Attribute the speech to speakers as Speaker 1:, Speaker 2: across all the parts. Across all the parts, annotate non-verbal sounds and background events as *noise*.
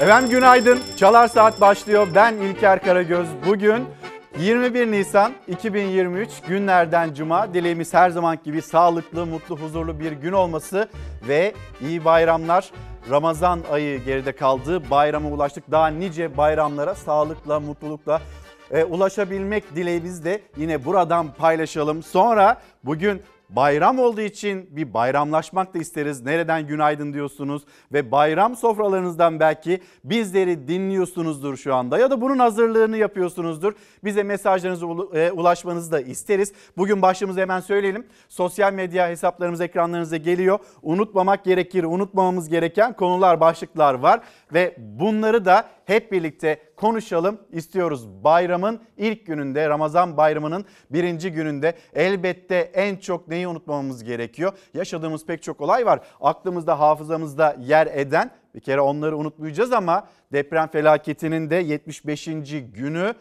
Speaker 1: Efendim günaydın. Çalar Saat başlıyor. Ben İlker Karagöz. Bugün 21 Nisan 2023 günlerden cuma. Dileğimiz her zaman gibi sağlıklı, mutlu, huzurlu bir gün olması ve iyi bayramlar. Ramazan ayı geride kaldı. Bayrama ulaştık. Daha nice bayramlara sağlıkla, mutlulukla e, ulaşabilmek dileğimiz de yine buradan paylaşalım. Sonra bugün Bayram olduğu için bir bayramlaşmak da isteriz. Nereden günaydın diyorsunuz ve bayram sofralarınızdan belki bizleri dinliyorsunuzdur şu anda ya da bunun hazırlığını yapıyorsunuzdur. Bize mesajlarınızı e, ulaşmanızı da isteriz. Bugün başlığımızı hemen söyleyelim. Sosyal medya hesaplarımız ekranlarınıza geliyor. Unutmamak gerekir, unutmamamız gereken konular, başlıklar var ve bunları da hep birlikte konuşalım istiyoruz. Bayramın ilk gününde, Ramazan bayramının birinci gününde elbette en çok neyi unutmamamız gerekiyor? Yaşadığımız pek çok olay var. Aklımızda, hafızamızda yer eden bir kere onları unutmayacağız ama deprem felaketinin de 75. günü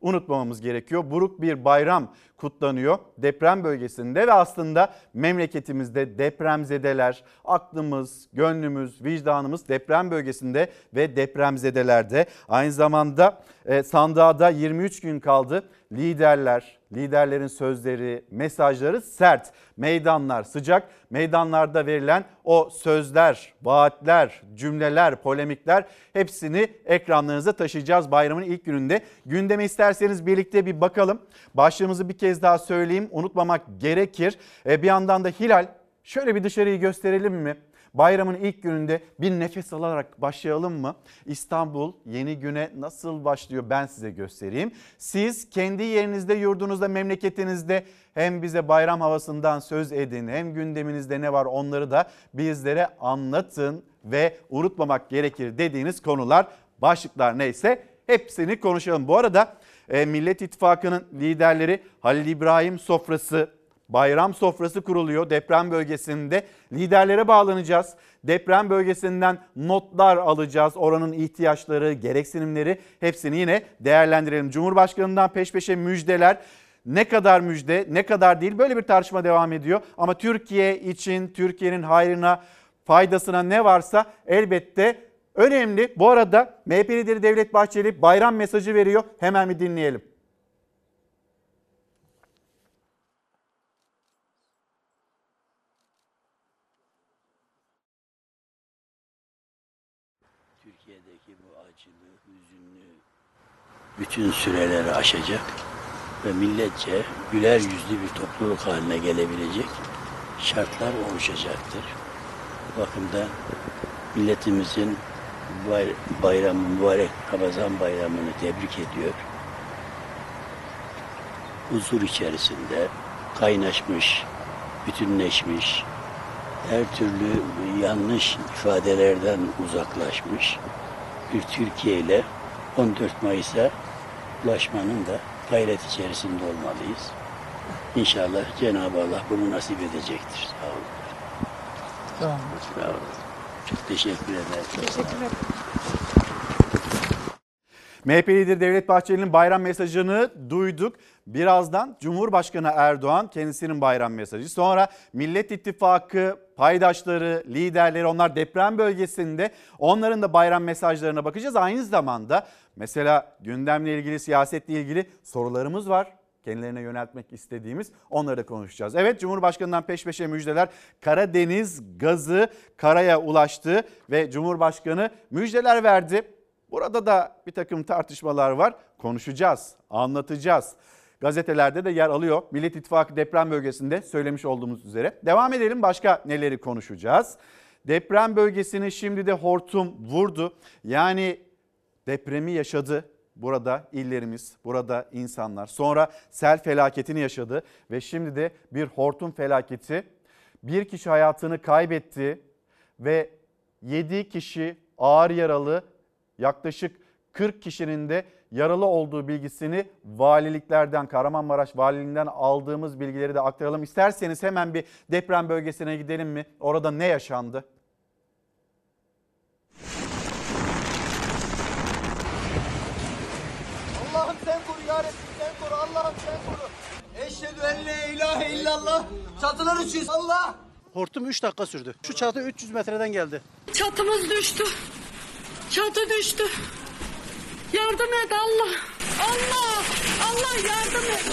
Speaker 1: unutmamamız gerekiyor. Buruk bir bayram kutlanıyor deprem bölgesinde ve aslında memleketimizde depremzedeler, aklımız, gönlümüz, vicdanımız deprem bölgesinde ve depremzedelerde. Aynı zamanda e, sandığa da 23 gün kaldı. Liderler, liderlerin sözleri, mesajları sert. Meydanlar sıcak. Meydanlarda verilen o sözler, vaatler, cümleler, polemikler hepsini ekranlarınıza taşıyacağız bayramın ilk gününde. Gündeme isterseniz birlikte bir bakalım. Başlığımızı bir kez daha söyleyeyim. Unutmamak gerekir. E, bir yandan da Hilal şöyle bir dışarıyı gösterelim mi? Bayramın ilk gününde bir nefes alarak başlayalım mı? İstanbul yeni güne nasıl başlıyor ben size göstereyim. Siz kendi yerinizde, yurdunuzda, memleketinizde hem bize bayram havasından söz edin hem gündeminizde ne var onları da bizlere anlatın ve unutmamak gerekir dediğiniz konular, başlıklar neyse hepsini konuşalım. Bu arada e, Millet İttifakı'nın liderleri Halil İbrahim sofrası bayram sofrası kuruluyor deprem bölgesinde. Liderlere bağlanacağız. Deprem bölgesinden notlar alacağız. Oranın ihtiyaçları, gereksinimleri hepsini yine değerlendirelim. Cumhurbaşkanından peş peşe müjdeler. Ne kadar müjde, ne kadar değil böyle bir tartışma devam ediyor. Ama Türkiye için, Türkiye'nin hayrına, faydasına ne varsa elbette önemli. Bu arada MHP lideri Devlet Bahçeli bayram mesajı veriyor. Hemen bir dinleyelim.
Speaker 2: bütün süreleri aşacak ve milletçe güler yüzlü bir topluluk haline gelebilecek şartlar oluşacaktır. Bu bakımda milletimizin bayram, mübarek Ramazan bayramını tebrik ediyor. Huzur içerisinde kaynaşmış, bütünleşmiş, her türlü yanlış ifadelerden uzaklaşmış bir Türkiye ile 14 Mayıs'a ulaşmanın da gayret içerisinde olmalıyız. İnşallah Cenab-ı Allah bunu nasip edecektir. Sağ olun. Sağ olun. Sağ olun. Çok teşekkür ederim. Teşekkürler.
Speaker 1: MHP lideri Devlet Bahçeli'nin bayram mesajını duyduk. Birazdan Cumhurbaşkanı Erdoğan kendisinin bayram mesajı. Sonra Millet İttifakı paydaşları, liderleri onlar deprem bölgesinde onların da bayram mesajlarına bakacağız. Aynı zamanda mesela gündemle ilgili, siyasetle ilgili sorularımız var kendilerine yöneltmek istediğimiz onları konuşacağız. Evet Cumhurbaşkanı'ndan peş peşe müjdeler Karadeniz gazı karaya ulaştı ve Cumhurbaşkanı müjdeler verdi. Burada da bir takım tartışmalar var. Konuşacağız, anlatacağız. Gazetelerde de yer alıyor. Millet İttifakı deprem bölgesinde söylemiş olduğumuz üzere. Devam edelim başka neleri konuşacağız. Deprem bölgesini şimdi de hortum vurdu. Yani depremi yaşadı burada illerimiz, burada insanlar. Sonra sel felaketini yaşadı ve şimdi de bir hortum felaketi. Bir kişi hayatını kaybetti ve 7 kişi ağır yaralı yaklaşık 40 kişinin de yaralı olduğu bilgisini valiliklerden, Kahramanmaraş valiliğinden aldığımız bilgileri de aktaralım. İsterseniz hemen bir deprem bölgesine gidelim mi? Orada ne yaşandı?
Speaker 3: Sen koru ya sen koru Allah'ım sen koru. Eşhedü en la ilahe illallah. Çatılar uçuyor Allah.
Speaker 4: Hortum 3 dakika sürdü. Şu çatı 300 metreden geldi.
Speaker 5: Çatımız düştü.
Speaker 4: Çatı düştü. Yardım et Allah. Allah. Allah yardım et.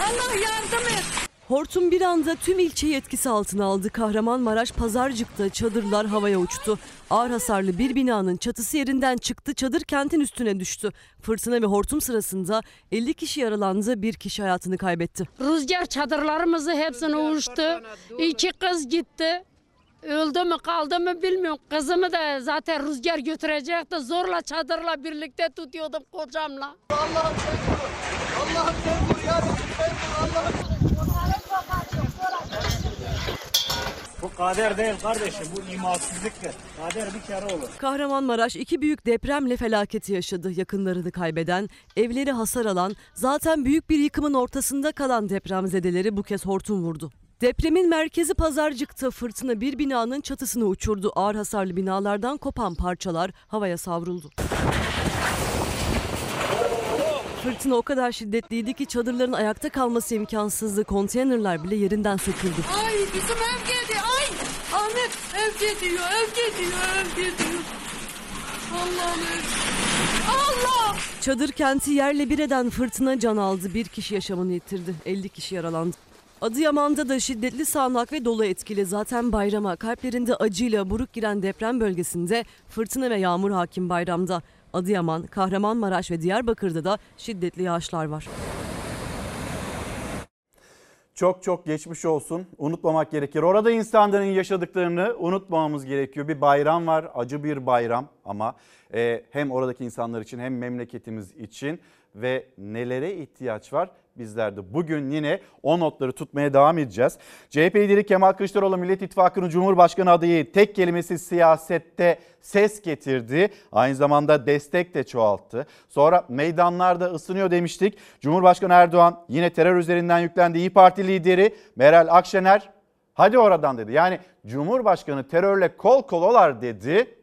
Speaker 4: Allah yardım et.
Speaker 6: Hortum bir anda tüm ilçeyi etkisi altına aldı. Kahramanmaraş Pazarcık'ta çadırlar havaya uçtu. Ağır hasarlı bir binanın çatısı yerinden çıktı, çadır kentin üstüne düştü. Fırtına ve hortum sırasında 50 kişi yaralandı, bir kişi hayatını kaybetti.
Speaker 4: Rüzgar çadırlarımızı hepsini uçtu. İki kız gitti. Öldü mü kaldı mı bilmiyorum. Kızımı da zaten rüzgar götürecekti. Zorla çadırla birlikte tutuyordum kocamla.
Speaker 7: Allah'ım sen koru. Allah'ım sen koru ya Rabbi sen koru Allah'ım.
Speaker 8: Bu kader değil kardeşim, bu imansızlıktır. Kader bir kere olur.
Speaker 6: Kahramanmaraş iki büyük depremle felaketi yaşadı. Yakınlarını kaybeden, evleri hasar alan, zaten büyük bir yıkımın ortasında kalan depremzedeleri bu kez hortum vurdu. Depremin merkezi Pazarcık'ta fırtına bir binanın çatısını uçurdu. Ağır hasarlı binalardan kopan parçalar havaya savruldu. Fırtına o kadar şiddetliydi ki çadırların ayakta kalması imkansızdı. Konteynerler bile yerinden söküldü.
Speaker 4: Ay bizim ev geldi. Ay Ahmet ev gidiyor, ev gidiyor, ev gidiyor. Allah'ım. Allah!
Speaker 6: Çadır kenti yerle bir eden fırtına can aldı. Bir kişi yaşamını yitirdi. 50 kişi yaralandı. Adıyaman'da da şiddetli sağanak ve dolu etkili. Zaten bayrama kalplerinde acıyla buruk giren deprem bölgesinde fırtına ve yağmur hakim bayramda. Adıyaman, Kahramanmaraş ve Diyarbakır'da da şiddetli yağışlar var.
Speaker 1: Çok çok geçmiş olsun. Unutmamak gerekir. Orada insanların yaşadıklarını unutmamamız gerekiyor. Bir bayram var, acı bir bayram ama e, hem oradaki insanlar için hem memleketimiz için ve nelere ihtiyaç var? Bizler de bugün yine o notları tutmaya devam edeceğiz. CHP lideri Kemal Kılıçdaroğlu Millet İttifakı'nın Cumhurbaşkanı adayı tek kelimesi siyasette ses getirdi. Aynı zamanda destek de çoğalttı. Sonra meydanlarda ısınıyor demiştik. Cumhurbaşkanı Erdoğan yine terör üzerinden yüklendi. İyi Parti lideri Meral Akşener hadi oradan dedi. Yani Cumhurbaşkanı terörle kol kololar dedi.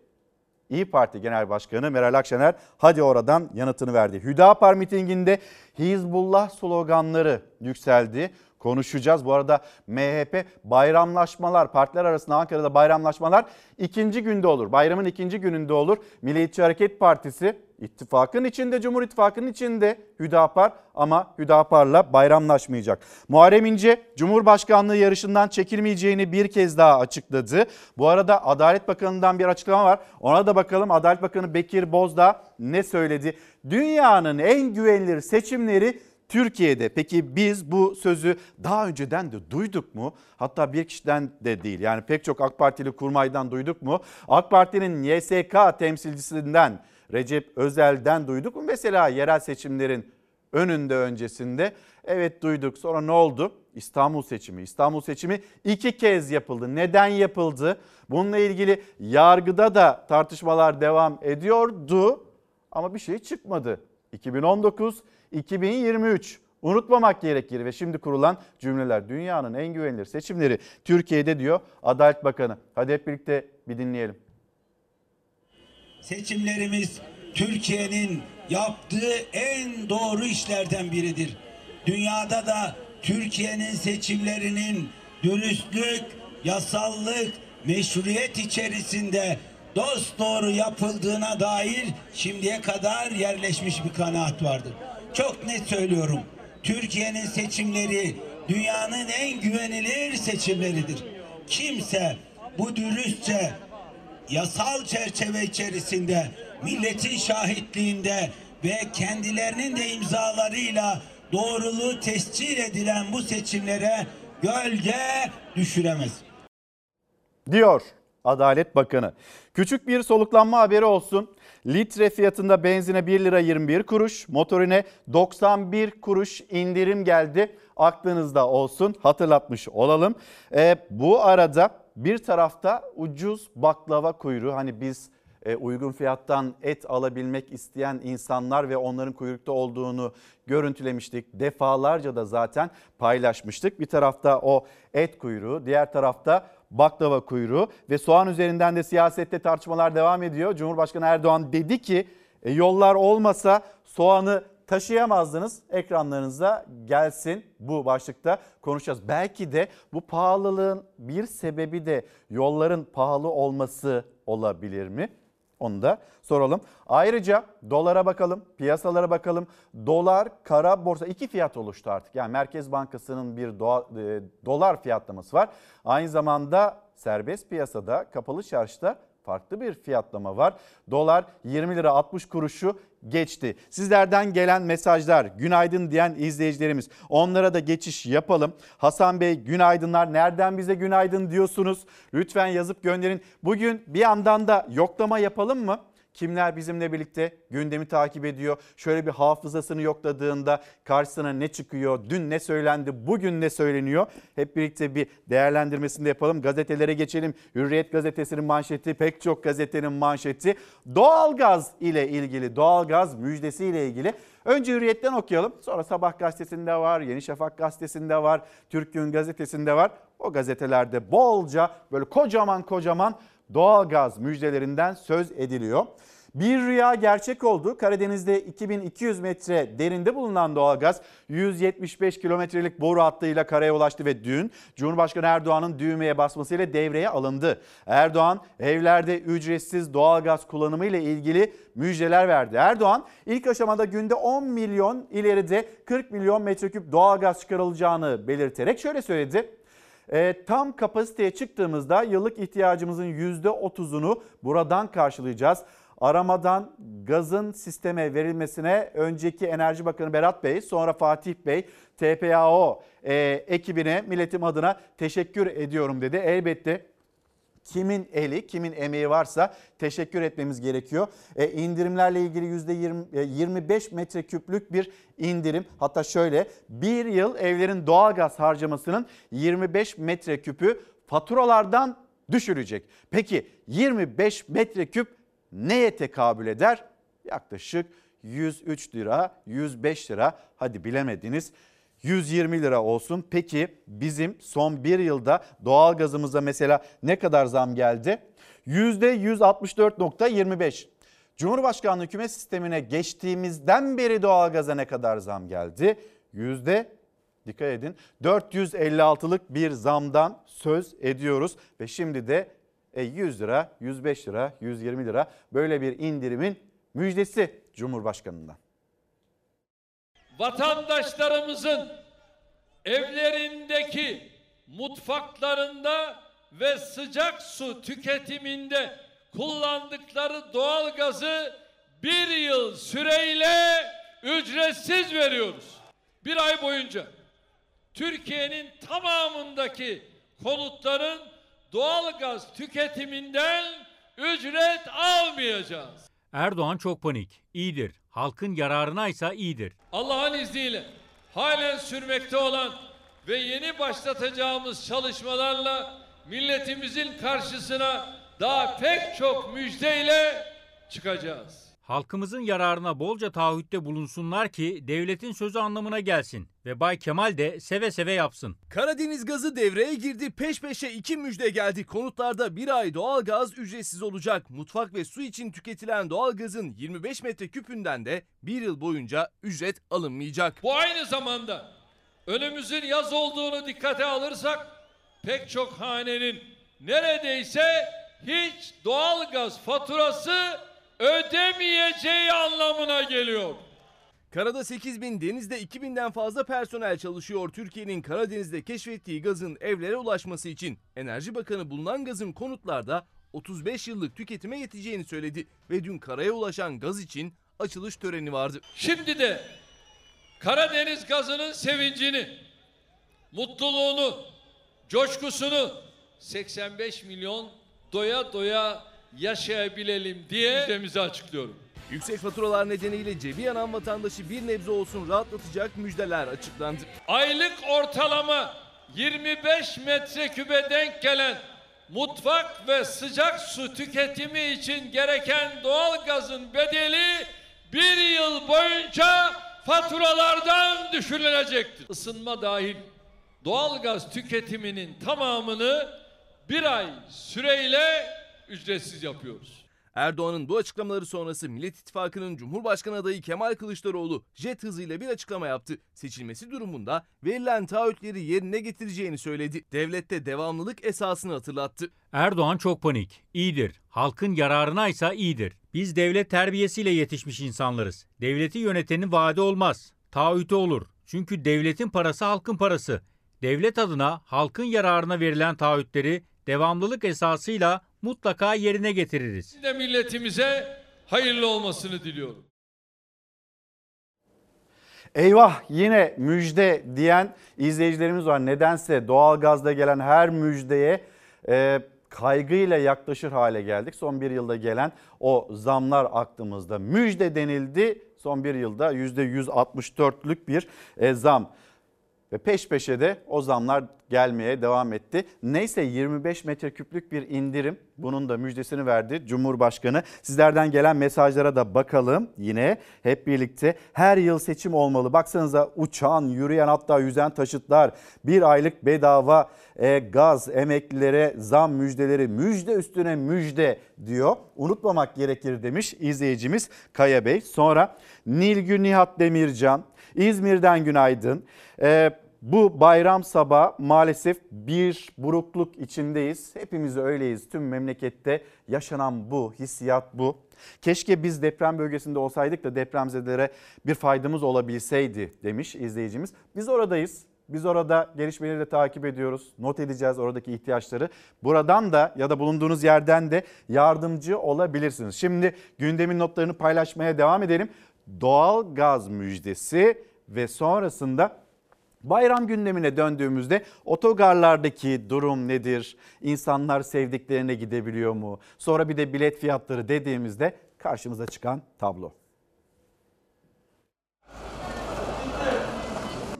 Speaker 1: İyi Parti Genel Başkanı Meral Akşener hadi oradan yanıtını verdi. Hüdapar mitinginde Hizbullah sloganları yükseldi. Konuşacağız. Bu arada MHP bayramlaşmalar, partiler arasında Ankara'da bayramlaşmalar ikinci günde olur. Bayramın ikinci gününde olur. Milliyetçi Hareket Partisi ittifakın içinde, Cumhur İttifakı'nın içinde Hüdapar ama Hüdapar'la bayramlaşmayacak. Muharrem İnce Cumhurbaşkanlığı yarışından çekilmeyeceğini bir kez daha açıkladı. Bu arada Adalet Bakanı'ndan bir açıklama var. Ona da bakalım Adalet Bakanı Bekir Bozdağ ne söyledi? Dünyanın en güvenilir seçimleri Türkiye'de. Peki biz bu sözü daha önceden de duyduk mu? Hatta bir kişiden de değil. Yani pek çok AK Partili kurmaydan duyduk mu? AK Parti'nin YSK temsilcisinden Recep Özel'den duyduk mu? Mesela yerel seçimlerin önünde öncesinde evet duyduk. Sonra ne oldu? İstanbul seçimi. İstanbul seçimi iki kez yapıldı. Neden yapıldı? Bununla ilgili yargıda da tartışmalar devam ediyordu ama bir şey çıkmadı. 2019 2023 unutmamak gerekir ve şimdi kurulan cümleler dünyanın en güvenilir seçimleri Türkiye'de diyor Adalet Bakanı. Hadi hep birlikte bir dinleyelim.
Speaker 9: Seçimlerimiz Türkiye'nin yaptığı en doğru işlerden biridir. Dünyada da Türkiye'nin seçimlerinin dürüstlük, yasallık, meşruiyet içerisinde dost doğru yapıldığına dair şimdiye kadar yerleşmiş bir kanaat vardır. Çok net söylüyorum. Türkiye'nin seçimleri dünyanın en güvenilir seçimleridir. Kimse bu dürüstçe yasal çerçeve içerisinde milletin şahitliğinde ve kendilerinin de imzalarıyla doğruluğu tescil edilen bu seçimlere gölge düşüremez.
Speaker 1: Diyor Adalet Bakanı. Küçük bir soluklanma haberi olsun. Litre fiyatında benzine 1 lira 21 kuruş, motorine 91 kuruş indirim geldi. Aklınızda olsun hatırlatmış olalım. E, bu arada bir tarafta ucuz baklava kuyruğu hani biz e, uygun fiyattan et alabilmek isteyen insanlar ve onların kuyrukta olduğunu görüntülemiştik. Defalarca da zaten paylaşmıştık. Bir tarafta o et kuyruğu, diğer tarafta baklava kuyruğu ve soğan üzerinden de siyasette tartışmalar devam ediyor. Cumhurbaşkanı Erdoğan dedi ki e, yollar olmasa soğanı taşıyamazdınız. Ekranlarınıza gelsin bu başlıkta konuşacağız. Belki de bu pahalılığın bir sebebi de yolların pahalı olması olabilir mi? Onu da soralım. Ayrıca dolara bakalım, piyasalara bakalım. Dolar, kara borsa iki fiyat oluştu artık. Yani Merkez Bankası'nın bir doğa, e, dolar fiyatlaması var. Aynı zamanda serbest piyasada, kapalı çarşıda farklı bir fiyatlama var. Dolar 20 lira 60 kuruşu geçti. Sizlerden gelen mesajlar, günaydın diyen izleyicilerimiz. Onlara da geçiş yapalım. Hasan Bey günaydınlar. Nereden bize günaydın diyorsunuz? Lütfen yazıp gönderin. Bugün bir yandan da yoklama yapalım mı? Kimler bizimle birlikte gündemi takip ediyor? Şöyle bir hafızasını yokladığında karşısına ne çıkıyor? Dün ne söylendi? Bugün ne söyleniyor? Hep birlikte bir değerlendirmesini de yapalım. Gazetelere geçelim. Hürriyet gazetesinin manşeti, pek çok gazetenin manşeti. Doğalgaz ile ilgili, doğalgaz müjdesi ile ilgili. Önce Hürriyet'ten okuyalım. Sonra Sabah gazetesinde var, Yeni Şafak gazetesinde var, Türk Gün gazetesinde var. O gazetelerde bolca böyle kocaman kocaman doğalgaz müjdelerinden söz ediliyor. Bir rüya gerçek oldu. Karadeniz'de 2200 metre derinde bulunan doğalgaz 175 kilometrelik boru hattıyla karaya ulaştı ve dün Cumhurbaşkanı Erdoğan'ın düğmeye basmasıyla devreye alındı. Erdoğan evlerde ücretsiz doğalgaz kullanımı ile ilgili müjdeler verdi. Erdoğan ilk aşamada günde 10 milyon ileride 40 milyon metreküp doğalgaz çıkarılacağını belirterek şöyle söyledi. E, tam kapasiteye çıktığımızda yıllık ihtiyacımızın %30'unu buradan karşılayacağız. Aramadan gazın sisteme verilmesine önceki Enerji Bakanı Berat Bey, sonra Fatih Bey, TPAO e, ekibine milletim adına teşekkür ediyorum dedi. Elbette kimin eli, kimin emeği varsa teşekkür etmemiz gerekiyor. E, indirimlerle ilgili %20, 25 metreküplük bir indirim. Hatta şöyle bir yıl evlerin doğalgaz harcamasının 25 metreküpü faturalardan düşürecek. Peki 25 metreküp neye tekabül eder? Yaklaşık 103 lira, 105 lira hadi bilemediniz 120 lira olsun. Peki bizim son bir yılda doğalgazımıza mesela ne kadar zam geldi? %164.25. Cumhurbaşkanlığı hükümet sistemine geçtiğimizden beri doğalgaza ne kadar zam geldi? Yüzde dikkat edin 456'lık bir zamdan söz ediyoruz ve şimdi de 100 e, lira, 105 lira, 120 lira böyle bir indirimin müjdesi Cumhurbaşkanı'ndan
Speaker 10: vatandaşlarımızın evlerindeki mutfaklarında ve sıcak su tüketiminde kullandıkları doğal gazı bir yıl süreyle ücretsiz veriyoruz. Bir ay boyunca Türkiye'nin tamamındaki konutların doğal gaz tüketiminden ücret almayacağız.
Speaker 11: Erdoğan çok panik. İyidir halkın yararına ise iyidir.
Speaker 10: Allah'ın izniyle halen sürmekte olan ve yeni başlatacağımız çalışmalarla milletimizin karşısına daha pek çok müjdeyle çıkacağız
Speaker 11: halkımızın yararına bolca taahhütte bulunsunlar ki devletin sözü anlamına gelsin ve Bay Kemal de seve seve yapsın.
Speaker 12: Karadeniz gazı devreye girdi. Peş peşe iki müjde geldi. Konutlarda bir ay doğal gaz ücretsiz olacak. Mutfak ve su için tüketilen doğal gazın 25 metreküpünden de bir yıl boyunca ücret alınmayacak.
Speaker 10: Bu aynı zamanda önümüzün yaz olduğunu dikkate alırsak pek çok hanenin neredeyse hiç doğal gaz faturası ödemeyeceği anlamına geliyor.
Speaker 12: Karada 8 bin, denizde 2 binden fazla personel çalışıyor. Türkiye'nin Karadeniz'de keşfettiği gazın evlere ulaşması için Enerji Bakanı bulunan gazın konutlarda 35 yıllık tüketime yeteceğini söyledi ve dün karaya ulaşan gaz için açılış töreni vardı.
Speaker 10: Şimdi de Karadeniz gazının sevincini, mutluluğunu, coşkusunu 85 milyon doya doya yaşayabilelim diye müjdemizi açıklıyorum.
Speaker 12: Yüksek faturalar nedeniyle cebi yanan vatandaşı bir nebze olsun rahatlatacak müjdeler açıklandı.
Speaker 10: Aylık ortalama 25 metrekübe denk gelen mutfak ve sıcak su tüketimi için gereken doğal gazın bedeli bir yıl boyunca faturalardan düşürülecektir. Isınma dahil doğal gaz tüketiminin tamamını bir ay süreyle ücretsiz yapıyoruz.
Speaker 12: Erdoğan'ın bu açıklamaları sonrası Millet İttifakı'nın Cumhurbaşkanı adayı Kemal Kılıçdaroğlu jet hızıyla bir açıklama yaptı. Seçilmesi durumunda verilen taahhütleri yerine getireceğini söyledi. Devlette devamlılık esasını hatırlattı.
Speaker 11: Erdoğan çok panik. İyidir. Halkın yararına ise iyidir. Biz devlet terbiyesiyle yetişmiş insanlarız. Devleti yönetenin vaadi olmaz. Taahhütü olur. Çünkü devletin parası halkın parası. Devlet adına halkın yararına verilen taahhütleri devamlılık esasıyla mutlaka yerine getiririz.
Speaker 10: Biz de milletimize hayırlı olmasını diliyorum.
Speaker 1: Eyvah yine müjde diyen izleyicilerimiz var. Nedense doğalgazda gelen her müjdeye e, kaygıyla yaklaşır hale geldik. Son bir yılda gelen o zamlar aklımızda. Müjde denildi son bir yılda %164'lük bir e, zam. Ve peş peşe de o zamlar gelmeye devam etti. Neyse 25 metreküplük bir indirim bunun da müjdesini verdi Cumhurbaşkanı. Sizlerden gelen mesajlara da bakalım yine hep birlikte. Her yıl seçim olmalı. Baksanıza uçan, yürüyen hatta yüzen taşıtlar, bir aylık bedava e, gaz, emeklilere zam müjdeleri, müjde üstüne müjde diyor. Unutmamak gerekir demiş izleyicimiz Kaya Bey. Sonra Nilgün Nihat Demircan, İzmir'den günaydın. Ee, bu bayram sabah maalesef bir burukluk içindeyiz. Hepimiz öyleyiz. Tüm memlekette yaşanan bu, hissiyat bu. Keşke biz deprem bölgesinde olsaydık da depremzedelere bir faydamız olabilseydi demiş izleyicimiz. Biz oradayız. Biz orada gelişmeleri de takip ediyoruz. Not edeceğiz oradaki ihtiyaçları. Buradan da ya da bulunduğunuz yerden de yardımcı olabilirsiniz. Şimdi gündemin notlarını paylaşmaya devam edelim. Doğal gaz müjdesi ve sonrasında Bayram gündemine döndüğümüzde otogarlardaki durum nedir? İnsanlar sevdiklerine gidebiliyor mu? Sonra bir de bilet fiyatları dediğimizde karşımıza çıkan tablo.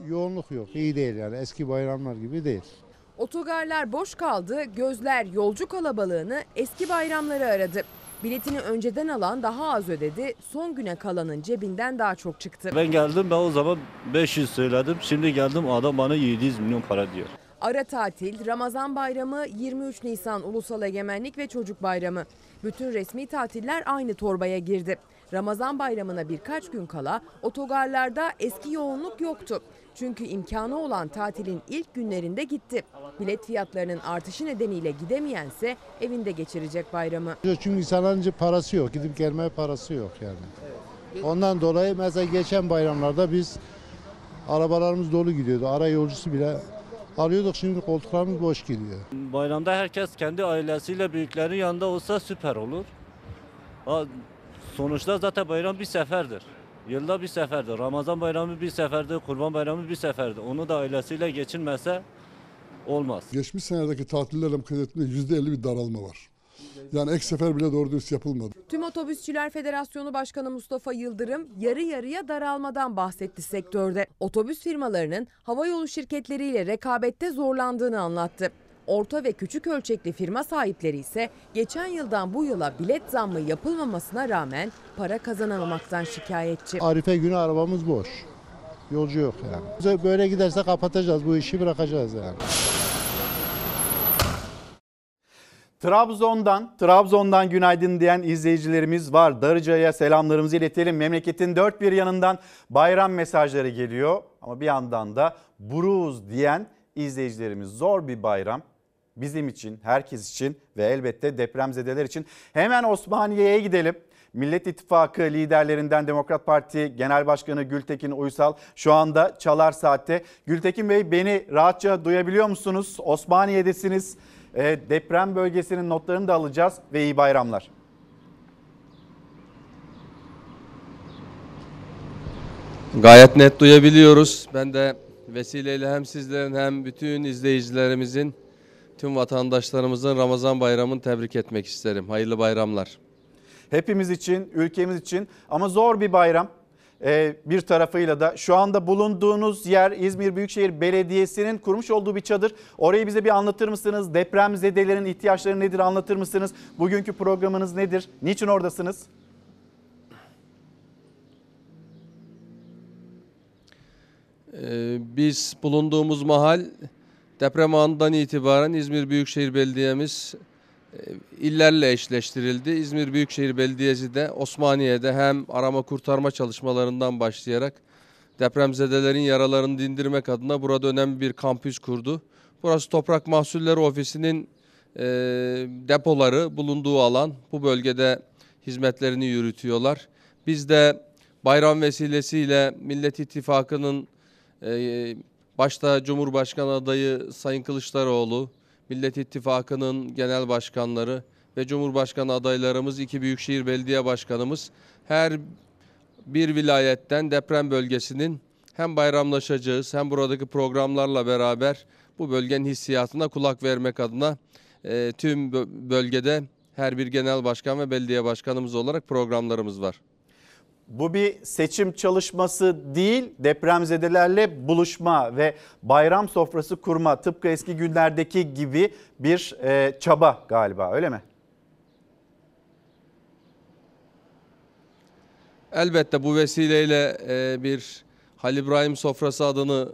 Speaker 13: Yoğunluk yok, iyi değil yani eski bayramlar gibi değil.
Speaker 14: Otogarlar boş kaldı, gözler yolcu kalabalığını eski bayramları aradı. Biletini önceden alan daha az ödedi, son güne kalanın cebinden daha çok çıktı.
Speaker 15: Ben geldim ben o zaman 500 söyledim. Şimdi geldim adam bana 700 milyon para diyor.
Speaker 14: Ara tatil, Ramazan bayramı, 23 Nisan Ulusal Egemenlik ve Çocuk Bayramı. Bütün resmi tatiller aynı torbaya girdi. Ramazan bayramına birkaç gün kala otogarlarda eski yoğunluk yoktu. Çünkü imkanı olan tatilin ilk günlerinde gitti. Bilet fiyatlarının artışı nedeniyle gidemeyense evinde geçirecek bayramı.
Speaker 13: Çünkü insanların parası yok, gidip gelmeye parası yok yani. Ondan dolayı mesela geçen bayramlarda biz arabalarımız dolu gidiyordu. Ara yolcusu bile alıyorduk şimdi koltuklarımız boş gidiyor.
Speaker 15: Bayramda herkes kendi ailesiyle büyüklerin yanında olsa süper olur. Sonuçta zaten bayram bir seferdir. Yılda bir seferdir. Ramazan bayramı bir seferdir, kurban bayramı bir seferdir. Onu da ailesiyle geçirmese olmaz.
Speaker 16: Geçmiş senelerdeki tatillerle mukayese ettiğimde %50 bir daralma var. Yani ek sefer bile doğru dürüst yapılmadı.
Speaker 14: Tüm Otobüsçüler Federasyonu Başkanı Mustafa Yıldırım yarı yarıya daralmadan bahsetti sektörde. Otobüs firmalarının havayolu şirketleriyle rekabette zorlandığını anlattı. Orta ve küçük ölçekli firma sahipleri ise geçen yıldan bu yıla bilet zammı yapılmamasına rağmen para kazanamamaktan şikayetçi.
Speaker 13: Arife günü arabamız boş. Yolcu yok yani. Böyle giderse kapatacağız bu işi bırakacağız yani.
Speaker 1: Trabzon'dan, Trabzon'dan günaydın diyen izleyicilerimiz var. Darıca'ya selamlarımızı iletelim. Memleketin dört bir yanından bayram mesajları geliyor. Ama bir yandan da buruz diyen izleyicilerimiz. Zor bir bayram bizim için, herkes için ve elbette depremzedeler için. Hemen Osmaniye'ye gidelim. Millet İttifakı liderlerinden Demokrat Parti Genel Başkanı Gültekin Uysal şu anda Çalar Saat'te. Gültekin Bey beni rahatça duyabiliyor musunuz? Osmaniye'desiniz. E, deprem bölgesinin notlarını da alacağız ve iyi bayramlar.
Speaker 17: Gayet net duyabiliyoruz. Ben de vesileyle hem sizlerin hem bütün izleyicilerimizin, tüm vatandaşlarımızın Ramazan bayramını tebrik etmek isterim. Hayırlı bayramlar.
Speaker 1: Hepimiz için, ülkemiz için ama zor bir bayram. Ee, bir tarafıyla da şu anda bulunduğunuz yer İzmir Büyükşehir Belediyesi'nin kurmuş olduğu bir çadır. Orayı bize bir anlatır mısınız? Depremzedelerin ihtiyaçları nedir anlatır mısınız? Bugünkü programınız nedir? Niçin oradasınız?
Speaker 17: Ee, biz bulunduğumuz mahal deprem anından itibaren İzmir Büyükşehir Belediye'miz illerle eşleştirildi. İzmir Büyükşehir Belediyesi de Osmaniye'de hem arama kurtarma çalışmalarından başlayarak depremzedelerin yaralarını dindirmek adına burada önemli bir kampüs kurdu. Burası Toprak Mahsulleri Ofisi'nin e, depoları bulunduğu alan. Bu bölgede hizmetlerini yürütüyorlar. Biz de bayram vesilesiyle Millet İttifakı'nın e, başta Cumhurbaşkanı adayı Sayın Kılıçdaroğlu, Millet İttifakı'nın genel başkanları ve Cumhurbaşkanı adaylarımız, iki büyükşehir belediye başkanımız her bir vilayetten deprem bölgesinin hem bayramlaşacağız hem buradaki programlarla beraber bu bölgenin hissiyatına kulak vermek adına e, tüm bölgede her bir genel başkan ve belediye başkanımız olarak programlarımız var.
Speaker 1: Bu bir seçim çalışması değil, depremzedelerle buluşma ve bayram sofrası kurma tıpkı eski günlerdeki gibi bir e, çaba galiba öyle mi?
Speaker 17: Elbette bu vesileyle e, bir Halil İbrahim sofrası adını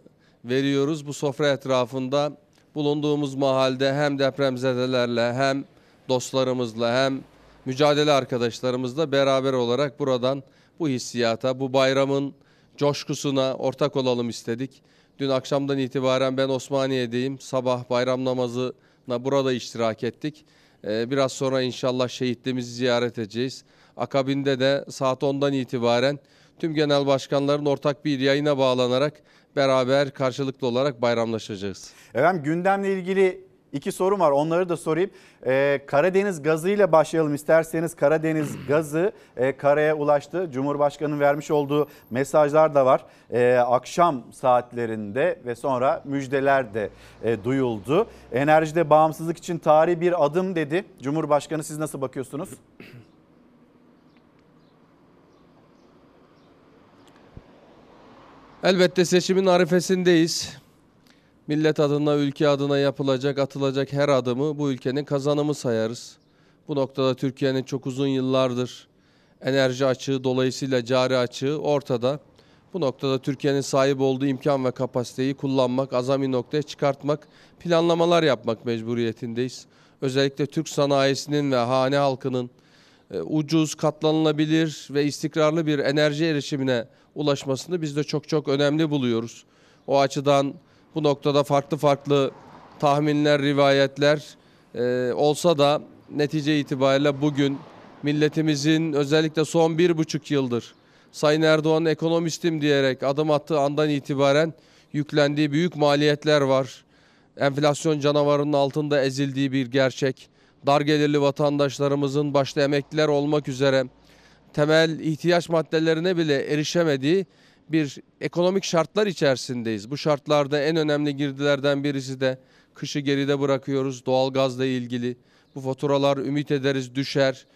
Speaker 17: veriyoruz. Bu sofra etrafında bulunduğumuz mahalde hem depremzedelerle hem dostlarımızla hem mücadele arkadaşlarımızla beraber olarak buradan bu hissiyata, bu bayramın coşkusuna ortak olalım istedik. Dün akşamdan itibaren ben Osmaniye'deyim. Sabah bayram namazına burada iştirak ettik. Ee, biraz sonra inşallah şehitliğimizi ziyaret edeceğiz. Akabinde de saat 10'dan itibaren tüm genel başkanların ortak bir yayına bağlanarak beraber karşılıklı olarak bayramlaşacağız.
Speaker 1: Efendim gündemle ilgili iki sorum var onları da sorayım. Ee, Karadeniz gazı ile başlayalım isterseniz. Karadeniz *clears throat* gazı e, karaya ulaştı. Cumhurbaşkanı'nın vermiş olduğu mesajlar da var. E, akşam saatlerinde ve sonra müjdeler de e, duyuldu. Enerjide bağımsızlık için tarihi bir adım dedi. Cumhurbaşkanı siz nasıl bakıyorsunuz? *clears throat*
Speaker 17: Elbette seçimin arifesindeyiz. Millet adına, ülke adına yapılacak, atılacak her adımı bu ülkenin kazanımı sayarız. Bu noktada Türkiye'nin çok uzun yıllardır enerji açığı dolayısıyla cari açığı ortada. Bu noktada Türkiye'nin sahip olduğu imkan ve kapasiteyi kullanmak, azami noktaya çıkartmak, planlamalar yapmak mecburiyetindeyiz. Özellikle Türk sanayisinin ve hane halkının e, ucuz, katlanılabilir ve istikrarlı bir enerji erişimine ulaşmasını biz de çok çok önemli buluyoruz. O açıdan bu noktada farklı farklı tahminler, rivayetler e, olsa da netice itibariyle bugün milletimizin özellikle son bir buçuk yıldır Sayın Erdoğan ekonomistim diyerek adım attığı andan itibaren yüklendiği büyük maliyetler var. Enflasyon canavarının altında ezildiği bir gerçek. Dar gelirli vatandaşlarımızın başta emekliler olmak üzere temel ihtiyaç maddelerine bile erişemediği bir ekonomik şartlar içerisindeyiz. Bu şartlarda en önemli girdilerden birisi de kışı geride bırakıyoruz doğalgazla ilgili. Bu faturalar ümit ederiz düşer.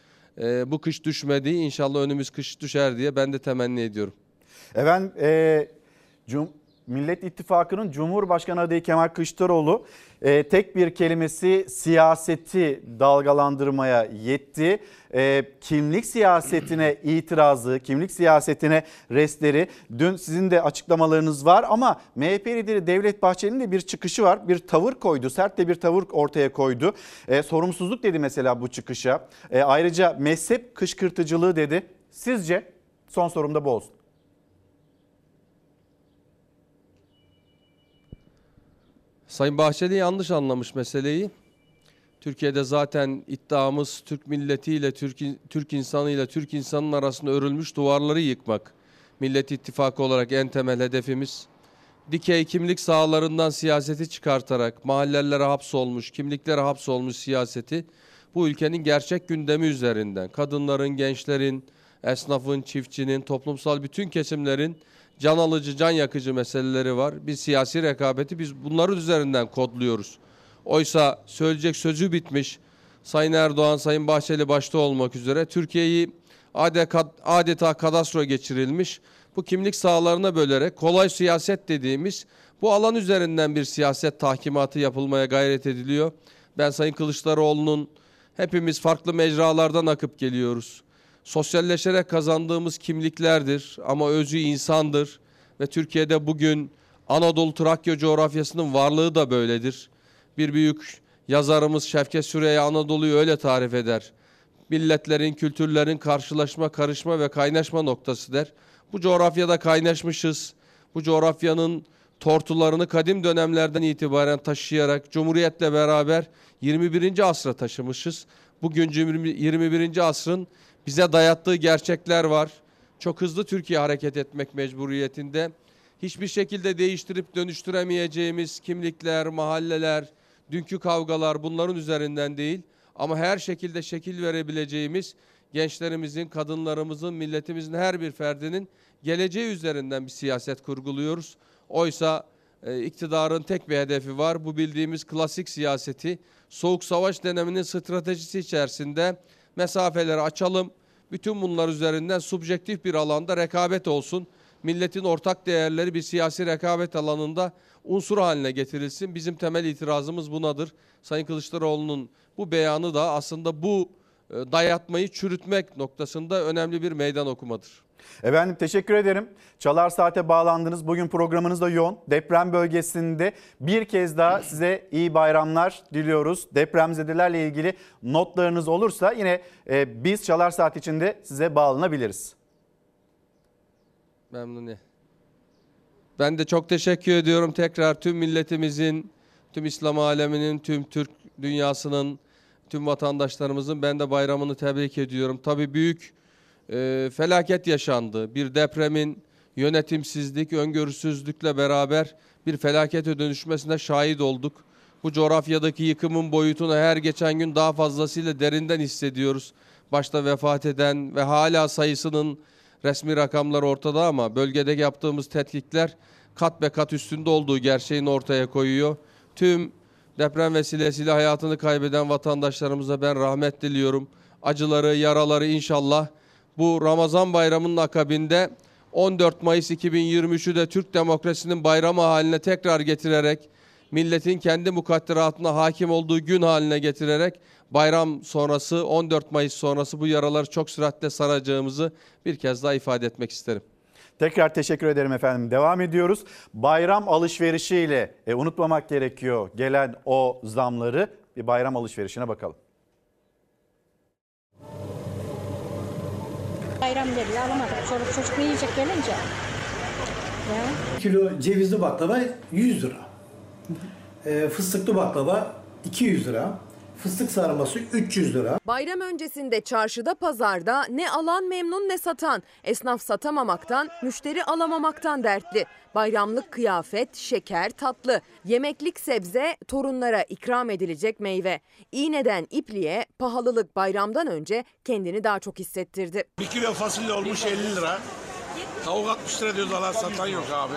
Speaker 17: Ee, bu kış düşmedi inşallah önümüz kış düşer diye ben de temenni ediyorum.
Speaker 1: Efendim e, Cum Millet İttifakı'nın Cumhurbaşkanı adayı Kemal Kılıçdaroğlu e, tek bir kelimesi siyaseti dalgalandırmaya yetti. E, kimlik siyasetine itirazı, kimlik siyasetine restleri dün sizin de açıklamalarınız var ama MHP lideri Devlet Bahçeli'nin de bir çıkışı var. Bir tavır koydu, sert de bir tavır ortaya koydu. E, sorumsuzluk dedi mesela bu çıkışa. E, ayrıca mezhep kışkırtıcılığı dedi. Sizce son sorum da bu olsun.
Speaker 17: Sayın Bahçeli yanlış anlamış meseleyi. Türkiye'de zaten iddiamız Türk milletiyle, Türk, Türk insanıyla, Türk insanının arasında örülmüş duvarları yıkmak. Millet İttifakı olarak en temel hedefimiz. Dikey kimlik sahalarından siyaseti çıkartarak mahallelere hapsolmuş, kimliklere hapsolmuş siyaseti bu ülkenin gerçek gündemi üzerinden kadınların, gençlerin, esnafın, çiftçinin, toplumsal bütün kesimlerin can alıcı, can yakıcı meseleleri var. Biz siyasi rekabeti biz bunları üzerinden kodluyoruz. Oysa söyleyecek sözü bitmiş Sayın Erdoğan, Sayın Bahçeli başta olmak üzere Türkiye'yi adeta kadastro geçirilmiş. Bu kimlik sahalarına bölerek kolay siyaset dediğimiz bu alan üzerinden bir siyaset tahkimatı yapılmaya gayret ediliyor. Ben Sayın Kılıçdaroğlu'nun hepimiz farklı mecralardan akıp geliyoruz sosyalleşerek kazandığımız kimliklerdir ama özü insandır ve Türkiye'de bugün Anadolu Trakya coğrafyasının varlığı da böyledir. Bir büyük Yazarımız Şevket Süreyya Anadolu'yu öyle tarif eder. Milletlerin, kültürlerin karşılaşma, karışma ve kaynaşma noktası der. Bu coğrafyada kaynaşmışız. Bu coğrafyanın tortularını kadim dönemlerden itibaren taşıyarak Cumhuriyet'le beraber 21. asra taşımışız. Bugün 21. asrın bize dayattığı gerçekler var. Çok hızlı Türkiye hareket etmek mecburiyetinde. Hiçbir şekilde değiştirip dönüştüremeyeceğimiz kimlikler, mahalleler, dünkü kavgalar bunların üzerinden değil. Ama her şekilde şekil verebileceğimiz gençlerimizin, kadınlarımızın, milletimizin her bir ferdinin geleceği üzerinden bir siyaset kurguluyoruz. Oysa e, iktidarın tek bir hedefi var. Bu bildiğimiz klasik siyaseti Soğuk Savaş döneminin stratejisi içerisinde mesafeleri açalım. Bütün bunlar üzerinden subjektif bir alanda rekabet olsun. Milletin ortak değerleri bir siyasi rekabet alanında unsur haline getirilsin. Bizim temel itirazımız bunadır. Sayın Kılıçdaroğlu'nun bu beyanı da aslında bu e, dayatmayı çürütmek noktasında önemli bir meydan okumadır.
Speaker 1: Efendim teşekkür ederim. Çalar Saat'e bağlandınız. Bugün programınız da yoğun. Deprem bölgesinde bir kez daha size iyi bayramlar diliyoruz. Depremzedelerle ilgili notlarınız olursa yine e, biz Çalar Saat içinde size bağlanabiliriz.
Speaker 17: Memnuni. Ben de çok teşekkür ediyorum tekrar tüm milletimizin, tüm İslam aleminin, tüm Türk dünyasının, tüm vatandaşlarımızın ben de bayramını tebrik ediyorum. Tabii büyük e, felaket yaşandı. Bir depremin yönetimsizlik, öngörüsüzlükle beraber bir felakete dönüşmesine şahit olduk. Bu coğrafyadaki yıkımın boyutunu her geçen gün daha fazlasıyla derinden hissediyoruz. Başta vefat eden ve hala sayısının resmi rakamlar ortada ama bölgede yaptığımız tetkikler kat be kat üstünde olduğu gerçeğini ortaya koyuyor. Tüm deprem vesilesiyle hayatını kaybeden vatandaşlarımıza ben rahmet diliyorum. Acıları, yaraları inşallah bu Ramazan bayramının akabinde 14 Mayıs 2023'ü de Türk demokrasinin bayramı haline tekrar getirerek milletin kendi mukadderatına hakim olduğu gün haline getirerek bayram sonrası 14 Mayıs sonrası bu yaraları çok süratle saracağımızı bir kez daha ifade etmek isterim.
Speaker 1: Tekrar teşekkür ederim efendim. Devam ediyoruz. Bayram alışverişiyle e, unutmamak gerekiyor gelen o zamları. Bir bayram alışverişine bakalım.
Speaker 18: Bayram dedi alamadık. Çoluk çocuk ne yiyecek gelince? Ya.
Speaker 19: Kilo cevizli baklava 100 lira. Ee, fıstıklı baklava 200 lira. Fıstık sarması 300 lira.
Speaker 14: Bayram öncesinde çarşıda pazarda ne alan memnun ne satan. Esnaf satamamaktan, müşteri alamamaktan dertli. Bayramlık kıyafet, şeker, tatlı, yemeklik sebze, torunlara ikram edilecek meyve. İğneden ipliğe pahalılık bayramdan önce kendini daha çok hissettirdi.
Speaker 20: Bir kilo fasulye olmuş 50 lira. Tavuk 60 lira diyoruz alan satan yok abi.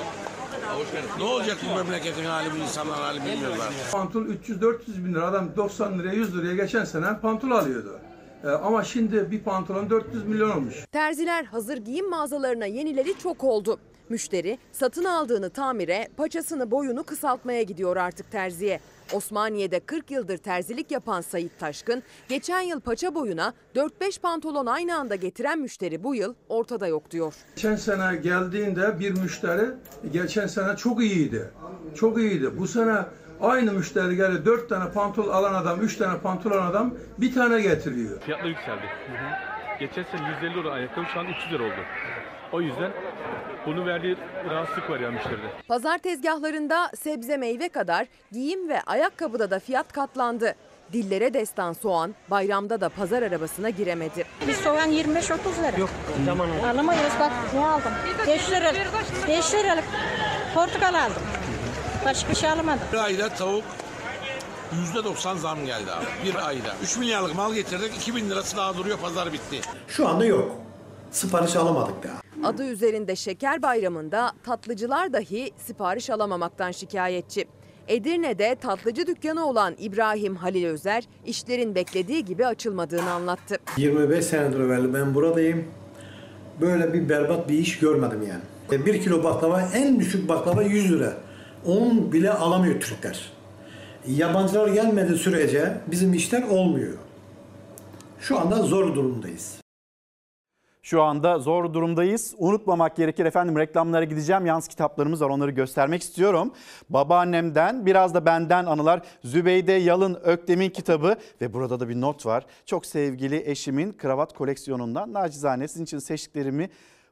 Speaker 20: Ne olacak bu memleketin hali bu insanların hali bilmiyorlar.
Speaker 21: Pantol 300-400 bin lira adam 90 liraya 100 liraya geçen sene pantol alıyordu. Ee, ama şimdi bir pantolon 400 milyon olmuş.
Speaker 14: Terziler hazır giyim mağazalarına yenileri çok oldu. Müşteri satın aldığını tamire, paçasını boyunu kısaltmaya gidiyor artık terziye. Osmaniye'de 40 yıldır terzilik yapan Sayit Taşkın, geçen yıl paça boyuna 4-5 pantolon aynı anda getiren müşteri bu yıl ortada yok diyor.
Speaker 21: Geçen sene geldiğinde bir müşteri geçen sene çok iyiydi. Çok iyiydi. Bu sene aynı müşteri geldi 4 tane pantol alan adam, 3 tane pantol alan adam bir tane getiriyor.
Speaker 22: Fiyatlar yükseldi. Geçen sene 150 lira ayakkabı şu an 300 lira oldu. O yüzden bunu verdiği rahatsızlık var ya müşteride.
Speaker 14: Pazar tezgahlarında sebze meyve kadar giyim ve ayakkabıda da fiyat katlandı. Dillere destan soğan bayramda da pazar arabasına giremedi.
Speaker 18: Bir soğan 25-30 lira. Yok zaman Alamayız bak ne aldım? 5 liralık. 5 liralık portakal aldım. Başka bir şey alamadım.
Speaker 20: Bir ayda tavuk %90 zam geldi abi. Bir ayda. 3 milyarlık mal getirdik. 2000 lirası daha duruyor. Pazar bitti.
Speaker 19: Şu anda yok. Sipariş alamadık daha.
Speaker 14: Adı üzerinde şeker bayramında tatlıcılar dahi sipariş alamamaktan şikayetçi. Edirne'de tatlıcı dükkanı olan İbrahim Halil Özer işlerin beklediği gibi açılmadığını anlattı.
Speaker 19: 25 senedir evvel ben buradayım. Böyle bir berbat bir iş görmedim yani. Bir kilo baklava en düşük baklava 100 lira. Onun bile alamıyor Türkler. Yabancılar gelmediği sürece bizim işler olmuyor. Şu anda zor durumdayız.
Speaker 1: Şu anda zor durumdayız. Unutmamak gerekir efendim reklamlara gideceğim. Yalnız kitaplarımız var onları göstermek istiyorum. Babaannemden biraz da benden anılar. Zübeyde Yalın Öktem'in kitabı ve burada da bir not var. Çok sevgili eşimin kravat koleksiyonundan nacizane sizin için seçtiklerimi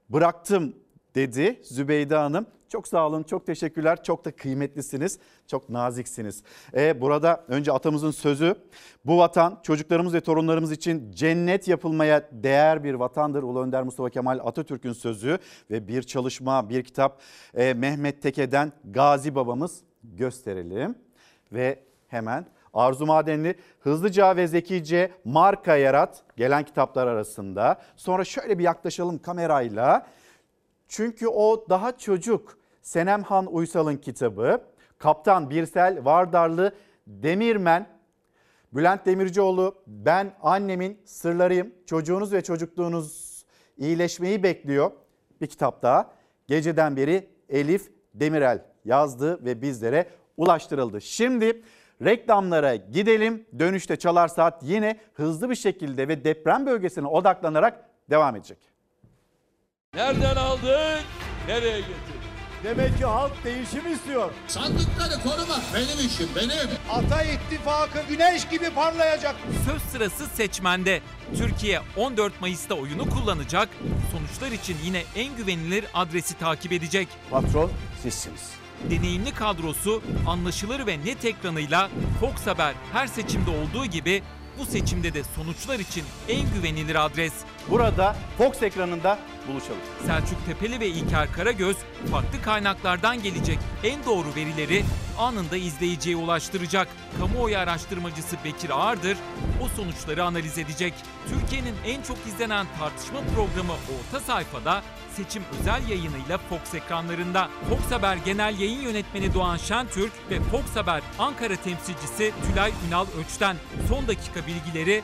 Speaker 1: bıraktım dedi Zübeyde Hanım. Çok sağ olun, çok teşekkürler. Çok da kıymetlisiniz, çok naziksiniz. E, burada önce atamızın sözü, bu vatan çocuklarımız ve torunlarımız için cennet yapılmaya değer bir vatandır. Ulu Önder Mustafa Kemal Atatürk'ün sözü ve bir çalışma, bir kitap e, Mehmet Teke'den Gazi babamız gösterelim. Ve hemen Arzu Madenli hızlıca ve zekice marka yarat gelen kitaplar arasında. Sonra şöyle bir yaklaşalım kamerayla. Çünkü o daha çocuk Senemhan Uysal'ın kitabı. Kaptan Birsel Vardarlı Demirmen Bülent Demircioğlu ben annemin sırlarıyım. Çocuğunuz ve çocukluğunuz iyileşmeyi bekliyor. Bir kitap daha. Geceden beri Elif Demirel yazdı ve bizlere ulaştırıldı. Şimdi reklamlara gidelim. Dönüşte Çalar Saat yine hızlı bir şekilde ve deprem bölgesine odaklanarak devam edecek.
Speaker 10: Nereden aldık? Nereye getirdik?
Speaker 21: Demek ki halk değişim istiyor.
Speaker 23: Sandıkları korumak benim işim benim.
Speaker 21: Ata ittifakı güneş gibi parlayacak.
Speaker 24: Söz sırası seçmende. Türkiye 14 Mayıs'ta oyunu kullanacak. Sonuçlar için yine en güvenilir adresi takip edecek.
Speaker 1: Patron sizsiniz.
Speaker 24: Deneyimli kadrosu anlaşılır ve net ekranıyla Fox Haber her seçimde olduğu gibi bu seçimde de sonuçlar için en güvenilir adres.
Speaker 1: Burada Fox ekranında buluşalım.
Speaker 24: Selçuk Tepeli ve İlker Karagöz farklı kaynaklardan gelecek en doğru verileri anında izleyiciye ulaştıracak. Kamuoyu araştırmacısı Bekir Ağırdır o sonuçları analiz edecek. Türkiye'nin en çok izlenen tartışma programı Orta Sayfada seçim özel yayınıyla Fox ekranlarında. Fox Haber Genel Yayın Yönetmeni Doğan Şentürk ve Fox Haber Ankara temsilcisi Tülay Ünal Öç'ten son dakika bilgileri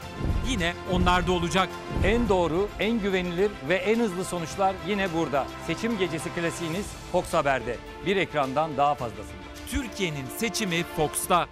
Speaker 24: yine onlarda olacak.
Speaker 25: En doğru, en güvenilir ve en hızlı sonuçlar yine burada. Seçim gecesi klasiğiniz Fox Haber'de. Bir ekrandan daha fazlasında.
Speaker 24: Türkiye'nin seçimi Fox'ta.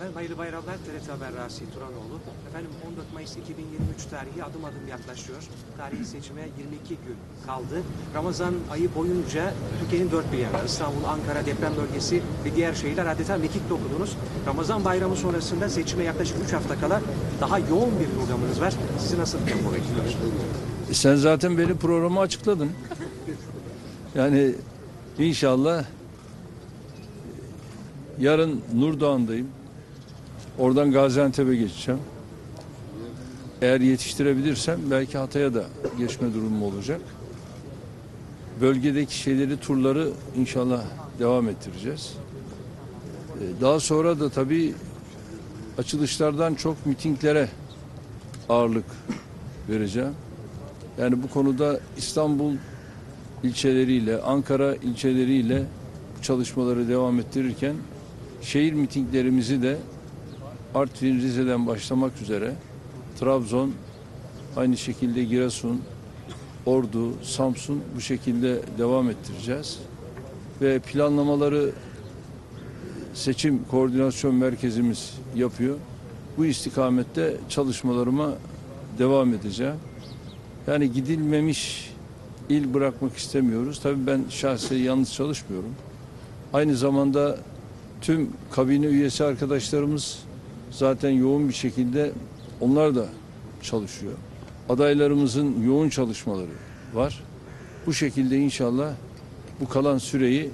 Speaker 26: Efendim hayırlı bayramlar. TRT Haber Rasi Turanoğlu. Efendim 14 Mayıs 2023 tarihi adım adım yaklaşıyor. Tarihi seçime 22 gün kaldı. Ramazan ayı boyunca Türkiye'nin dört bir yanı, İstanbul, Ankara deprem bölgesi ve diğer şehirler adeta mekik dokudunuz. Ramazan bayramı sonrasında seçime yaklaşık 3 hafta kala daha yoğun bir programınız var. Sizi nasıl tempo bekliyor?
Speaker 27: E Sen zaten benim programı açıkladın. Yani inşallah yarın Nurdoğan'dayım. Oradan Gaziantep'e geçeceğim. Eğer yetiştirebilirsem belki Hatay'a da geçme durumum olacak. Bölgedeki şeyleri, turları inşallah devam ettireceğiz. Ee, Daha sonra da tabii açılışlardan çok mitinglere ağırlık vereceğim. Yani bu konuda İstanbul ilçeleriyle, Ankara ilçeleriyle çalışmaları devam ettirirken şehir mitinglerimizi de Artvin, Rize'den başlamak üzere Trabzon, aynı şekilde Giresun, Ordu, Samsun bu şekilde devam ettireceğiz. Ve planlamaları seçim koordinasyon merkezimiz yapıyor. Bu istikamette çalışmalarıma devam edeceğim. Yani gidilmemiş il bırakmak istemiyoruz. Tabii ben şahsen yalnız çalışmıyorum. Aynı zamanda tüm kabine üyesi arkadaşlarımız zaten yoğun bir şekilde onlar da çalışıyor. Adaylarımızın yoğun çalışmaları var. Bu şekilde inşallah bu kalan süreyi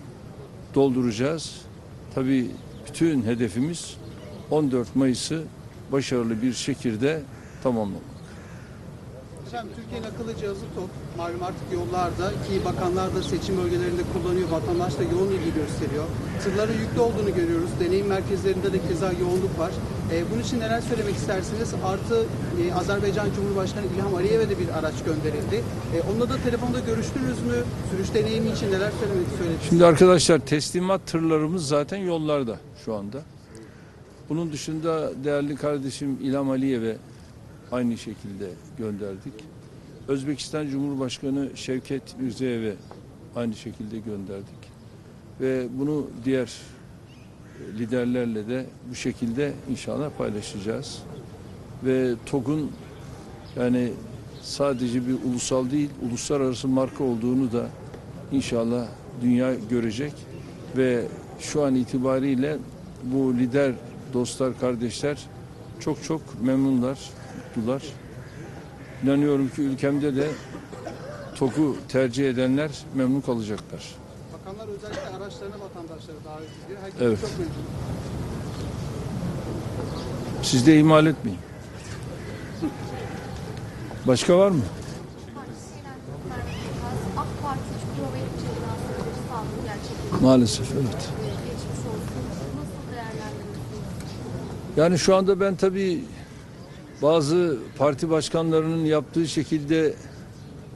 Speaker 27: dolduracağız. Tabii bütün hedefimiz 14 Mayıs'ı başarılı bir şekilde tamamlamak.
Speaker 28: Efendim Türkiye'nin akıllı cihazı TOK malum artık yollarda ki bakanlar da seçim bölgelerinde kullanıyor. Vatandaş da yoğun ilgi gösteriyor. Tırların yüklü olduğunu görüyoruz. Deneyim merkezlerinde de keza yoğunluk var. Ee, bunun için neler söylemek istersiniz? Artı e, Azerbaycan Cumhurbaşkanı İlham Aliyev'e de bir araç gönderildi. E, onunla da telefonda görüştünüz mü? Sürüş deneyimi için neler söylemek söylediniz?
Speaker 27: Şimdi arkadaşlar teslimat tırlarımız zaten yollarda şu anda. Bunun dışında değerli kardeşim İlham Aliyev'e aynı şekilde gönderdik. Özbekistan Cumhurbaşkanı Şevket Mirziyoyev'e aynı şekilde gönderdik. Ve bunu diğer liderlerle de bu şekilde inşallah paylaşacağız. ve TOG'un yani sadece bir ulusal değil, uluslararası marka olduğunu da inşallah dünya görecek ve şu an itibariyle bu lider dostlar, kardeşler çok çok memnunlar, mutlular. İnanıyorum ki ülkemde de TOG'u tercih edenler memnun kalacaklar.
Speaker 28: Bakanlar özellikle araçlarına vatandaşları davet ediyor. Herkes
Speaker 27: Evet.
Speaker 28: çok memnun.
Speaker 27: Siz de ihmal etmeyin. Başka var mı? Maalesef evet. Yani şu anda ben tabii bazı parti başkanlarının yaptığı şekilde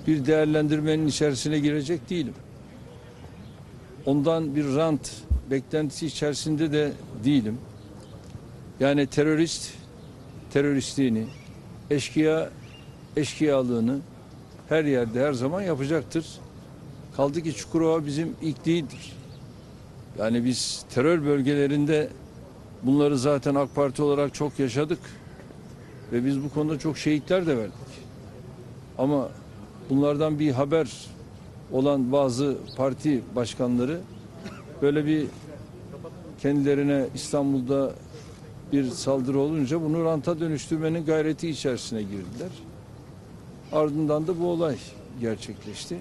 Speaker 27: bir değerlendirmenin içerisine girecek değilim. Ondan bir rant beklentisi içerisinde de değilim. Yani terörist teröristliğini, eşkıya eşkıyalığını her yerde her zaman yapacaktır. Kaldı ki Çukurova bizim ilk değildir. Yani biz terör bölgelerinde bunları zaten AK Parti olarak çok yaşadık. Ve biz bu konuda çok şehitler de verdik. Ama bunlardan bir haber olan bazı parti başkanları böyle bir kendilerine İstanbul'da bir saldırı olunca bunu ranta dönüştürmenin gayreti içerisine girdiler. Ardından da bu olay gerçekleşti.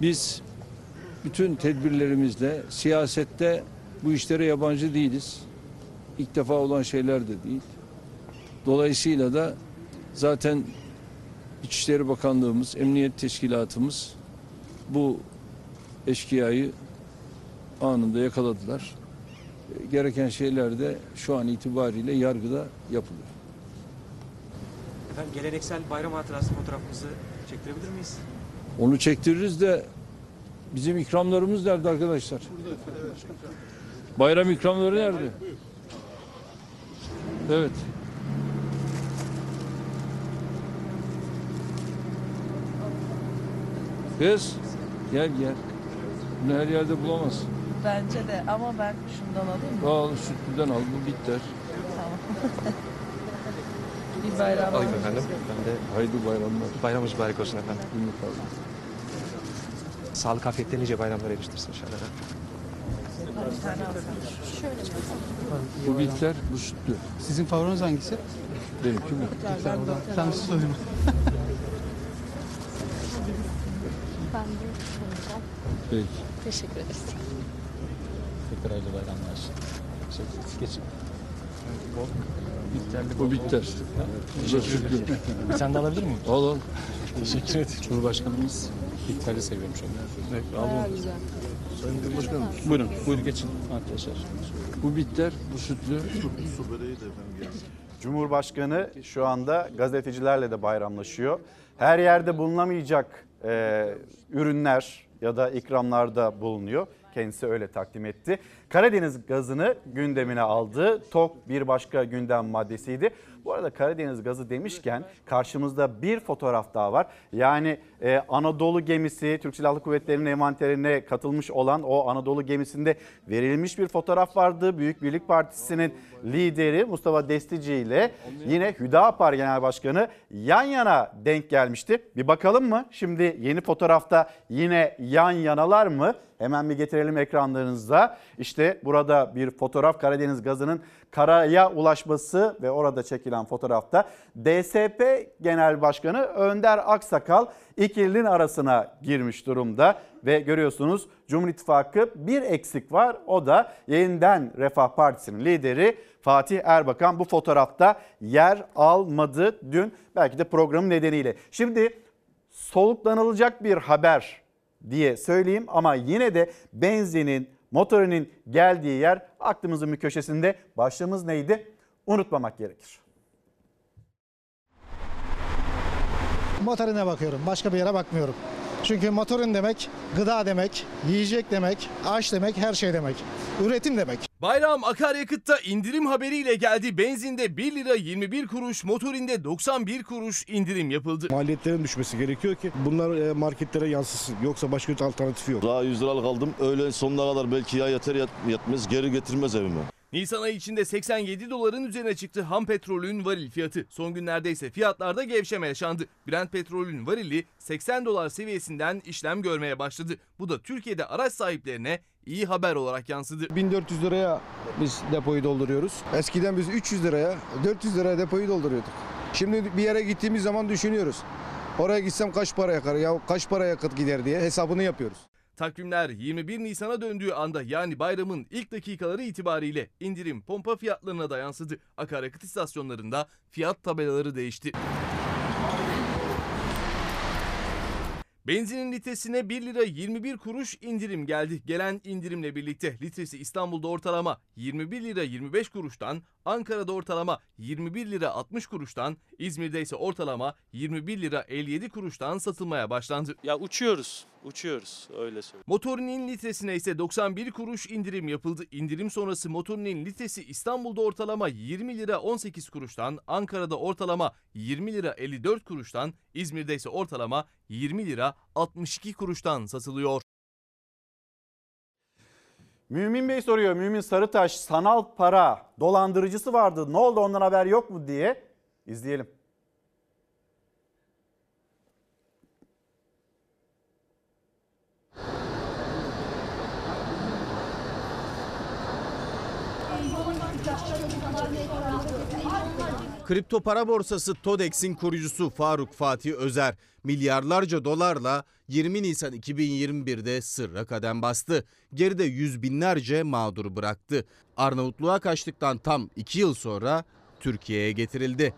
Speaker 27: Biz bütün tedbirlerimizle siyasette bu işlere yabancı değiliz. İlk defa olan şeyler de değil. Dolayısıyla da zaten İçişleri Bakanlığımız, Emniyet Teşkilatımız bu eşkıyayı anında yakaladılar. E, Gereken şeyler de şu an itibariyle yargıda yapılıyor.
Speaker 26: Efendim geleneksel bayram hatırası fotoğrafımızı çektirebilir miyiz?
Speaker 27: Onu çektiririz de bizim ikramlarımız nerede arkadaşlar? Bayram ikramları nerede? Evet. Kız gel gel. Bunu her yerde bulamazsın.
Speaker 29: Bence de ama ben şundan alayım mı?
Speaker 27: Al sütlüden al bu bitter.
Speaker 29: Tamam. *laughs* Bir bayram
Speaker 30: Alayım efendim. Ben de
Speaker 27: Haydi bayramlar.
Speaker 30: bayramımız mübarek olsun efendim.
Speaker 27: Günlük abi.
Speaker 30: Sağlık afiyetle nice bayramlar eriştirsin inşallah.
Speaker 29: Bir tane. Şöyle mi?
Speaker 27: Bu bitter, bu sütlü.
Speaker 31: Sizin favoriniz hangisi?
Speaker 27: Benimki bu.
Speaker 31: Sen sorayım.
Speaker 32: Ben de soracağım.
Speaker 27: Peki.
Speaker 32: Teşekkür ederiz.
Speaker 31: Tekrar hayırlı bayramlar. Geçin.
Speaker 27: Bu bitter. Bu da sütlü.
Speaker 31: Bir tane de alabilir miyim?
Speaker 27: Al al.
Speaker 31: Teşekkür ederim. Cumhurbaşkanımız bitterli seviyormuş onu. Evet,
Speaker 32: Bayağı güzel.
Speaker 27: Sayın Cumhurbaşkanım.
Speaker 31: Buyurun, buyurun geçin arkadaşlar.
Speaker 27: Bu bitter, bu sütlü.
Speaker 1: Cumhurbaşkanı şu anda gazetecilerle de bayramlaşıyor. Her yerde bulunamayacak e, ürünler ya da ikramlarda bulunuyor. Kendisi öyle takdim etti. Karadeniz gazını gündemine aldı. TOK bir başka gündem maddesiydi. Bu arada Karadeniz gazı demişken karşımızda bir fotoğraf daha var. Yani e, Anadolu gemisi Türk Silahlı Kuvvetleri'nin envanterine katılmış olan o Anadolu gemisinde verilmiş bir fotoğraf vardı. Büyük Birlik Partisi'nin lideri Mustafa Destici ile yine Hüdapar Genel Başkanı yan yana denk gelmişti. Bir bakalım mı? Şimdi yeni fotoğrafta yine yan yanalar mı? Hemen bir getirelim ekranlarınıza. İşte burada bir fotoğraf Karadeniz gazının karaya ulaşması ve orada çekilen fotoğrafta DSP Genel Başkanı Önder Aksakal ikilinin arasına girmiş durumda ve görüyorsunuz Cumhur İttifakı bir eksik var. O da yeniden Refah Partisi'nin lideri Fatih Erbakan bu fotoğrafta yer almadı dün belki de programın nedeniyle. Şimdi soluklanılacak bir haber diye söyleyeyim ama yine de benzinin, motorinin geldiği yer aklımızın bir köşesinde. Başlığımız neydi? Unutmamak gerekir.
Speaker 33: Motorine bakıyorum. Başka bir yere bakmıyorum. Çünkü motorun demek gıda demek, yiyecek demek, aş demek, her şey demek. Üretim demek.
Speaker 34: Bayram akaryakıtta indirim haberiyle geldi. Benzinde 1 lira 21 kuruş, motorinde 91 kuruş indirim yapıldı.
Speaker 35: Maliyetlerin düşmesi gerekiyor ki bunlar e, marketlere yansısın. Yoksa başka bir alternatifi yok.
Speaker 36: Daha 100 liralık aldım. Öğlen sonuna kadar belki ya yeter yetmez geri getirmez evime.
Speaker 37: Nisan ayı içinde 87 doların üzerine çıktı ham petrolün varil fiyatı. Son günlerde ise fiyatlarda gevşeme yaşandı. Brent petrolün varili 80 dolar seviyesinden işlem görmeye başladı. Bu da Türkiye'de araç sahiplerine iyi haber olarak yansıdı.
Speaker 38: 1400 liraya biz depoyu dolduruyoruz. Eskiden biz 300 liraya, 400 liraya depoyu dolduruyorduk. Şimdi bir yere gittiğimiz zaman düşünüyoruz. Oraya gitsem kaç para yakar ya kaç para yakıt gider diye hesabını yapıyoruz.
Speaker 37: Takvimler 21 Nisan'a döndüğü anda yani bayramın ilk dakikaları itibariyle indirim pompa fiyatlarına da yansıdı. Akaryakıt istasyonlarında fiyat tabelaları değişti. Benzinin litresine 1 lira 21 kuruş indirim geldi. Gelen indirimle birlikte litresi İstanbul'da ortalama 21 lira 25 kuruştan, Ankara'da ortalama 21 lira 60 kuruştan, İzmir'de ise ortalama 21 lira 57 kuruştan satılmaya başlandı.
Speaker 39: Ya uçuyoruz, uçuyoruz öyle söyleyeyim.
Speaker 37: Motorinin litresine ise 91 kuruş indirim yapıldı. İndirim sonrası motorinin litresi İstanbul'da ortalama 20 lira 18 kuruştan, Ankara'da ortalama 20 lira 54 kuruştan, İzmir'de ise ortalama 20 lira 62 kuruştan satılıyor.
Speaker 1: Mümin Bey soruyor. Mümin Sarıtaş sanal para dolandırıcısı vardı. Ne oldu ondan haber yok mu diye izleyelim.
Speaker 40: Kripto para borsası TODEX'in kurucusu Faruk Fatih Özer milyarlarca dolarla 20 Nisan 2021'de sırra kadem bastı. Geride yüz binlerce mağdur bıraktı. Arnavutluğa kaçtıktan tam 2 yıl sonra Türkiye'ye getirildi.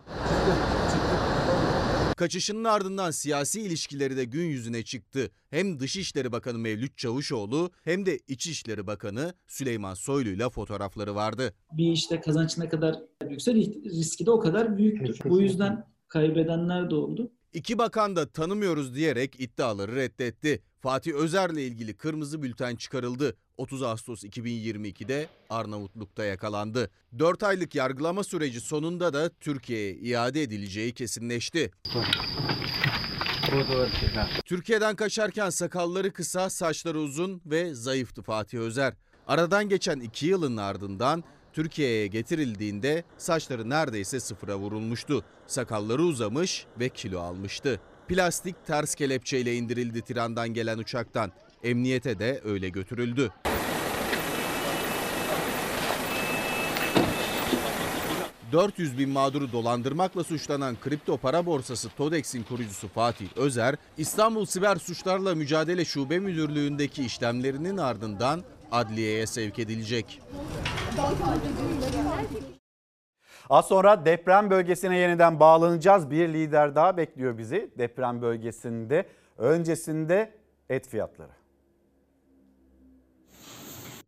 Speaker 40: Kaçışının ardından siyasi ilişkileri de gün yüzüne çıktı. Hem Dışişleri Bakanı Mevlüt Çavuşoğlu hem de İçişleri Bakanı Süleyman Soylu ile fotoğrafları vardı.
Speaker 41: Bir işte kazanç ne kadar büyükse riski de o kadar büyüktür. Bu yüzden kaybedenler de oldu.
Speaker 40: İki bakan da tanımıyoruz diyerek iddiaları reddetti. Fatih Özer'le ilgili kırmızı bülten çıkarıldı. 30 Ağustos 2022'de Arnavutluk'ta yakalandı. 4 aylık yargılama süreci sonunda da Türkiye'ye iade edileceği kesinleşti. Türkiye'den kaçarken sakalları kısa, saçları uzun ve zayıftı Fatih Özer. Aradan geçen 2 yılın ardından Türkiye'ye getirildiğinde saçları neredeyse sıfıra vurulmuştu. Sakalları uzamış ve kilo almıştı. Plastik ters kelepçeyle indirildi Tiran'dan gelen uçaktan. Emniyete de öyle götürüldü. ...400 bin mağduru dolandırmakla suçlanan kripto para borsası TODEX'in kurucusu Fatih Özer... ...İstanbul Siber Suçlarla Mücadele Şube Müdürlüğü'ndeki işlemlerinin ardından adliyeye sevk edilecek.
Speaker 1: Az sonra deprem bölgesine yeniden bağlanacağız. Bir lider daha bekliyor bizi deprem bölgesinde. Öncesinde et fiyatları.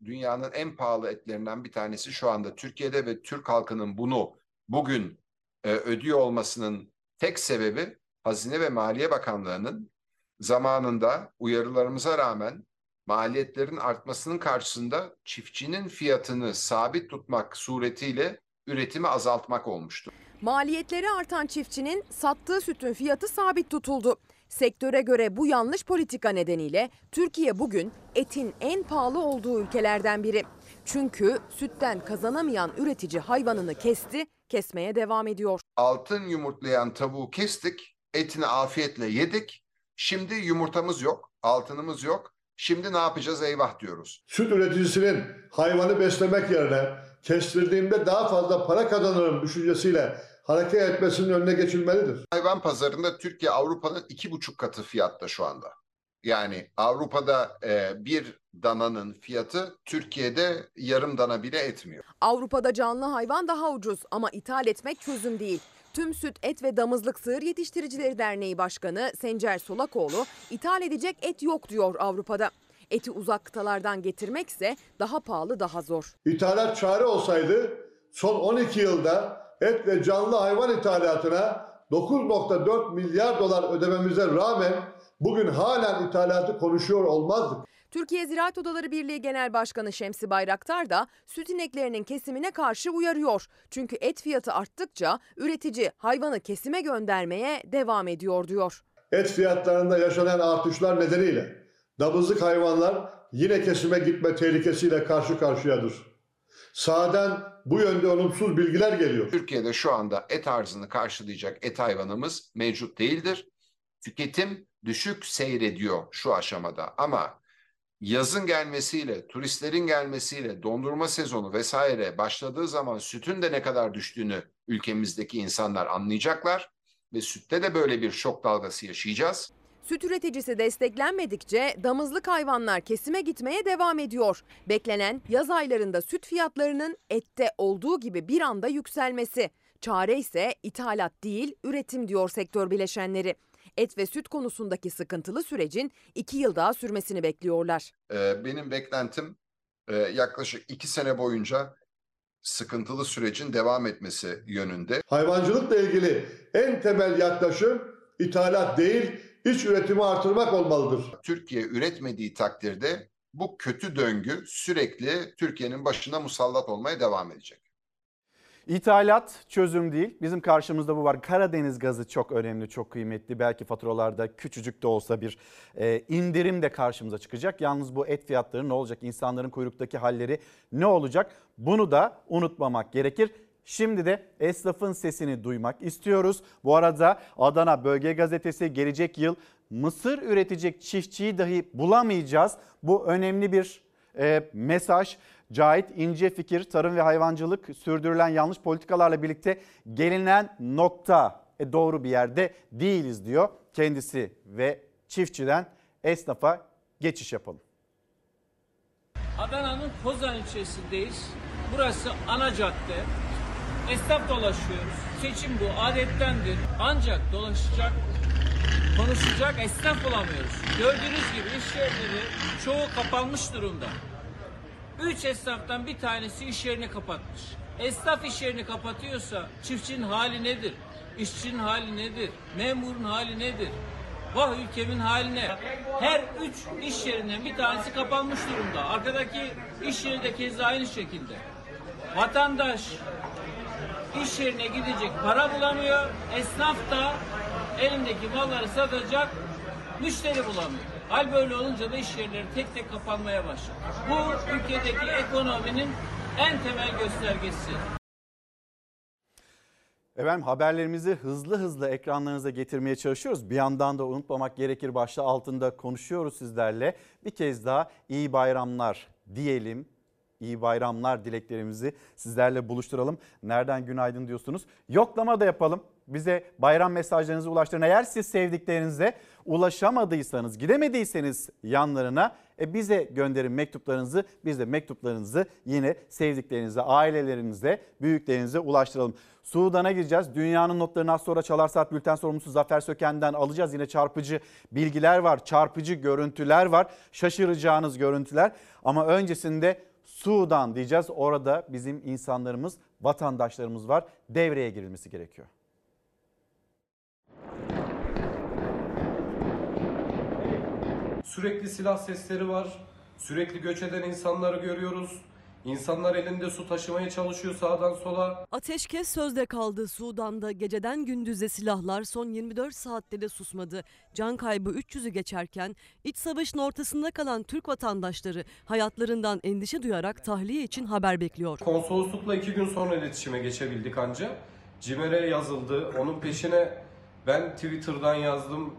Speaker 42: Dünyanın en pahalı etlerinden bir tanesi şu anda Türkiye'de ve Türk halkının bunu bugün e, ödüyor olmasının tek sebebi Hazine ve Maliye Bakanlığı'nın zamanında uyarılarımıza rağmen maliyetlerin artmasının karşısında çiftçinin fiyatını sabit tutmak suretiyle üretimi azaltmak olmuştu.
Speaker 14: Maliyetleri artan çiftçinin sattığı sütün fiyatı sabit tutuldu. Sektöre göre bu yanlış politika nedeniyle Türkiye bugün etin en pahalı olduğu ülkelerden biri. Çünkü sütten kazanamayan üretici hayvanını kesti, kesmeye devam ediyor.
Speaker 42: Altın yumurtlayan tavuğu kestik, etini afiyetle yedik. Şimdi yumurtamız yok, altınımız yok. Şimdi ne yapacağız eyvah diyoruz.
Speaker 43: Süt üreticisinin hayvanı beslemek yerine kestirdiğimde daha fazla para kazanırım düşüncesiyle hareket etmesinin önüne geçilmelidir.
Speaker 42: Hayvan pazarında Türkiye Avrupa'nın iki buçuk katı fiyatta şu anda. Yani Avrupa'da e, bir dananın fiyatı Türkiye'de yarım dana bile etmiyor.
Speaker 14: Avrupa'da canlı hayvan daha ucuz ama ithal etmek çözüm değil. Tüm Süt, Et ve Damızlık Sığır Yetiştiricileri Derneği Başkanı Sencer Solakoğlu ithal edecek et yok diyor Avrupa'da. Eti uzak kıtalardan getirmekse daha pahalı daha zor.
Speaker 43: İthalat çare olsaydı son 12 yılda et ve canlı hayvan ithalatına 9.4 milyar dolar ödememize rağmen bugün halen ithalatı konuşuyor olmazdık.
Speaker 14: Türkiye Ziraat Odaları Birliği Genel Başkanı Şemsi Bayraktar da süt ineklerinin kesimine karşı uyarıyor. Çünkü et fiyatı arttıkça üretici hayvanı kesime göndermeye devam ediyor diyor.
Speaker 43: Et fiyatlarında yaşanan artışlar nedeniyle damızlık hayvanlar yine kesime gitme tehlikesiyle karşı karşıyadır. Sağdan bu yönde olumsuz bilgiler geliyor.
Speaker 42: Türkiye'de şu anda et arzını karşılayacak et hayvanımız mevcut değildir. Tüketim düşük seyrediyor şu aşamada ama yazın gelmesiyle, turistlerin gelmesiyle, dondurma sezonu vesaire başladığı zaman sütün de ne kadar düştüğünü ülkemizdeki insanlar anlayacaklar ve sütte de böyle bir şok dalgası yaşayacağız.
Speaker 14: Süt üreticisi desteklenmedikçe damızlık hayvanlar kesime gitmeye devam ediyor. Beklenen yaz aylarında süt fiyatlarının ette olduğu gibi bir anda yükselmesi. Çare ise ithalat değil üretim diyor sektör bileşenleri. Et ve süt konusundaki sıkıntılı sürecin iki yıl daha sürmesini bekliyorlar.
Speaker 42: Ee, benim beklentim e, yaklaşık iki sene boyunca sıkıntılı sürecin devam etmesi yönünde.
Speaker 43: Hayvancılıkla ilgili en temel yaklaşım ithalat değil, iç üretimi artırmak olmalıdır.
Speaker 42: Türkiye üretmediği takdirde bu kötü döngü sürekli Türkiye'nin başına musallat olmaya devam edecek.
Speaker 1: İthalat çözüm değil. Bizim karşımızda bu var. Karadeniz gazı çok önemli, çok kıymetli. Belki faturalarda küçücük de olsa bir e, indirim de karşımıza çıkacak. Yalnız bu et fiyatları ne olacak? İnsanların kuyruktaki halleri ne olacak? Bunu da unutmamak gerekir. Şimdi de esnafın sesini duymak istiyoruz. Bu arada Adana Bölge Gazetesi gelecek yıl mısır üretecek çiftçiyi dahi bulamayacağız. Bu önemli bir e, mesaj. Cahit İnce Fikir, Tarım ve Hayvancılık sürdürülen yanlış politikalarla birlikte gelinen nokta e, doğru bir yerde değiliz diyor kendisi ve çiftçiden esnafa geçiş yapalım.
Speaker 44: Adana'nın Kozan ilçesindeyiz. Burası ana cadde. Esnaf dolaşıyoruz. Seçim bu, adettendir. Ancak dolaşacak, konuşacak esnaf bulamıyoruz. Gördüğünüz gibi iş yerleri çoğu kapanmış durumda. Üç esnaftan bir tanesi iş yerini kapatmış. Esnaf iş yerini kapatıyorsa çiftçinin hali nedir? İşçinin hali nedir? Memurun hali nedir? Vah ülkemin haline. Her üç iş yerinden bir tanesi kapanmış durumda. Arkadaki iş yeri de keza aynı şekilde. Vatandaş iş yerine gidecek para bulamıyor. Esnaf da elindeki malları satacak müşteri bulamıyor. Hal böyle olunca da iş yerleri tek tek kapanmaya başladı. Bu ülkedeki ekonominin en temel göstergesi.
Speaker 1: Efendim haberlerimizi hızlı hızlı ekranlarınıza getirmeye çalışıyoruz. Bir yandan da unutmamak gerekir başta altında konuşuyoruz sizlerle. Bir kez daha iyi bayramlar diyelim. İyi bayramlar dileklerimizi sizlerle buluşturalım. Nereden günaydın diyorsunuz? Yoklama da yapalım. Bize bayram mesajlarınızı ulaştırın. Eğer siz sevdiklerinize ulaşamadıysanız, gidemediyseniz yanlarına e bize gönderin mektuplarınızı. Biz de mektuplarınızı yine sevdiklerinize, ailelerinize, büyüklerinize ulaştıralım. Sudan'a gireceğiz. Dünyanın notlarını az sonra Çalar Saat Bülten sorumlusu Zafer Söken'den alacağız. Yine çarpıcı bilgiler var, çarpıcı görüntüler var. Şaşıracağınız görüntüler. Ama öncesinde Sudan diyeceğiz. Orada bizim insanlarımız, vatandaşlarımız var. Devreye girilmesi gerekiyor.
Speaker 45: Sürekli silah sesleri var. Sürekli göç eden insanları görüyoruz. İnsanlar elinde su taşımaya çalışıyor sağdan sola.
Speaker 6: Ateşkes sözde kaldı. Sudan'da geceden gündüze silahlar son 24 saatte de susmadı. Can kaybı 300'ü geçerken iç savaşın ortasında kalan Türk vatandaşları hayatlarından endişe duyarak tahliye için haber bekliyor.
Speaker 45: Konsoloslukla iki gün sonra iletişime geçebildik anca. Cimer'e yazıldı. Onun peşine ben Twitter'dan yazdım.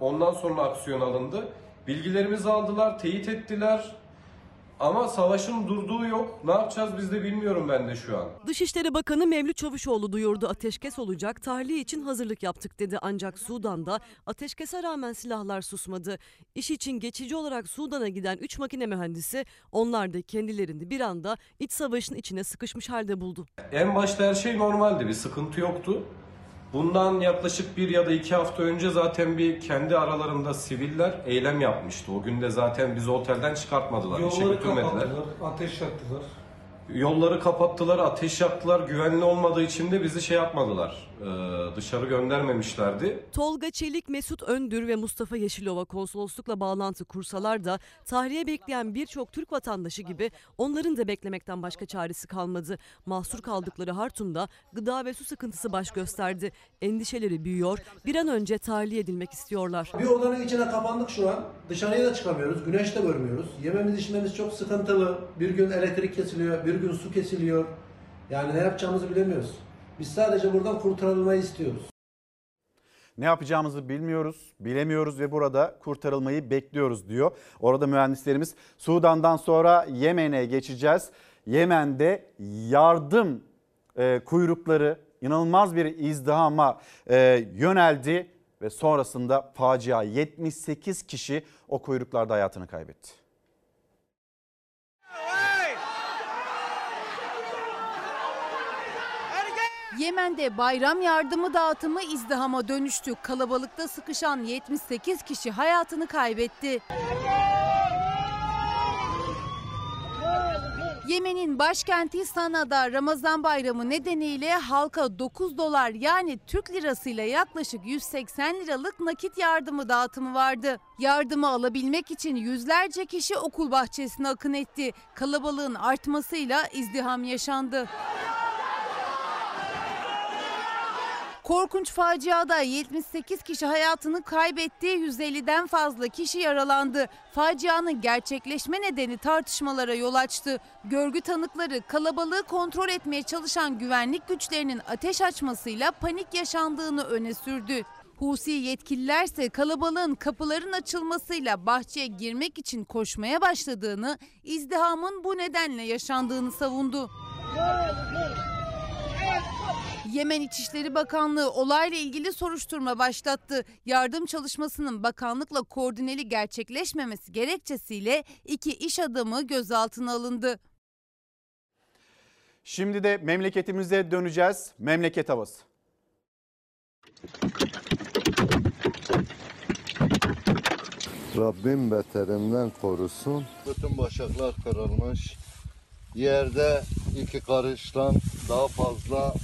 Speaker 45: Ondan sonra aksiyon alındı. Bilgilerimizi aldılar, teyit ettiler. Ama savaşın durduğu yok. Ne yapacağız biz de bilmiyorum ben de şu an.
Speaker 6: Dışişleri Bakanı Mevlüt Çavuşoğlu duyurdu ateşkes olacak, tahliye için hazırlık yaptık dedi. Ancak Sudan'da ateşkese rağmen silahlar susmadı. İş için geçici olarak Sudan'a giden 3 makine mühendisi onlar da kendilerini bir anda iç savaşın içine sıkışmış halde buldu.
Speaker 45: En başta her şey normaldi. Bir sıkıntı yoktu. Bundan yaklaşık bir ya da iki hafta önce zaten bir kendi aralarında siviller eylem yapmıştı. O gün de zaten bizi otelden çıkartmadılar. işe
Speaker 46: Yolları
Speaker 45: götürmediler.
Speaker 46: kapattılar, ateş yaktılar.
Speaker 45: Yolları kapattılar, ateş yaktılar. Güvenli olmadığı için de bizi şey yapmadılar. Ee, dışarı göndermemişlerdi.
Speaker 6: Tolga Çelik, Mesut Öndür ve Mustafa Yeşilova konsoloslukla bağlantı kursalar da tahliye bekleyen birçok Türk vatandaşı gibi onların da beklemekten başka çaresi kalmadı. Mahsur kaldıkları Hartum'da gıda ve su sıkıntısı baş gösterdi. Endişeleri büyüyor, bir an önce tahliye edilmek istiyorlar.
Speaker 21: Bir odanın içine kapandık şu an. Dışarıya da çıkamıyoruz. Güneş de görmüyoruz. Yememiz içmemiz çok sıkıntılı. Bir gün elektrik kesiliyor, bir
Speaker 47: gün su kesiliyor. Yani ne yapacağımızı bilemiyoruz. Biz sadece buradan kurtarılmayı istiyoruz.
Speaker 1: Ne yapacağımızı bilmiyoruz, bilemiyoruz ve burada kurtarılmayı bekliyoruz diyor. Orada mühendislerimiz Sudan'dan sonra Yemen'e geçeceğiz. Yemen'de yardım e, kuyrukları inanılmaz bir izdihama e, yöneldi ve sonrasında facia 78 kişi o kuyruklarda hayatını kaybetti.
Speaker 48: Yemen'de bayram yardımı dağıtımı izdihama dönüştü. Kalabalıkta sıkışan 78 kişi hayatını kaybetti. Yemen'in başkenti Sana'da Ramazan bayramı nedeniyle halka 9 dolar yani Türk lirasıyla yaklaşık 180 liralık nakit yardımı dağıtımı vardı. Yardımı alabilmek için yüzlerce kişi okul bahçesine akın etti. Kalabalığın artmasıyla izdiham yaşandı. Korkunç faciada 78 kişi hayatını kaybetti, 150'den fazla kişi yaralandı. Facianın gerçekleşme nedeni tartışmalara yol açtı. Görgü tanıkları kalabalığı kontrol etmeye çalışan güvenlik güçlerinin ateş açmasıyla panik yaşandığını öne sürdü. Husi yetkililerse kalabalığın kapıların açılmasıyla bahçeye girmek için koşmaya başladığını, izdihamın bu nedenle yaşandığını savundu. Yemen İçişleri Bakanlığı olayla ilgili soruşturma başlattı. Yardım çalışmasının bakanlıkla koordineli gerçekleşmemesi gerekçesiyle iki iş adamı gözaltına alındı.
Speaker 1: Şimdi de memleketimize döneceğiz. Memleket havası.
Speaker 49: Rabbim beterinden korusun. Bütün başaklar kırılmış. Yerde iki karıştan daha fazla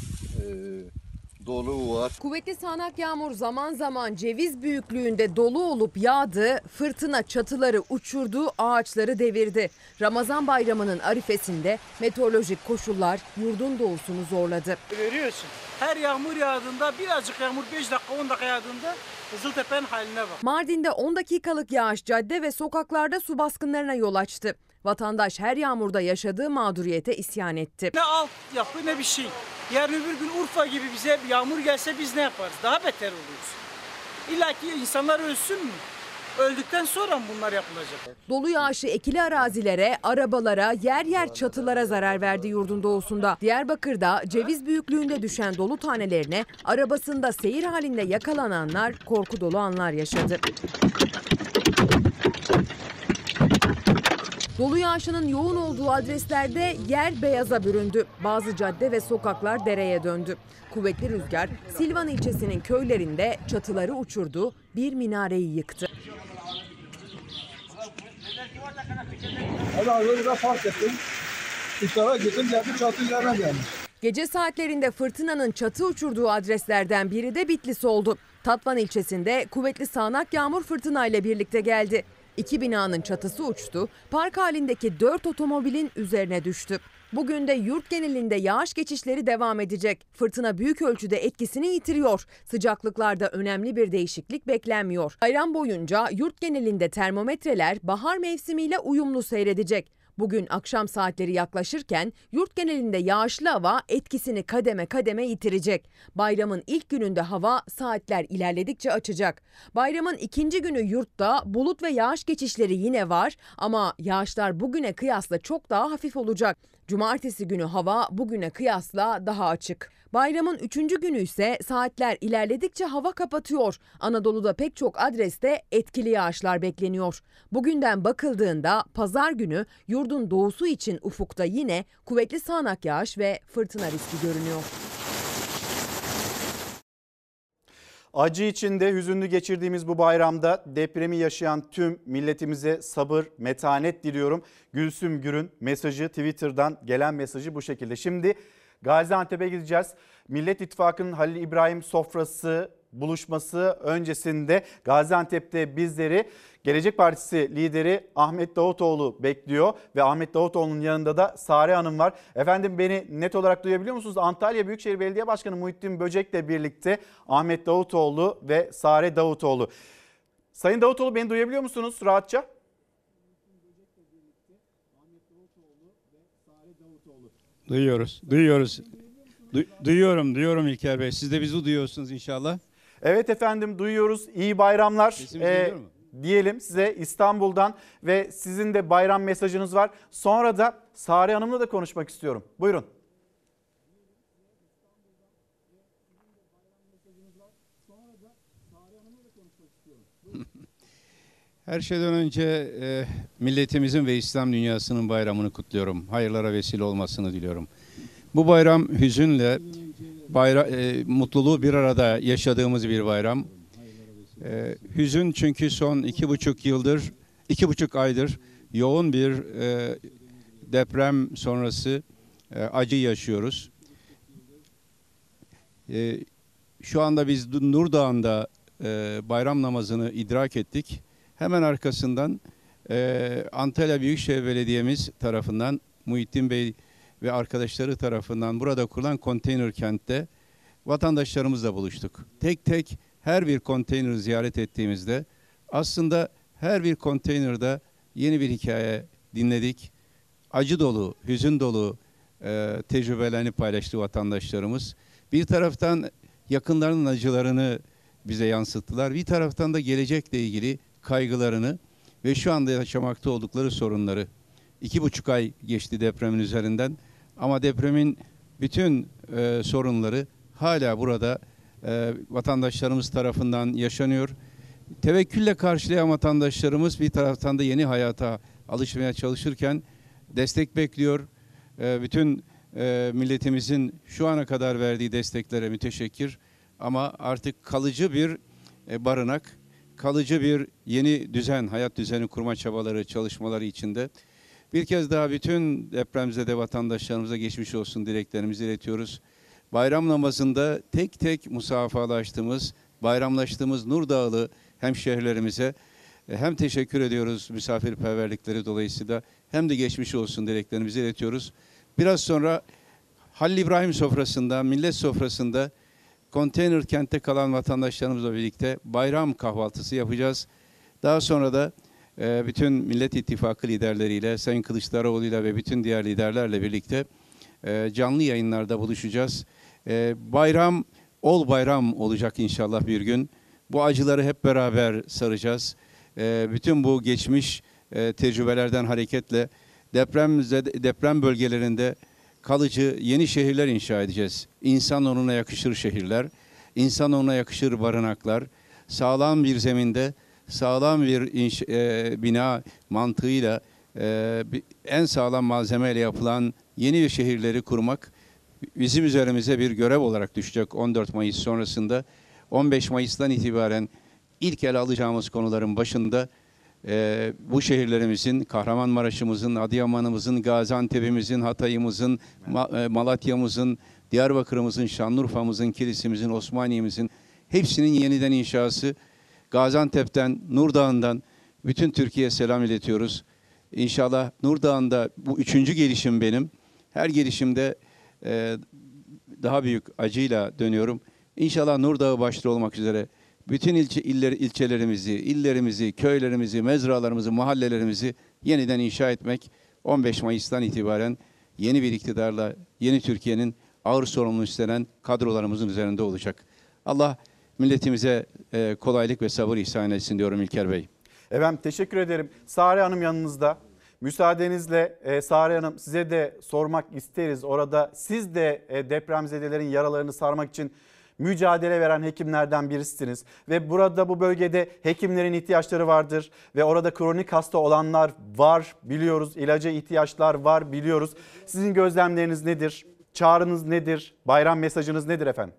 Speaker 49: dolu var.
Speaker 14: Kuvvetli sağanak yağmur zaman zaman ceviz büyüklüğünde dolu olup yağdı, fırtına çatıları uçurdu, ağaçları devirdi. Ramazan bayramının arifesinde meteorolojik koşullar yurdun doğusunu zorladı.
Speaker 50: Görüyorsun. Her yağmur yağdığında birazcık yağmur 5 dakika 10 dakika yağdığında Kızıltepe'nin haline bak.
Speaker 14: Mardin'de 10 dakikalık yağış cadde ve sokaklarda su baskınlarına yol açtı. Vatandaş her yağmurda yaşadığı mağduriyete isyan etti.
Speaker 50: Ne alt yapı ne bir şey. Yarın öbür gün Urfa gibi bize yağmur gelse biz ne yaparız? Daha beter oluruz. İlla ki insanlar ölsün mü? Öldükten sonra mı bunlar yapılacak?
Speaker 14: Dolu yağışı ekili arazilere, arabalara, yer yer çatılara zarar verdi yurdun doğusunda. Diyarbakır'da ceviz büyüklüğünde düşen dolu tanelerine arabasında seyir halinde yakalananlar korku dolu anlar yaşadı. Dolu yağışının yoğun olduğu adreslerde yer beyaza büründü. Bazı cadde ve sokaklar dereye döndü. Kuvvetli rüzgar Silvan ilçesinin köylerinde çatıları uçurdu, bir minareyi yıktı.
Speaker 51: Hadi ben fark ettim. İftara gittim geldi çatı üzerine gelmiş.
Speaker 14: Gece saatlerinde fırtınanın çatı uçurduğu adreslerden biri de Bitlis oldu. Tatvan ilçesinde kuvvetli sağanak yağmur fırtınayla birlikte geldi. İki binanın çatısı uçtu, park halindeki dört otomobilin üzerine düştü. Bugün de yurt genelinde yağış geçişleri devam edecek. Fırtına büyük ölçüde etkisini yitiriyor. Sıcaklıklarda önemli bir değişiklik beklenmiyor. Bayram boyunca yurt genelinde termometreler bahar mevsimiyle uyumlu seyredecek. Bugün akşam saatleri yaklaşırken yurt genelinde yağışlı hava etkisini kademe kademe yitirecek. Bayramın ilk gününde hava saatler ilerledikçe açacak. Bayramın ikinci günü yurtta bulut ve yağış geçişleri yine var ama yağışlar bugüne kıyasla çok daha hafif olacak. Cumartesi günü hava bugüne kıyasla daha açık. Bayramın üçüncü günü ise saatler ilerledikçe hava kapatıyor. Anadolu'da pek çok adreste etkili yağışlar bekleniyor. Bugünden bakıldığında pazar günü yurdun doğusu için ufukta yine kuvvetli sağanak yağış ve fırtına riski görünüyor.
Speaker 1: Acı içinde hüzünlü geçirdiğimiz bu bayramda depremi yaşayan tüm milletimize sabır, metanet diliyorum. Gülsüm Gür'ün mesajı Twitter'dan gelen mesajı bu şekilde. Şimdi Gaziantep'e gideceğiz. Millet İttifakı'nın Halil İbrahim sofrası buluşması öncesinde Gaziantep'te bizleri Gelecek Partisi lideri Ahmet Davutoğlu bekliyor ve Ahmet Davutoğlu'nun yanında da Sare Hanım var. Efendim beni net olarak duyabiliyor musunuz? Antalya Büyükşehir Belediye Başkanı Muhittin Böcek'le birlikte Ahmet Davutoğlu ve Sare Davutoğlu. Sayın Davutoğlu beni duyabiliyor musunuz rahatça?
Speaker 52: Duyuyoruz, duyuyoruz. Du- duyuyorum, duyuyorum İlker Bey. Siz de bizi duyuyorsunuz inşallah.
Speaker 1: Evet efendim duyuyoruz. İyi bayramlar.
Speaker 52: Sesimiz
Speaker 1: Ee,
Speaker 52: mu?
Speaker 1: diyelim size İstanbul'dan ve sizin de bayram mesajınız var. Sonra da Sare Hanım'la da konuşmak istiyorum. Buyurun.
Speaker 52: Her şeyden önce e, milletimizin ve İslam dünyasının bayramını kutluyorum. Hayırlara vesile olmasını diliyorum. Bu bayram hüzünle bayra, e, mutluluğu bir arada yaşadığımız bir bayram. E, hüzün çünkü son iki buçuk yıldır, iki buçuk aydır yoğun bir e, deprem sonrası e, acı yaşıyoruz. E, şu anda biz Nur Dağı'nda e, bayram namazını idrak ettik. Hemen arkasından e, Antalya Büyükşehir Belediye'miz tarafından Muhittin Bey ve arkadaşları tarafından burada kurulan konteyner kentte vatandaşlarımızla buluştuk. Tek tek her bir konteyneri ziyaret ettiğimizde aslında her bir konteynerde yeni bir hikaye dinledik. Acı dolu, hüzün dolu e, tecrübelerini paylaştı vatandaşlarımız. Bir taraftan yakınlarının acılarını bize yansıttılar. Bir taraftan da gelecekle ilgili kaygılarını ve şu anda yaşamakta oldukları sorunları. iki buçuk ay geçti depremin üzerinden ama depremin bütün e, sorunları hala burada e, vatandaşlarımız tarafından yaşanıyor. Tevekkülle karşılayan vatandaşlarımız bir taraftan da yeni hayata alışmaya çalışırken destek bekliyor. E, bütün e, milletimizin şu ana kadar verdiği desteklere müteşekkir ama artık kalıcı bir e, barınak, kalıcı bir yeni düzen, hayat düzeni kurma çabaları, çalışmaları içinde. Bir kez daha bütün depremzede vatandaşlarımıza geçmiş olsun dileklerimizi iletiyoruz. Bayram namazında tek tek musafalaştığımız, bayramlaştığımız Nur Dağlı hemşehrilerimize e, hem teşekkür ediyoruz misafirperverlikleri dolayısıyla hem de geçmiş olsun dileklerimizi iletiyoruz. Biraz sonra Halil İbrahim sofrasında, millet sofrasında konteyner kentte kalan vatandaşlarımızla birlikte bayram kahvaltısı yapacağız. Daha sonra da e, bütün Millet İttifakı liderleriyle, Sayın Kılıçdaroğlu'yla ve bütün diğer liderlerle birlikte e, canlı yayınlarda buluşacağız. E, bayram, ol bayram olacak inşallah bir gün. Bu acıları hep beraber saracağız. E, bütün bu geçmiş e, tecrübelerden hareketle deprem deprem bölgelerinde kalıcı yeni şehirler inşa edeceğiz. İnsan onuna yakışır şehirler, insan onuna yakışır barınaklar, sağlam bir zeminde sağlam bir inş, e, bina mantığıyla e, en sağlam malzemeyle yapılan yeni şehirleri kurmak bizim üzerimize bir görev olarak düşecek 14 Mayıs sonrasında. 15 Mayıs'tan itibaren ilk ele alacağımız konuların başında e, bu şehirlerimizin, Kahramanmaraş'ımızın, Adıyaman'ımızın, Gaziantep'imizin, Hatay'ımızın, Ma- e, Malatya'mızın, Diyarbakır'ımızın, Şanlıurfa'mızın, Kilis'imizin, Osmaniye'mizin hepsinin yeniden inşası Gaziantep'ten, Nur Dağı'ndan bütün Türkiye'ye selam iletiyoruz. İnşallah Nur Dağı'nda bu üçüncü gelişim benim. Her gelişimde e, daha büyük acıyla dönüyorum. İnşallah Nur Dağı başta olmak üzere bütün ilçe, iller, ilçelerimizi, illerimizi, köylerimizi, mezralarımızı, mahallelerimizi yeniden inşa etmek 15 Mayıs'tan itibaren yeni bir iktidarla yeni Türkiye'nin ağır sorumluluğu üstlenen kadrolarımızın üzerinde olacak. Allah milletimize e, kolaylık ve sabır ihsan etsin diyorum İlker Bey.
Speaker 1: Efendim teşekkür ederim. Sare Hanım yanınızda. Müsaadenizle e, Sare Hanım size de sormak isteriz. Orada siz de e, depremzedelerin yaralarını sarmak için mücadele veren hekimlerden birisiniz. Ve burada bu bölgede hekimlerin ihtiyaçları vardır. Ve orada kronik hasta olanlar var biliyoruz. İlaca ihtiyaçlar var biliyoruz. Sizin gözlemleriniz nedir? Çağrınız nedir? Bayram mesajınız nedir efendim?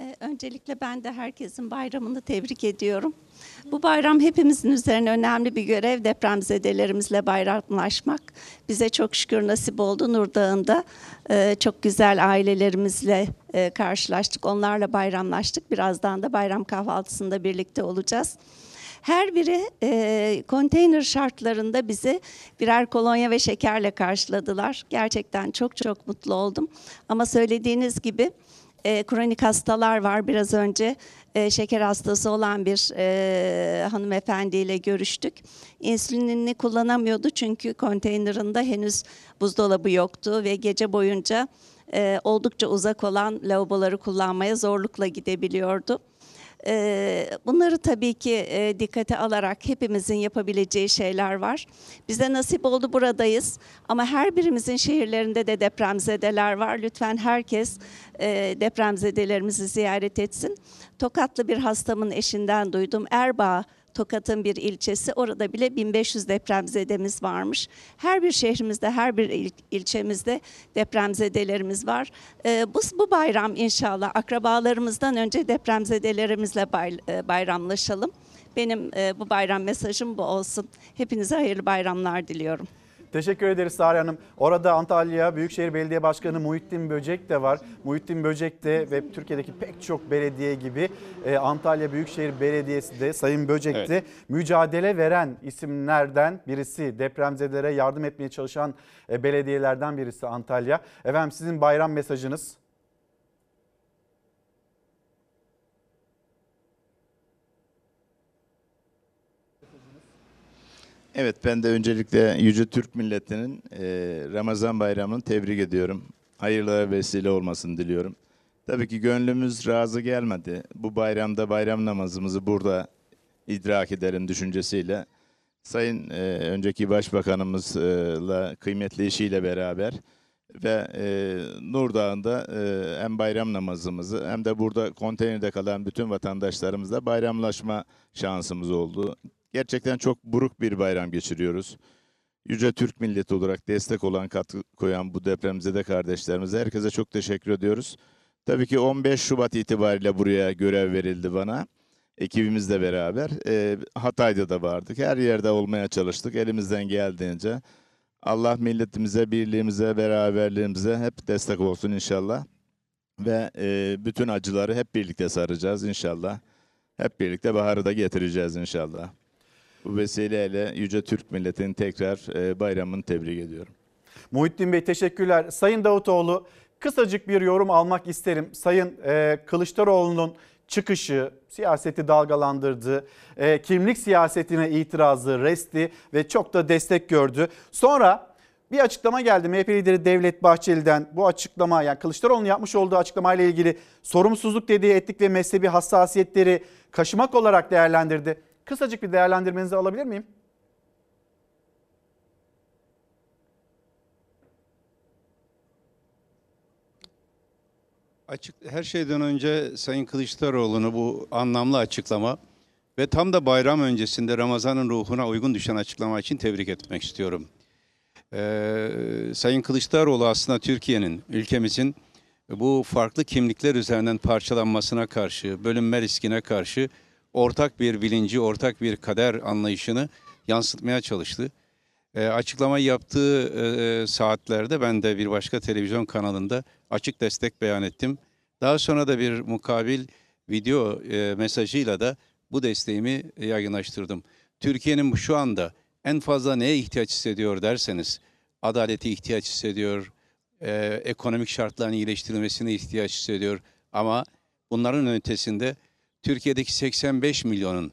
Speaker 53: Ee, Öncelikle ben de herkesin bayramını tebrik ediyorum. Bu bayram hepimizin üzerine önemli bir görev depremzedelerimizle bayramlaşmak. Bize çok şükür nasip oldu Nur Dağı'nda. e, Çok güzel ailelerimizle e, karşılaştık. Onlarla bayramlaştık. Birazdan da bayram kahvaltısında birlikte olacağız. Her biri e, konteyner şartlarında bizi birer kolonya ve şekerle karşıladılar. Gerçekten çok çok mutlu oldum. Ama söylediğiniz gibi e, kronik hastalar var. Biraz önce e, şeker hastası olan bir e, hanımefendiyle görüştük. İnsülinini kullanamıyordu çünkü konteynerında henüz buzdolabı yoktu ve gece boyunca e, oldukça uzak olan lavaboları kullanmaya zorlukla gidebiliyordu. Bunları tabii ki dikkate alarak hepimizin yapabileceği şeyler var. Bize nasip oldu buradayız ama her birimizin şehirlerinde de depremzedeler var. Lütfen herkes depremzedelerimizi ziyaret etsin. Tokatlı bir hastamın eşinden duydum. Erbaa Tokat'ın bir ilçesi. Orada bile 1500 depremzedemiz varmış. Her bir şehrimizde, her bir il- ilçemizde depremzedelerimiz var. Ee, bu, bu bayram inşallah akrabalarımızdan önce depremzedelerimizle bay- e, bayramlaşalım. Benim e, bu bayram mesajım bu olsun. Hepinize hayırlı bayramlar diliyorum.
Speaker 1: Teşekkür ederiz Sare Hanım. Orada Antalya Büyükşehir Belediye Başkanı Muhittin Böcek de var. Muhittin Böcek de ve Türkiye'deki pek çok belediye gibi e, Antalya Büyükşehir Belediyesi de Sayın Böcek de
Speaker 52: Evet.
Speaker 1: mücadele veren isimlerden birisi. Depremzedelere yardım etmeye çalışan e, belediyelerden birisi Antalya. Efendim sizin bayram mesajınız?
Speaker 54: Evet ben de öncelikle Yüce Türk milletinin e, Ramazan bayramını tebrik ediyorum. Hayırlara vesile olmasını diliyorum. Tabii ki gönlümüz razı gelmedi. Bu bayramda bayram namazımızı burada idrak edelim düşüncesiyle. Sayın e, önceki başbakanımızla kıymetli eşiyle beraber ve e, Nur Dağı'nda e, hem bayram namazımızı hem de burada konteynerde kalan bütün vatandaşlarımızla bayramlaşma şansımız oldu. Gerçekten çok buruk bir bayram geçiriyoruz. Yüce Türk milleti olarak destek olan, katkı koyan bu depremzede kardeşlerimize herkese çok teşekkür ediyoruz. Tabii ki 15 Şubat itibariyle buraya görev verildi bana. Ekibimizle beraber. Ee, Hatay'da da vardık. Her yerde olmaya çalıştık elimizden geldiğince. Allah milletimize, birliğimize, beraberliğimize hep destek olsun inşallah. Ve e, bütün acıları hep birlikte saracağız inşallah. Hep birlikte baharı da getireceğiz inşallah. Bu vesileyle Yüce Türk milletinin tekrar e, bayramını tebrik ediyorum.
Speaker 1: Muhittin Bey teşekkürler. Sayın Davutoğlu kısacık bir yorum almak isterim. Sayın e, Kılıçdaroğlu'nun çıkışı, siyaseti dalgalandırdı, e, kimlik siyasetine itirazı, resti ve çok da destek gördü. Sonra bir açıklama geldi MHP lideri Devlet Bahçeli'den. Bu açıklama yani Kılıçdaroğlu'nun yapmış olduğu açıklamayla ilgili sorumsuzluk dediği etnik ve mezhebi hassasiyetleri kaşımak olarak değerlendirdi. Kısacık bir değerlendirmenizi alabilir miyim?
Speaker 52: Açık, her şeyden önce Sayın Kılıçdaroğlu'nu bu anlamlı açıklama ve tam da bayram öncesinde Ramazan'ın ruhuna uygun düşen açıklama için tebrik etmek istiyorum. Ee, Sayın Kılıçdaroğlu aslında Türkiye'nin, ülkemizin bu farklı kimlikler üzerinden parçalanmasına karşı, bölünme riskine karşı ortak bir bilinci, ortak bir kader anlayışını yansıtmaya çalıştı. E, açıklamayı yaptığı e, saatlerde ben de bir başka televizyon kanalında açık destek beyan ettim. Daha sonra da bir mukabil video e, mesajıyla da bu desteğimi yaygınlaştırdım. Türkiye'nin şu anda en fazla neye ihtiyaç hissediyor derseniz, adalete ihtiyaç hissediyor, e, ekonomik şartların iyileştirilmesine ihtiyaç hissediyor. Ama bunların ötesinde Türkiye'deki 85 milyonun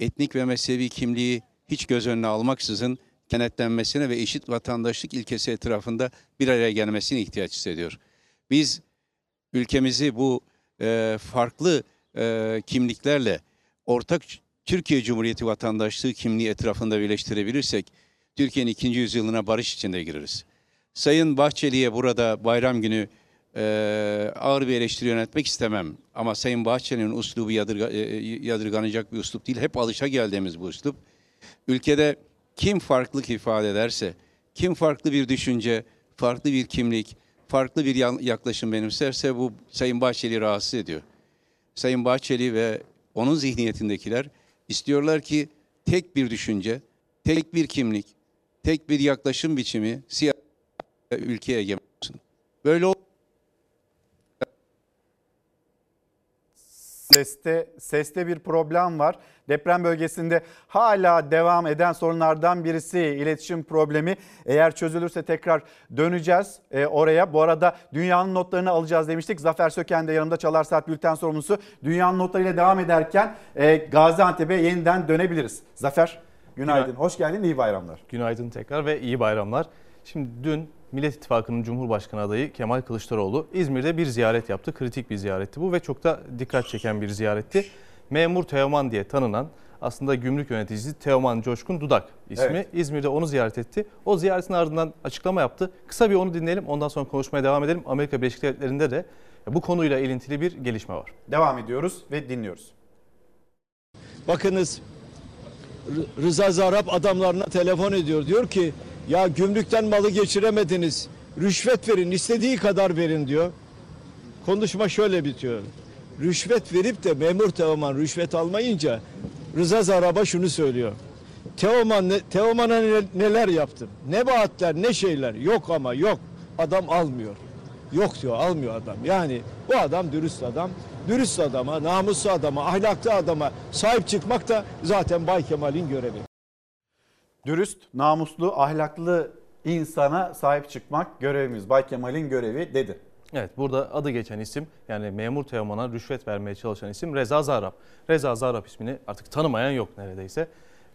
Speaker 52: etnik ve mezhebi kimliği hiç göz önüne almaksızın kenetlenmesine ve eşit vatandaşlık ilkesi etrafında bir araya gelmesine ihtiyaç hissediyor. Biz ülkemizi bu e, farklı e, kimliklerle ortak Türkiye Cumhuriyeti vatandaşlığı kimliği etrafında birleştirebilirsek Türkiye'nin ikinci yüzyılına barış içinde gireriz. Sayın Bahçeli'ye burada bayram günü e, ağır bir eleştiri yönetmek istemem. Ama Sayın Bahçeli'nin uslubu yadırga, e, yadırganacak bir uslup değil. Hep alışa geldiğimiz bu uslup. Ülkede kim farklılık ifade ederse, kim farklı bir düşünce, farklı bir kimlik, farklı bir yaklaşım benimserse bu Sayın Bahçeli rahatsız ediyor. Sayın Bahçeli ve onun zihniyetindekiler istiyorlar ki tek bir düşünce, tek bir kimlik, tek bir yaklaşım biçimi siyasi ülkeye egemen olsun. Böyle
Speaker 1: Seste, seste bir problem var. Deprem bölgesinde hala devam eden sorunlardan birisi iletişim problemi. Eğer çözülürse tekrar döneceğiz e, oraya. Bu arada dünyanın notlarını alacağız demiştik. Zafer Söken de yanımda Çalar Saat Bülten sorumlusu. Dünyanın notlarıyla devam ederken e, Gaziantep'e yeniden dönebiliriz. Zafer günaydın.
Speaker 55: Günaydın.
Speaker 1: Hoş geldin. iyi bayramlar.
Speaker 55: Günaydın tekrar ve iyi bayramlar. Şimdi dün Millet İttifakı'nın Cumhurbaşkanı adayı Kemal Kılıçdaroğlu İzmir'de bir ziyaret yaptı. Kritik bir ziyaretti bu ve çok da dikkat çeken bir ziyaretti. Memur Teoman diye tanınan aslında gümrük yöneticisi Teoman Coşkun Dudak ismi.
Speaker 1: Evet.
Speaker 55: İzmir'de onu ziyaret etti. O ziyaretin ardından açıklama yaptı. Kısa bir onu dinleyelim ondan sonra konuşmaya devam edelim. Amerika Birleşik Devletleri'nde de bu konuyla ilintili bir gelişme var.
Speaker 1: Devam ediyoruz ve dinliyoruz.
Speaker 56: Bakınız Rıza Zarrab adamlarına telefon ediyor. Diyor ki ya gümrükten malı geçiremediniz. Rüşvet verin istediği kadar verin diyor. Konuşma şöyle bitiyor. Rüşvet verip de memur Teoman rüşvet almayınca Rıza Zarrab'a şunu söylüyor. Teoman Teoman'a ne- neler yaptım? Ne vaatler ne şeyler yok ama yok. Adam almıyor. Yok diyor almıyor adam. Yani bu adam dürüst adam. Dürüst adama, namuslu adama, ahlaklı adama sahip çıkmak da zaten Bay Kemal'in görevi.
Speaker 1: Dürüst, namuslu, ahlaklı insana sahip çıkmak görevimiz. Bay Kemal'in görevi dedi.
Speaker 55: Evet burada adı geçen isim yani memur Teoman'a rüşvet vermeye çalışan isim Reza Zarrab. Reza Zarrab ismini artık tanımayan yok neredeyse.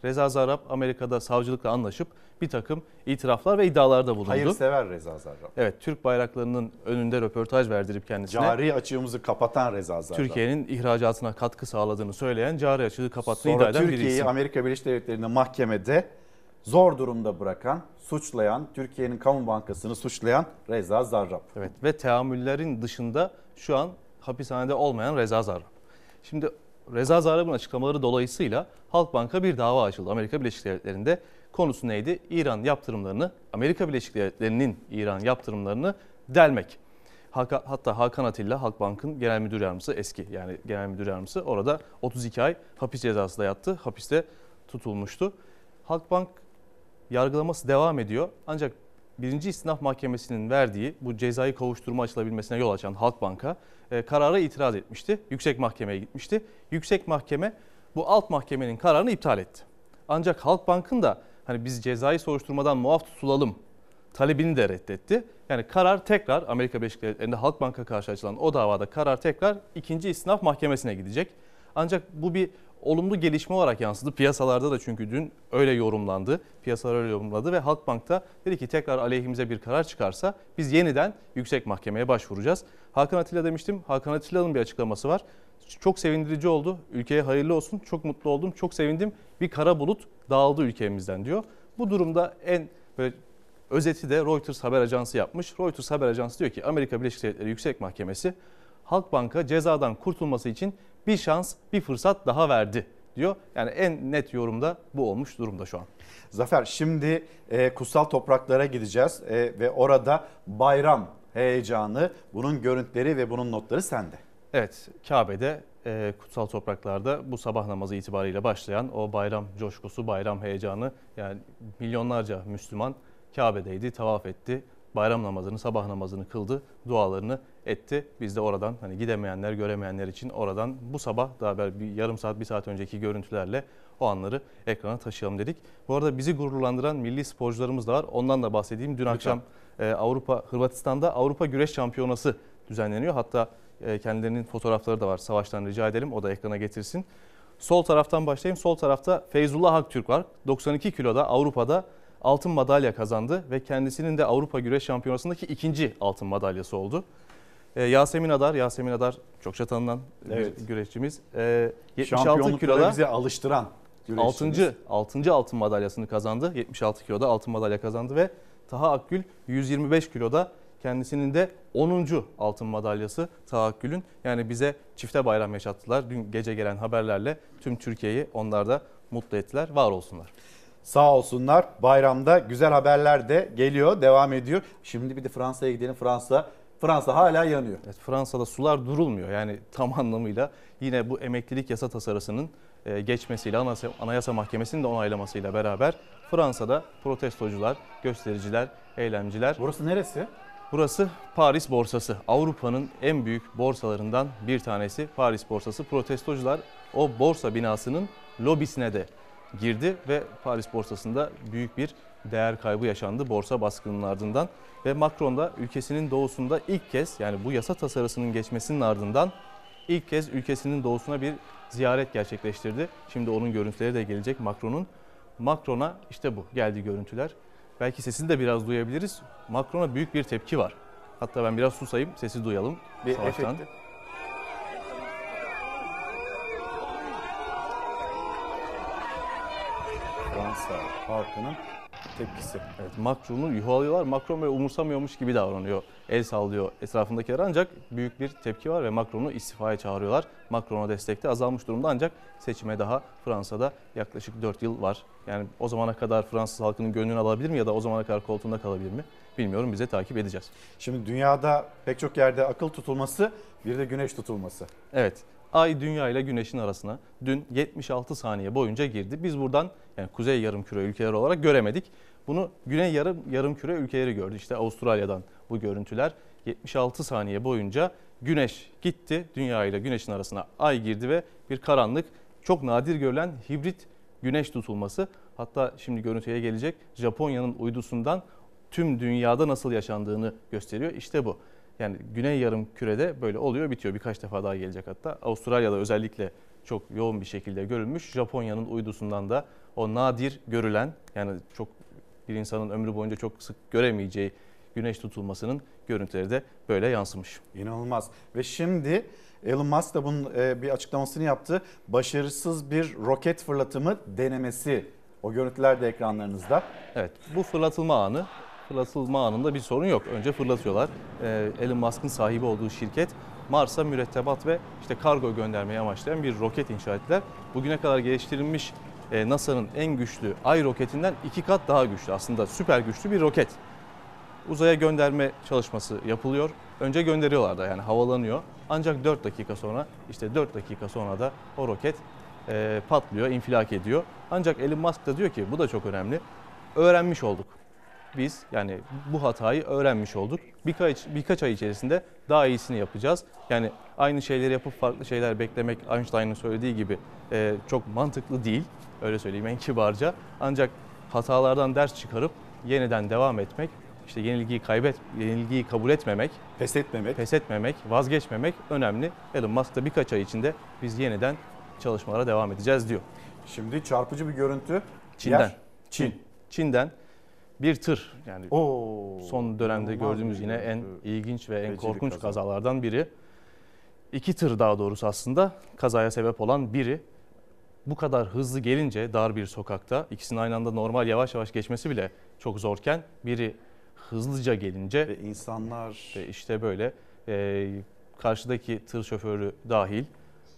Speaker 55: Reza Zarrab Amerika'da savcılıkla anlaşıp bir takım itiraflar ve iddialarda bulundu.
Speaker 1: Hayırsever Reza Zarrab.
Speaker 55: Evet Türk bayraklarının önünde röportaj verdirip kendisine
Speaker 1: Cari açığımızı kapatan Reza Zarrab.
Speaker 55: Türkiye'nin ihracatına katkı sağladığını söyleyen cari açığı kapattığını iddia
Speaker 1: Sonra
Speaker 55: eden bir
Speaker 1: Türkiye'yi
Speaker 55: isim.
Speaker 1: Amerika Birleşik Devletleri'nde mahkemede zor durumda bırakan, suçlayan, Türkiye'nin kamu bankasını suçlayan Reza Zarrab.
Speaker 55: Evet ve teamüllerin dışında şu an hapishanede olmayan Reza Zarrab. Şimdi Reza Zarrab'ın açıklamaları dolayısıyla Halkbank'a bir dava açıldı Amerika Birleşik Devletleri'nde. Konusu neydi? İran yaptırımlarını, Amerika Birleşik Devletleri'nin İran yaptırımlarını delmek. Hatta Hakan Atilla Halkbank'ın genel müdür yardımcısı eski yani genel müdür yardımcısı orada 32 ay hapis cezası da yattı. Hapiste tutulmuştu. Halkbank yargılaması devam ediyor. Ancak birinci istinaf mahkemesinin verdiği bu cezai kovuşturma açılabilmesine yol açan Halkbank'a e, karara itiraz etmişti. Yüksek mahkemeye gitmişti. Yüksek mahkeme bu alt mahkemenin kararını iptal etti. Ancak Halkbank'ın da hani biz cezai soruşturmadan muaf tutulalım talebini de reddetti. Yani karar tekrar Amerika Birleşik Devletleri'nde Halkbank'a karşı açılan o davada karar tekrar ikinci istinaf mahkemesine gidecek. Ancak bu bir olumlu gelişme olarak yansıdı. Piyasalarda da çünkü dün öyle yorumlandı. Piyasalar öyle yorumladı ve Halkbank da dedi ki tekrar aleyhimize bir karar çıkarsa biz yeniden yüksek mahkemeye başvuracağız. Hakan Atilla demiştim. Hakan Atilla'nın bir açıklaması var. Çok sevindirici oldu. Ülkeye hayırlı olsun. Çok mutlu oldum. Çok sevindim. Bir kara bulut dağıldı ülkemizden diyor. Bu durumda en böyle özeti de Reuters haber ajansı yapmış. Reuters haber ajansı diyor ki Amerika Birleşik Devletleri Yüksek Mahkemesi Halkbank'a cezadan kurtulması için bir şans, bir fırsat daha verdi diyor. Yani en net yorumda bu olmuş durumda şu an.
Speaker 1: Zafer şimdi e, kutsal topraklara gideceğiz e, ve orada bayram heyecanı, bunun görüntüleri ve bunun notları sende.
Speaker 55: Evet, Kabe'de e, kutsal topraklarda bu sabah namazı itibariyle başlayan o bayram coşkusu, bayram heyecanı yani milyonlarca Müslüman Kabe'deydi, tavaf etti. Bayram namazını, sabah namazını kıldı, dualarını etti. Biz de oradan hani gidemeyenler, göremeyenler için oradan bu sabah daha böyle bir yarım saat, bir saat önceki görüntülerle o anları ekrana taşıyalım dedik. Bu arada bizi gururlandıran milli sporcularımız da var. Ondan da bahsedeyim. Dün akşam e, Avrupa, Hırvatistan'da Avrupa Güreş Şampiyonası düzenleniyor. Hatta e, kendilerinin fotoğrafları da var. Savaş'tan rica edelim o da ekrana getirsin. Sol taraftan başlayayım. Sol tarafta Feyzullah Aktürk var. 92 kiloda Avrupa'da altın madalya kazandı ve kendisinin de Avrupa Güreş Şampiyonası'ndaki ikinci altın madalyası oldu. Ee, Yasemin Adar, Yasemin Adar çokça tanınan
Speaker 1: Evet.
Speaker 55: güreşçimiz. Ee, 76
Speaker 1: Şampiyonluklara
Speaker 55: kiloda
Speaker 1: bizi alıştıran güreşçimiz.
Speaker 55: 6. 6. altın madalyasını kazandı. 76 kiloda altın madalya kazandı ve Taha Akgül 125 kiloda kendisinin de 10. altın madalyası Taha Akgül'ün. Yani bize çifte bayram yaşattılar. Dün gece gelen haberlerle tüm Türkiye'yi onlar da mutlu ettiler. Var olsunlar.
Speaker 1: Sağ olsunlar. Bayramda güzel haberler de geliyor, devam ediyor. Şimdi bir de Fransa'ya gidelim. Fransa Fransa hala yanıyor.
Speaker 55: Evet, Fransa'da sular durulmuyor. Yani tam *laughs* anlamıyla yine bu emeklilik yasa tasarısının e, geçmesiyle Anayasa, Anayasa Mahkemesi'nin de onaylamasıyla beraber Fransa'da protestocular, göstericiler, eylemciler.
Speaker 1: Burası neresi?
Speaker 55: Burası Paris borsası. Avrupa'nın en büyük borsalarından bir tanesi Paris borsası. Protestocular o borsa binasının lobisine de girdi ve Paris borsasında büyük bir değer kaybı yaşandı borsa baskınının ardından. Ve Macron da ülkesinin doğusunda ilk kez yani bu yasa tasarısının geçmesinin ardından ilk kez ülkesinin doğusuna bir ziyaret gerçekleştirdi. Şimdi onun görüntüleri de gelecek Macron'un. Macron'a işte bu geldi görüntüler. Belki sesini de biraz duyabiliriz. Macron'a büyük bir tepki var. Hatta ben biraz susayım, sesi duyalım.
Speaker 1: Bir
Speaker 55: savaştan.
Speaker 1: efekti. Fransa halkının tepkisi.
Speaker 55: Evet, Macron'u yuhalıyorlar. Macron böyle umursamıyormuş gibi davranıyor. El sallıyor etrafındakiler ancak büyük bir tepki var ve Macron'u istifaya çağırıyorlar. Macron'a destek de azalmış durumda ancak seçime daha Fransa'da yaklaşık 4 yıl var. Yani o zamana kadar Fransız halkının gönlünü alabilir mi ya da o zamana kadar koltuğunda kalabilir mi? Bilmiyorum bize takip edeceğiz.
Speaker 1: Şimdi dünyada pek çok yerde akıl tutulması bir de güneş tutulması.
Speaker 55: Evet. Ay dünya ile güneşin arasına dün 76 saniye boyunca girdi. Biz buradan yani kuzey yarımküre ülkeleri olarak göremedik. Bunu güney yarım yarımküre ülkeleri gördü. İşte Avustralya'dan bu görüntüler 76 saniye boyunca güneş gitti. Dünya ile güneşin arasına ay girdi ve bir karanlık çok nadir görülen hibrit güneş tutulması. Hatta şimdi görüntüye gelecek Japonya'nın uydusundan tüm dünyada nasıl yaşandığını gösteriyor. İşte bu. Yani güney yarım kürede böyle oluyor bitiyor. Birkaç defa daha gelecek hatta. Avustralya'da özellikle çok yoğun bir şekilde görülmüş. Japonya'nın uydusundan da o nadir görülen yani çok bir insanın ömrü boyunca çok sık göremeyeceği güneş tutulmasının görüntüleri de böyle yansımış.
Speaker 1: İnanılmaz. Ve şimdi Elon Musk da bunun e, bir açıklamasını yaptı. Başarısız bir roket fırlatımı denemesi. O görüntüler de ekranlarınızda.
Speaker 55: Evet bu fırlatılma anı fırlatılma anında bir sorun yok. Önce fırlatıyorlar. Ee, Elon Musk'ın sahibi olduğu şirket Mars'a mürettebat ve işte kargo göndermeyi amaçlayan bir roket inşa ettiler. Bugüne kadar geliştirilmiş e, NASA'nın en güçlü ay roketinden iki kat daha güçlü. Aslında süper güçlü bir roket. Uzaya gönderme çalışması yapılıyor. Önce gönderiyorlar da yani havalanıyor. Ancak 4 dakika sonra işte 4 dakika sonra da o roket e, patlıyor, infilak ediyor. Ancak Elon Musk da diyor ki bu da çok önemli. Öğrenmiş olduk biz yani bu hatayı öğrenmiş olduk. Birkaç birkaç ay içerisinde daha iyisini yapacağız. Yani aynı şeyleri yapıp farklı şeyler beklemek Einstein'ın söylediği gibi e, çok mantıklı değil. Öyle söyleyeyim en kibarca. Ancak hatalardan ders çıkarıp yeniden devam etmek, işte yenilgiyi kaybet, yenilgiyi kabul etmemek,
Speaker 1: pes etmemek,
Speaker 55: pes etmemek, vazgeçmemek önemli. Elon Musk da birkaç ay içinde biz yeniden çalışmalara devam edeceğiz diyor.
Speaker 1: Şimdi çarpıcı bir görüntü.
Speaker 55: Çin'den.
Speaker 1: Yer.
Speaker 55: Çin. Çin'den bir tır yani
Speaker 1: Oo,
Speaker 55: son dönemde gördüğümüz yine en
Speaker 1: görüntü.
Speaker 55: ilginç ve en korkunç
Speaker 1: kaza.
Speaker 55: kazalardan biri. İki tır daha doğrusu aslında kazaya sebep olan biri. Bu kadar hızlı gelince dar bir sokakta ikisinin aynı anda normal yavaş yavaş geçmesi bile çok zorken biri hızlıca gelince
Speaker 1: ve insanlar
Speaker 55: ve işte böyle e, karşıdaki tır şoförü dahil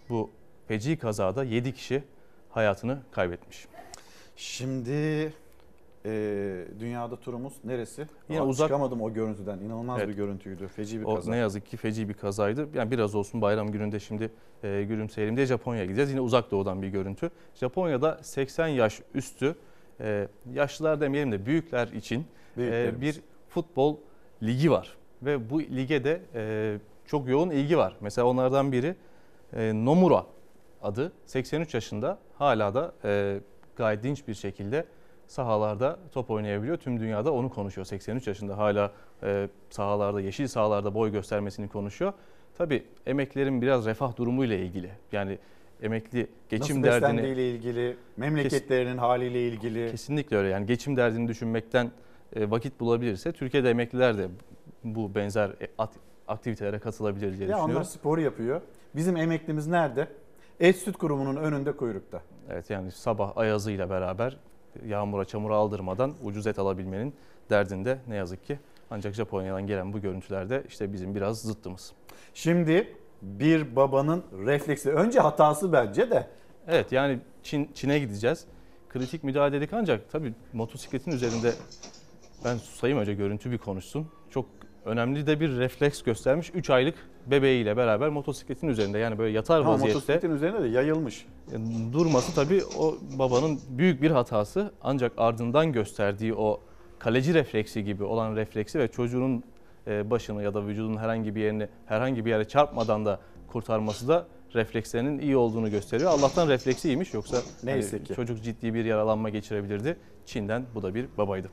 Speaker 55: bu feci kazada 7 kişi hayatını kaybetmiş.
Speaker 1: Şimdi e, dünyada turumuz neresi?
Speaker 55: Yine
Speaker 1: Aa,
Speaker 55: uzak-
Speaker 1: Çıkamadım o görüntüden. İnanılmaz
Speaker 55: Evet.
Speaker 1: bir görüntüydü. Feci bir
Speaker 55: O
Speaker 1: kaza.
Speaker 55: ne yazık ki feci bir kazaydı. Yani biraz olsun bayram gününde şimdi e, gülümseyelim diye Japonya'ya gideceğiz. Yine uzak doğudan bir görüntü. Japonya'da 80 yaş üstü e, yaşlılar demeyelim de büyükler için e, bir futbol ligi var. Ve bu lige de e, çok yoğun ilgi var. Mesela onlardan biri e, Nomura adı 83 yaşında hala da e, gayet dinç bir şekilde sahalarda top oynayabiliyor. Tüm dünyada onu konuşuyor. 83 yaşında hala e, sahalarda, yeşil sahalarda boy göstermesini konuşuyor. Tabii emeklerin biraz refah durumuyla ilgili. Yani emekli geçim
Speaker 1: Nasıl
Speaker 55: derdini
Speaker 1: beslendiğiyle ilgili, memleketlerinin haliyle ilgili.
Speaker 55: kesinlikle öyle. Yani geçim derdini düşünmekten e, vakit bulabilirse Türkiye'de emekliler de bu benzer e, aktivitelere katılabilir diye
Speaker 1: Ya
Speaker 55: düşünüyorum.
Speaker 1: onlar spor yapıyor. Bizim emeklimiz nerede? Et Süt Kurumu'nun önünde kuyrukta.
Speaker 55: Evet yani sabah ayazıyla beraber yağmura çamura aldırmadan ucuz et alabilmenin derdinde ne yazık ki. Ancak Japonya'dan gelen bu görüntülerde işte bizim biraz zıttımız.
Speaker 1: Şimdi bir babanın refleksi. Önce hatası bence de.
Speaker 55: Evet yani Çin, Çin'e gideceğiz. Kritik müdahale dedik ancak tabii motosikletin üzerinde ben susayım önce görüntü bir konuşsun. Çok önemli de bir refleks göstermiş. 3 aylık bebeğiyle beraber motosikletin üzerinde yani böyle yatar
Speaker 1: Ama
Speaker 55: vaziyette.
Speaker 1: motosikletin üzerine de yayılmış.
Speaker 55: E, durması tabii o babanın büyük bir hatası. Ancak ardından gösterdiği o kaleci refleksi gibi olan refleksi ve çocuğunun e, başını ya da vücudun herhangi bir yerini herhangi bir yere çarpmadan da kurtarması da reflekslerinin iyi olduğunu gösteriyor. Allah'tan refleksi iyiymiş yoksa
Speaker 1: Neyse
Speaker 55: hani
Speaker 1: ki.
Speaker 55: çocuk ciddi bir yaralanma geçirebilirdi. Çin'den bu da bir babaydı.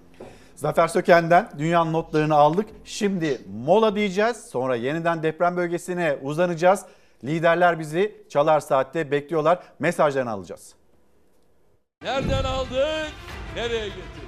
Speaker 1: Zafer Söken'den dünyanın notlarını aldık. Şimdi mola diyeceğiz. Sonra yeniden deprem bölgesine uzanacağız. Liderler bizi Çalar Saat'te bekliyorlar. Mesajlarını alacağız.
Speaker 57: Nereden aldın? Nereye getirdin?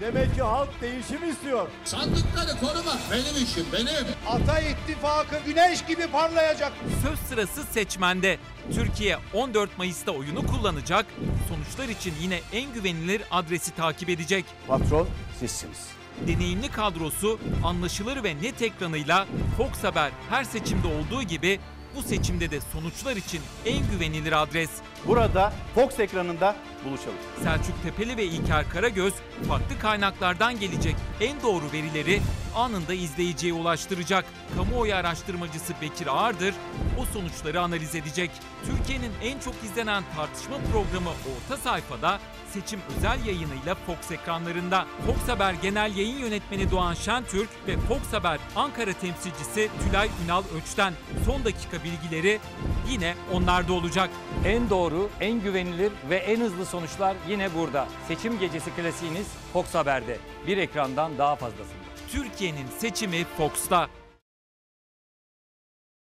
Speaker 51: Demek ki halk değişim istiyor.
Speaker 58: Sandıkları korumak benim işim benim.
Speaker 51: Ata ittifakı güneş gibi parlayacak.
Speaker 24: Söz sırası seçmende. Türkiye 14 Mayıs'ta oyunu kullanacak. Sonuçlar için yine en güvenilir adresi takip edecek.
Speaker 1: Patron sizsiniz.
Speaker 24: Deneyimli kadrosu anlaşılır ve net ekranıyla Fox Haber her seçimde olduğu gibi bu seçimde de sonuçlar için en güvenilir adres.
Speaker 1: Burada Fox ekranında buluşalım.
Speaker 24: Selçuk Tepeli ve İlker Karagöz farklı kaynaklardan gelecek en doğru verileri anında izleyiciye ulaştıracak. Kamuoyu araştırmacısı Bekir Ağırdır o sonuçları analiz edecek. Türkiye'nin en çok izlenen tartışma programı Orta Sayfada seçim özel yayınıyla Fox ekranlarında. Fox Haber Genel Yayın Yönetmeni Doğan Şentürk ve Fox Haber Ankara temsilcisi Tülay Ünal Öç'ten son dakika bilgileri yine onlarda olacak.
Speaker 59: En doğru, en güvenilir ve en hızlı sonuçlar yine burada. Seçim gecesi klasiğiniz Fox Haber'de. Bir ekrandan daha fazlasında.
Speaker 24: Türkiye'nin seçimi Fox'ta.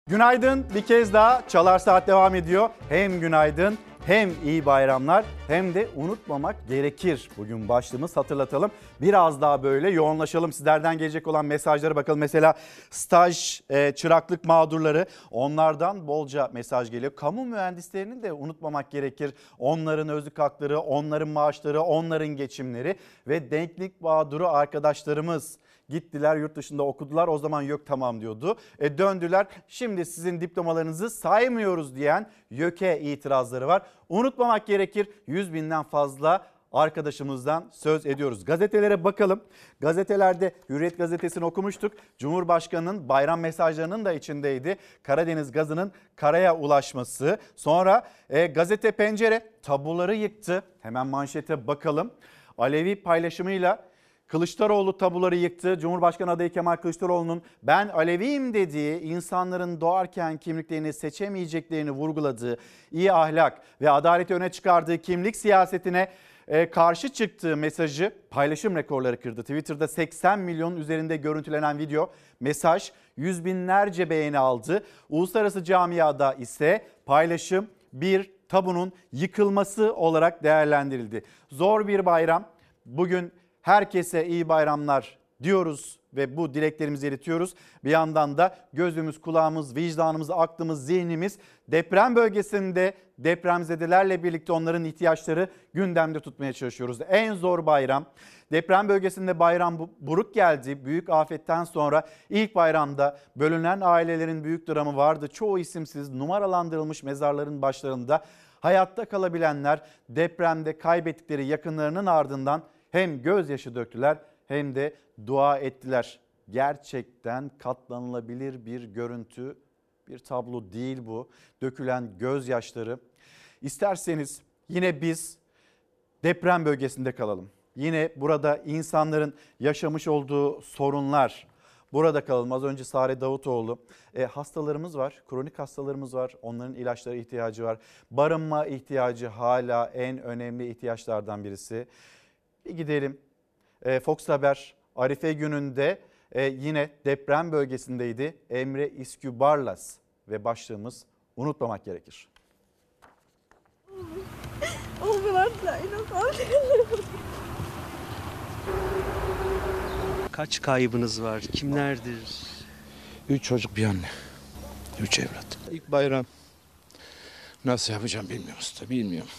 Speaker 1: Günaydın bir kez daha Çalar Saat devam ediyor. Hem günaydın hem iyi bayramlar hem de unutmamak gerekir. Bugün başlığımız hatırlatalım. Biraz daha böyle yoğunlaşalım. Sizlerden gelecek olan mesajlara bakalım. Mesela staj, e, çıraklık mağdurları onlardan bolca mesaj geliyor. Kamu mühendislerini de unutmamak gerekir. Onların özlük hakları, onların maaşları, onların geçimleri ve denklik mağduru arkadaşlarımız Gittiler yurt dışında okudular o zaman yok tamam diyordu. E döndüler şimdi sizin diplomalarınızı saymıyoruz diyen YÖK'e itirazları var. Unutmamak gerekir 100 binden fazla arkadaşımızdan söz ediyoruz. Gazetelere bakalım. Gazetelerde Hürriyet gazetesini okumuştuk. Cumhurbaşkanının bayram mesajlarının da içindeydi. Karadeniz gazının karaya ulaşması. Sonra e, gazete pencere tabuları yıktı. Hemen manşete bakalım. Alevi paylaşımıyla Kılıçdaroğlu tabuları yıktı. Cumhurbaşkanı adayı Kemal Kılıçdaroğlu'nun ben Aleviyim dediği insanların doğarken kimliklerini seçemeyeceklerini vurguladığı iyi ahlak ve adaleti öne çıkardığı kimlik siyasetine e, karşı çıktığı mesajı paylaşım rekorları kırdı. Twitter'da 80 milyon üzerinde görüntülenen video mesaj yüz binlerce beğeni aldı. Uluslararası camiada ise paylaşım bir tabunun yıkılması olarak değerlendirildi. Zor bir bayram. Bugün herkese iyi bayramlar diyoruz ve bu dileklerimizi iletiyoruz. Bir yandan da gözümüz, kulağımız, vicdanımız, aklımız, zihnimiz deprem bölgesinde depremzedelerle birlikte onların ihtiyaçları gündemde tutmaya çalışıyoruz. En zor bayram. Deprem bölgesinde bayram buruk geldi. Büyük afetten sonra ilk bayramda bölünen ailelerin büyük dramı vardı. Çoğu isimsiz numaralandırılmış mezarların başlarında hayatta kalabilenler depremde kaybettikleri yakınlarının ardından hem gözyaşı döktüler hem de dua ettiler. Gerçekten katlanılabilir bir görüntü, bir tablo değil bu. Dökülen gözyaşları. İsterseniz yine biz deprem bölgesinde kalalım. Yine burada insanların yaşamış olduğu sorunlar, burada kalalım. Az önce Sare Davutoğlu. E, hastalarımız var, kronik hastalarımız var. Onların ilaçlara ihtiyacı var. Barınma ihtiyacı hala en önemli ihtiyaçlardan birisi. Bir gidelim. E, Fox Haber Arife gününde e, yine deprem bölgesindeydi. Emre İskübarlas ve başlığımız unutmamak gerekir. *laughs*
Speaker 60: Kaç kaybınız var? Kimlerdir?
Speaker 61: Üç çocuk bir anne. Üç evlat. İlk bayram nasıl yapacağım bilmiyoruz da bilmiyorum.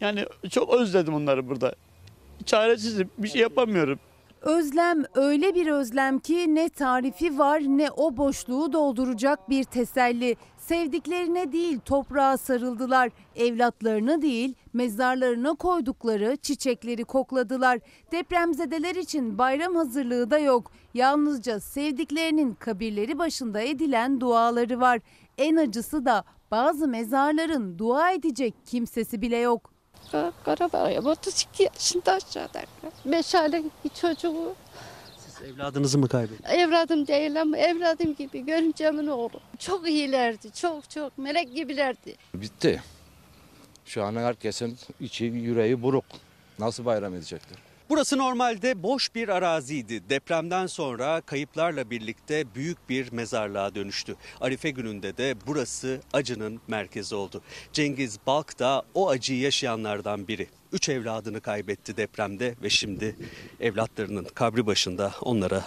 Speaker 62: Yani çok özledim onları burada. Çaresizim, bir şey yapamıyorum.
Speaker 48: Özlem öyle bir özlem ki ne tarifi var ne o boşluğu dolduracak bir teselli. Sevdiklerine değil toprağa sarıldılar. Evlatlarını değil mezarlarına koydukları çiçekleri kokladılar. Depremzedeler için bayram hazırlığı da yok. Yalnızca sevdiklerinin kabirleri başında edilen duaları var. En acısı da bazı mezarların dua edecek kimsesi bile yok.
Speaker 63: Karabağ'a 32 yaşında aşağıda. Beş aylık bir çocuğu
Speaker 60: Evladınızı mı kaybettiniz?
Speaker 64: Evladım değil ama evladım gibi görümcemin oğlu. Çok iyilerdi, çok çok melek gibilerdi.
Speaker 61: Bitti. Şu an herkesin içi yüreği buruk. Nasıl bayram edecekler?
Speaker 60: Burası normalde boş bir araziydi. Depremden sonra kayıplarla birlikte büyük bir mezarlığa dönüştü. Arife gününde de burası acının merkezi oldu. Cengiz Balk da o acıyı yaşayanlardan biri. Üç evladını kaybetti depremde ve şimdi evlatlarının kabri başında onlara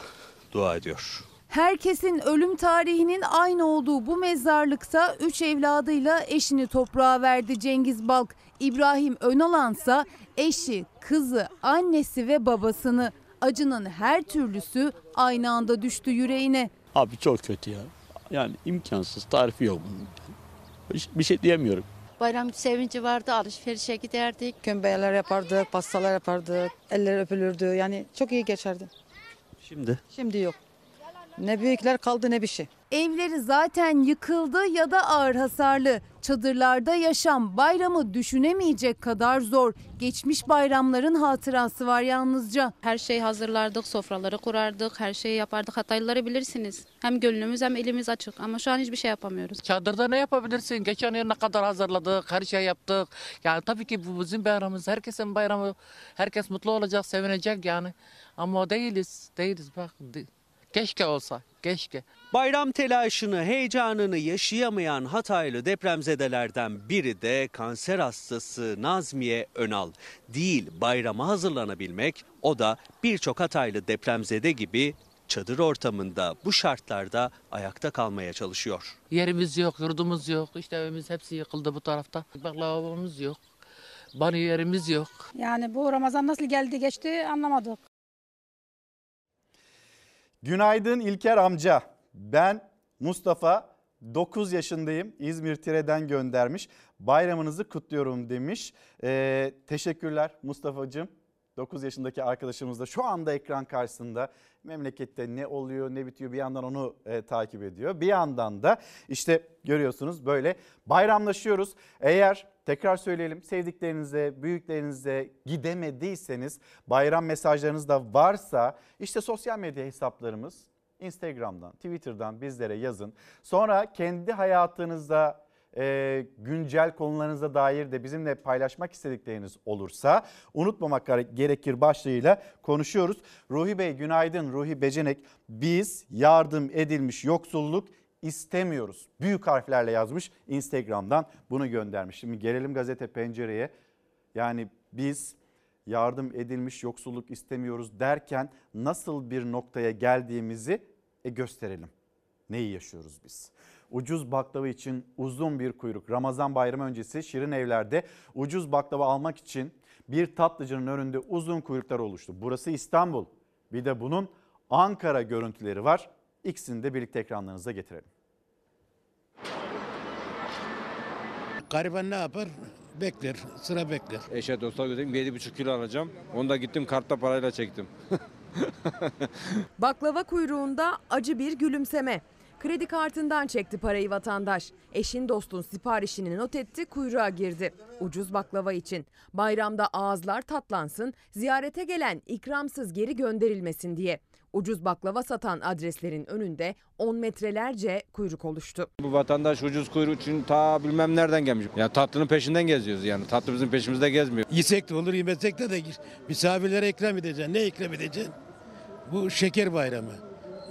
Speaker 60: dua ediyor.
Speaker 48: Herkesin ölüm tarihinin aynı olduğu bu mezarlıkta 3 evladıyla eşini toprağa verdi Cengiz Balk. İbrahim Önalansa eşi, kızı, annesi ve babasını acının her türlüsü aynı anda düştü yüreğine.
Speaker 62: Abi çok kötü ya. Yani imkansız tarifi yok bunun. Hiç- Bir şey diyemiyorum.
Speaker 64: Bayram sevinci vardı, alışverişe giderdik.
Speaker 65: Kömbeler yapardık, pastalar yapardık, eller öpülürdü. Yani çok iyi geçerdi.
Speaker 60: Şimdi
Speaker 65: Şimdi yok. Ne büyükler kaldı ne bir şey.
Speaker 48: Evleri zaten yıkıldı ya da ağır hasarlı. Çadırlarda yaşam bayramı düşünemeyecek kadar zor. Geçmiş bayramların hatırası var yalnızca.
Speaker 66: Her şeyi hazırlardık, sofraları kurardık, her şeyi yapardık. Hataylıları bilirsiniz. Hem gönlümüz hem elimiz açık ama şu an hiçbir şey yapamıyoruz.
Speaker 67: Çadırda ne yapabilirsin? Geçen yıl ne kadar hazırladık, her şey yaptık. Yani tabii ki bu bizim bayramımız, herkesin bayramı. Herkes mutlu olacak, sevinecek yani. Ama değiliz, değiliz bak. de- Keşke olsa, keşke.
Speaker 60: Bayram telaşını, heyecanını yaşayamayan Hataylı depremzedelerden biri de kanser hastası Nazmiye Önal. Değil bayrama hazırlanabilmek, o da birçok Hataylı depremzede gibi çadır ortamında bu şartlarda ayakta kalmaya çalışıyor.
Speaker 67: Yerimiz yok, yurdumuz yok. İşte evimiz hepsi yıkıldı bu tarafta. Bak lavabomuz yok. Banyo yerimiz yok.
Speaker 65: Yani bu Ramazan nasıl geldi geçti anlamadık.
Speaker 1: Günaydın İlker amca. Ben Mustafa 9 yaşındayım. İzmir Tire'den göndermiş. Bayramınızı kutluyorum demiş. Ee, teşekkürler Mustafa'cığım. 9 yaşındaki arkadaşımız da şu anda ekran karşısında memlekette ne oluyor ne bitiyor bir yandan onu e, takip ediyor. Bir yandan da işte görüyorsunuz böyle bayramlaşıyoruz. Eğer tekrar söyleyelim sevdiklerinize, büyüklerinize gidemediyseniz bayram mesajlarınız da varsa işte sosyal medya hesaplarımız Instagram'dan, Twitter'dan bizlere yazın. Sonra kendi hayatınızda e, güncel konularınıza dair de bizimle paylaşmak istedikleriniz olursa unutmamak gerekir başlığıyla konuşuyoruz. Ruhi Bey günaydın Ruhi Becenek biz yardım edilmiş yoksulluk istemiyoruz. Büyük harflerle yazmış Instagram'dan bunu göndermiş. Şimdi gelelim gazete pencereye yani biz yardım edilmiş yoksulluk istemiyoruz derken nasıl bir noktaya geldiğimizi e, gösterelim. Neyi yaşıyoruz biz? Ucuz baklava için uzun bir kuyruk. Ramazan bayramı öncesi Şirin Evler'de ucuz baklava almak için bir tatlıcının önünde uzun kuyruklar oluştu. Burası İstanbul. Bir de bunun Ankara görüntüleri var. İkisini de birlikte ekranlarınıza getirelim.
Speaker 68: Gariban ne yapar? Bekler, sıra bekler.
Speaker 69: Eşe dosta götürdüm 7,5 kilo alacağım. Onu da gittim kartta parayla çektim. *laughs*
Speaker 14: Baklava kuyruğunda acı bir gülümseme. Kredi kartından çekti parayı vatandaş. Eşin dostun siparişini not etti, kuyruğa girdi. Ucuz baklava için. Bayramda ağızlar tatlansın, ziyarete gelen ikramsız geri gönderilmesin diye. Ucuz baklava satan adreslerin önünde 10 metrelerce kuyruk oluştu.
Speaker 69: Bu vatandaş ucuz kuyruk için ta bilmem nereden gelmiş. Ya tatlının peşinden geziyoruz yani. Tatlı bizim peşimizde gezmiyor.
Speaker 68: Yesek de olur, yemesek de de misafirlere ikram edeceksin. Ne ikram edeceksin? Bu şeker bayramı.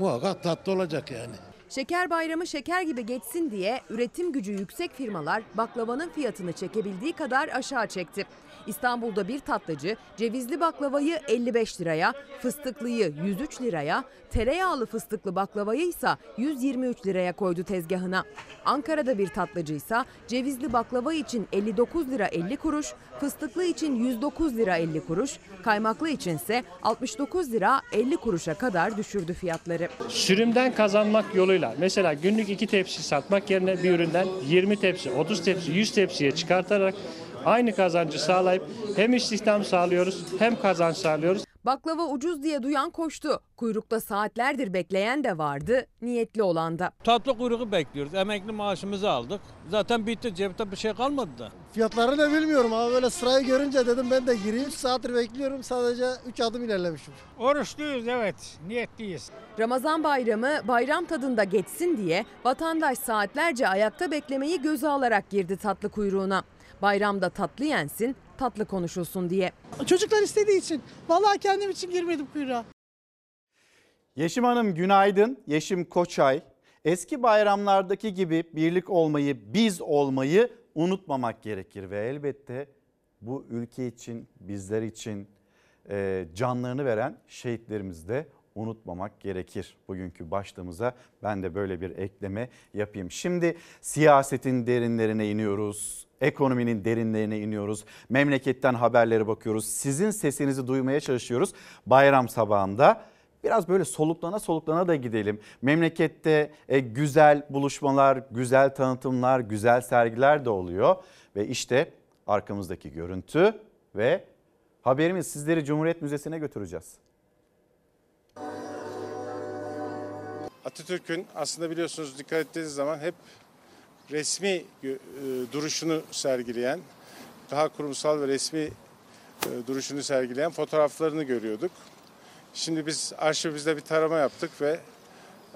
Speaker 68: Muhakkak tatlı olacak yani.
Speaker 14: Şeker bayramı şeker gibi geçsin diye üretim gücü yüksek firmalar baklavanın fiyatını çekebildiği kadar aşağı çekti. İstanbul'da bir tatlıcı cevizli baklavayı 55 liraya, fıstıklıyı 103 liraya, tereyağlı fıstıklı baklavayı ise 123 liraya koydu tezgahına. Ankara'da bir tatlıcı ise cevizli baklava için 59 lira 50 kuruş, fıstıklı için 109 lira 50 kuruş, kaymaklı içinse 69 lira 50 kuruşa kadar düşürdü fiyatları.
Speaker 70: Sürümden kazanmak yoluyla mesela günlük iki tepsi satmak yerine bir üründen 20 tepsi, 30 tepsi, 100 tepsiye çıkartarak aynı kazancı sağlayıp hem istihdam sağlıyoruz hem kazanç sağlıyoruz.
Speaker 14: Baklava ucuz diye duyan koştu. Kuyrukta saatlerdir bekleyen de vardı, niyetli olan da.
Speaker 71: Tatlı kuyruğu bekliyoruz. Emekli maaşımızı aldık. Zaten bitti. Cepte bir şey kalmadı da.
Speaker 72: Fiyatları ne bilmiyorum ama böyle sırayı görünce dedim ben de gireyim. 3 saattir bekliyorum sadece 3 adım ilerlemişim.
Speaker 73: Oruçluyuz evet, niyetliyiz.
Speaker 14: Ramazan bayramı bayram tadında geçsin diye vatandaş saatlerce ayakta beklemeyi göze alarak girdi tatlı kuyruğuna. Bayramda tatlı yensin, tatlı konuşulsun diye.
Speaker 74: Çocuklar istediği için. Vallahi kendim için girmedim kuyruğa.
Speaker 1: Yeşim Hanım günaydın. Yeşim Koçay. Eski bayramlardaki gibi birlik olmayı, biz olmayı unutmamak gerekir ve elbette bu ülke için, bizler için e, canlarını veren şehitlerimizi de unutmamak gerekir. Bugünkü başlığımıza ben de böyle bir ekleme yapayım. Şimdi siyasetin derinlerine iniyoruz. Ekonominin derinlerine iniyoruz. Memleketten haberlere bakıyoruz. Sizin sesinizi duymaya çalışıyoruz. Bayram sabahında biraz böyle soluklana soluklana da gidelim. Memlekette e, güzel buluşmalar, güzel tanıtımlar, güzel sergiler de oluyor. Ve işte arkamızdaki görüntü ve haberimiz sizleri Cumhuriyet Müzesi'ne götüreceğiz.
Speaker 75: Atatürk'ün aslında biliyorsunuz dikkat ettiğiniz zaman hep resmi e, duruşunu sergileyen, daha kurumsal ve resmi e, duruşunu sergileyen fotoğraflarını görüyorduk. Şimdi biz arşivimizde bir tarama yaptık ve